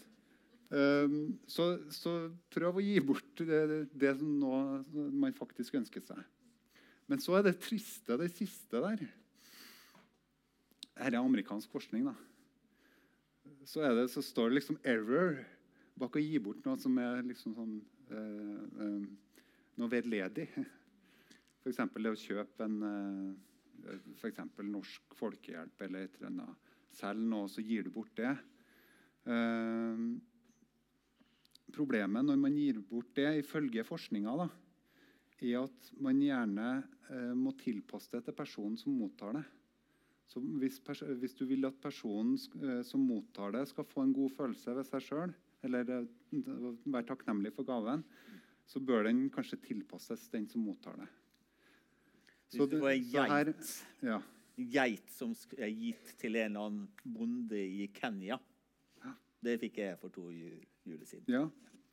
Ehm, så, så prøv å gi bort det, det, som nå man faktisk ønsker seg. Men så er det triste, det siste der. Dette er amerikansk forskning. da. Så, er det, så står det liksom 'error' bak å gi bort noe som er liksom sånn eh, eh, noe vedledig. F.eks. det å kjøpe en eh, for Norsk Folkehjelp eller et eller annet. Selg noe, så gir du bort det. Eh, problemet når man gir bort det, ifølge forskninga, da, er at man gjerne eh, må tilpasse det til personen som mottar det. Så hvis, hvis du vil at personen eh, som mottar det, skal få en god følelse ved seg sjøl, eller eh, være takknemlig for gaven, så bør den kanskje tilpasses den som mottar det. Hvis du var en så her- geit, ja. geit som er gitt til en eller annen bonde i Kenya Det fikk jeg for to ju- juler siden. ja.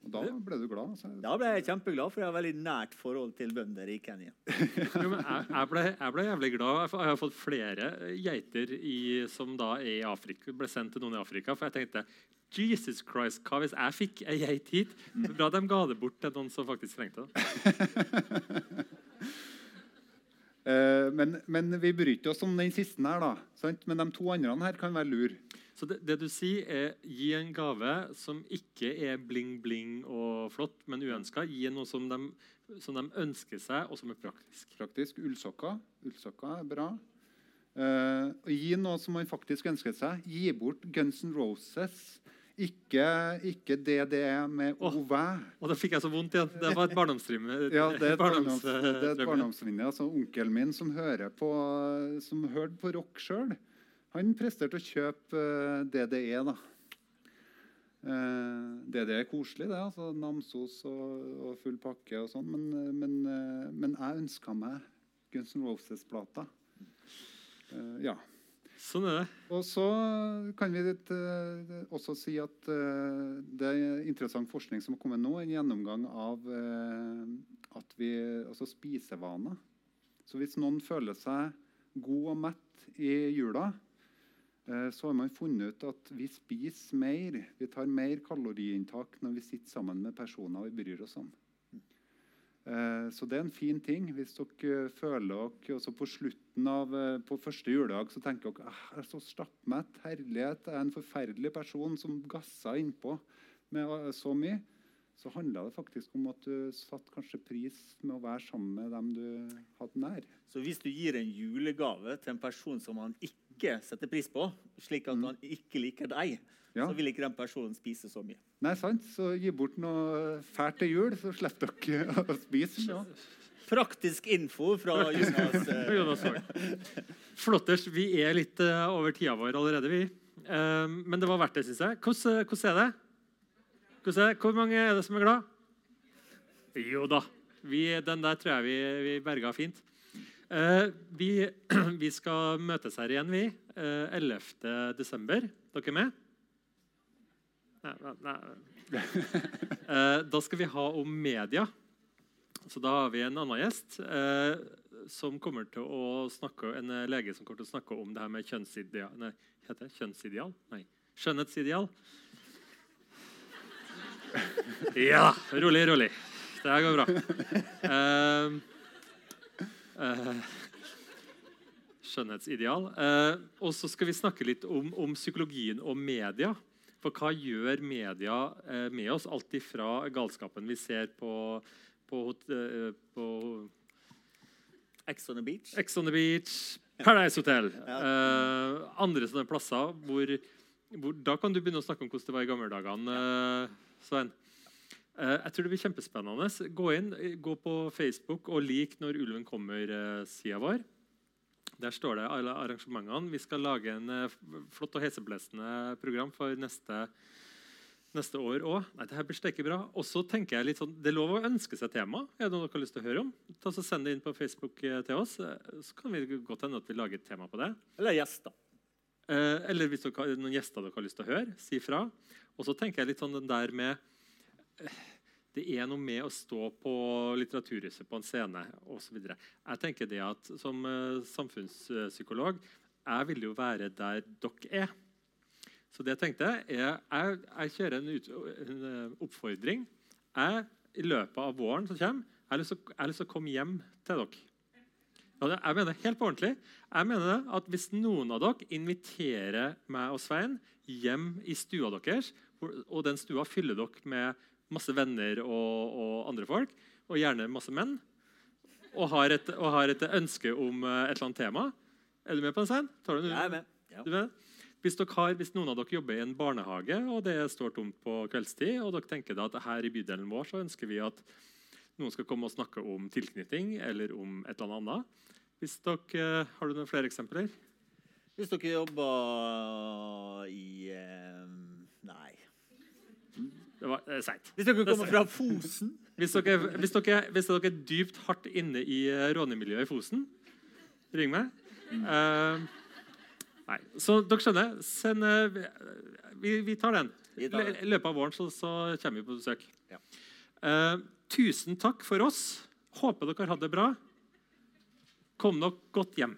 Og da ble du glad? Så... Da ble jeg kjempeglad, for jeg har veldig nært forhold til bønder i Kenya. Jo, men jeg, jeg, ble, jeg ble jævlig glad. Jeg har fått flere geiter i, som da er i Afrika, ble sendt til noen i Afrika. For jeg tenkte Jesus Christ, hva hvis jeg fikk ei geit hit? Bra de ga det bort til noen som faktisk trengte det. Eh, men, men vi bryter oss om den siste her, da. Sant? Men de to andre her kan være lur. Så det, det du sier, er gi en gave som ikke er bling-bling og flott, men uønska. Gi noe som de, som de ønsker seg, og som er praktisk. Praktisk. Ullsokker. Ullsokker er bra. Uh, og gi noe som man faktisk ønsker seg. Gi bort Guns N' Roses. Ikke, ikke det det er med Åh. OVæ. Og da fikk jeg så vondt igjen. Det var et barndomsdrøm. Ja, det er et barndomsminne. Altså, onkelen min som, hører på, som hørte på rock sjøl, han presterte å kjøpe eh, DDE. da. Eh, DDE er koselig, det. altså Namsos og, og full pakke og sånn. Men, eh, men, men jeg ønska meg Guns N' Roses-plata. Ja. Sånn er det. Og så kan vi også si at det er interessant forskning som har kommet nå, en gjennomgang av at vi, altså spisevaner. Så hvis noen føler seg god og mett i jula, så har man funnet ut at vi spiser mer, vi tar mer kaloriinntak når vi sitter sammen med personer vi bryr oss om. Eh, Så det er en fin ting. Hvis dere føler dere også på slutten av eh, på første juledag så tenker dere «Ah, jeg er så stappmett, herlighet, jeg er en forferdelig person som gasser innpå med eh, så mye. Så handla det faktisk om at du satte kanskje pris med å være sammen med dem du hadde nær. Så hvis du gir en julegave til en person som han ikke setter pris på, slik at han ikke liker deg, Ja. så vil ikke den personen spise så mye. Nei, sant? Så gi bort noe fælt til jul, så slipper dere å spise. Ja. Praktisk info fra Jonas. eh, Jonas Flotters, vi er litt eh, over tida vår allerede, vi. Eh, men det var verdt det, syns jeg. Hvordan, hvordan er det? Hvordan er det? Hvor mange er det som er glad? Jo da. Vi, den der tror jeg vi, vi berga fint. Eh, vi, vi skal møtes her igjen, vi. Eh, 11. desember. Dere er med? Nei, nei, nei. Eh, da skal vi ha om media. Så da har vi en annen gjest eh, som kommer til å snakke, en eh, lege som kommer til å snakke om det her med kjønnsideal Nei, heter det kjønnsideal? Nei, skjønnhetsideal. Ja, rolig, rolig. Det her går bra. Eh, eh, skjønnhetsideal. Eh, og så skal vi snakke litt om, om psykologien og media. For hva gjør media eh, med oss? Alt ifra galskapen vi ser på, på, eh, på Ex on the beach. Ex on the Beach, Paradise Hotel. Eh, andre sånne plasser hvor, hvor Da kan du begynne å snakke om hvordan det var i gamle dager, eh, Svein. Eh, jeg tror det blir kjempespennende. Gå inn, eh, gå på Facebook og lik når ulven kommer-sida vår. Der står det alle arrangementene. Vi skal lage en eh, flott og heseblesende program for neste, neste år òg. Det her blir steike bra. Og så tenker jeg litt sånn, Det er lov å ønske seg tema. Er det noe dere har lyst til å høre om? Ta så Send det inn på Facebook eh, til oss. eh, Så kan vi godt hende at vi lager et tema på det. Eller gjester. Eh, eller hvis dere noen gjester dere har lyst til å høre, si fra. Og så tenker jeg litt sånn den der med eh, Det er noe med å stå på Litteraturhuset på en scene osv. Jeg tenker det at som eh, samfunnspsykolog jeg vil jo være der dere er. Så det jeg tenkte er, jeg, jeg kjører en, ut, en eh, oppfordring. Jeg, I løpet av våren som kommer, jeg har lyst til å- komme hjem til dere. Jeg mener det helt på ordentlig. Jeg mener det at Hvis noen av dere inviterer meg og Svein hjem i stua deres, og den stua fyller dere med masse venner og, og andre folk, og gjerne masse menn, og har et, og har et ønske om eh, et eller annet tema Er du med på den, Svein? Tar du, Jeg er med. Ja. du med? Hvis, har, hvis noen av dere jobber i en barnehage, og det står tomt på kveldstid, og dere tenker at her i bydelen vår så ønsker vi at noen skal komme og snakke om tilknytning eller om et eller annet. Hvis dere, eh, Har du noen flere eksempler? Hvis dere jobber i eh. Det var eh, seigt. Hvis dere kommer fra Fosen Hvis dere, hvis, dere, hvis dere er dypt hardt inne i eh, rånemiljøet i Fosen, ring meg. Uh, nei, Så dere skjønner. Send, uh, vi, vi tar den. Vi tar den. I løpet av våren så, så kommer vi på besøk. Ja. Uh, tusen takk for oss. Håper dere har hatt det bra. Kom nok godt hjem.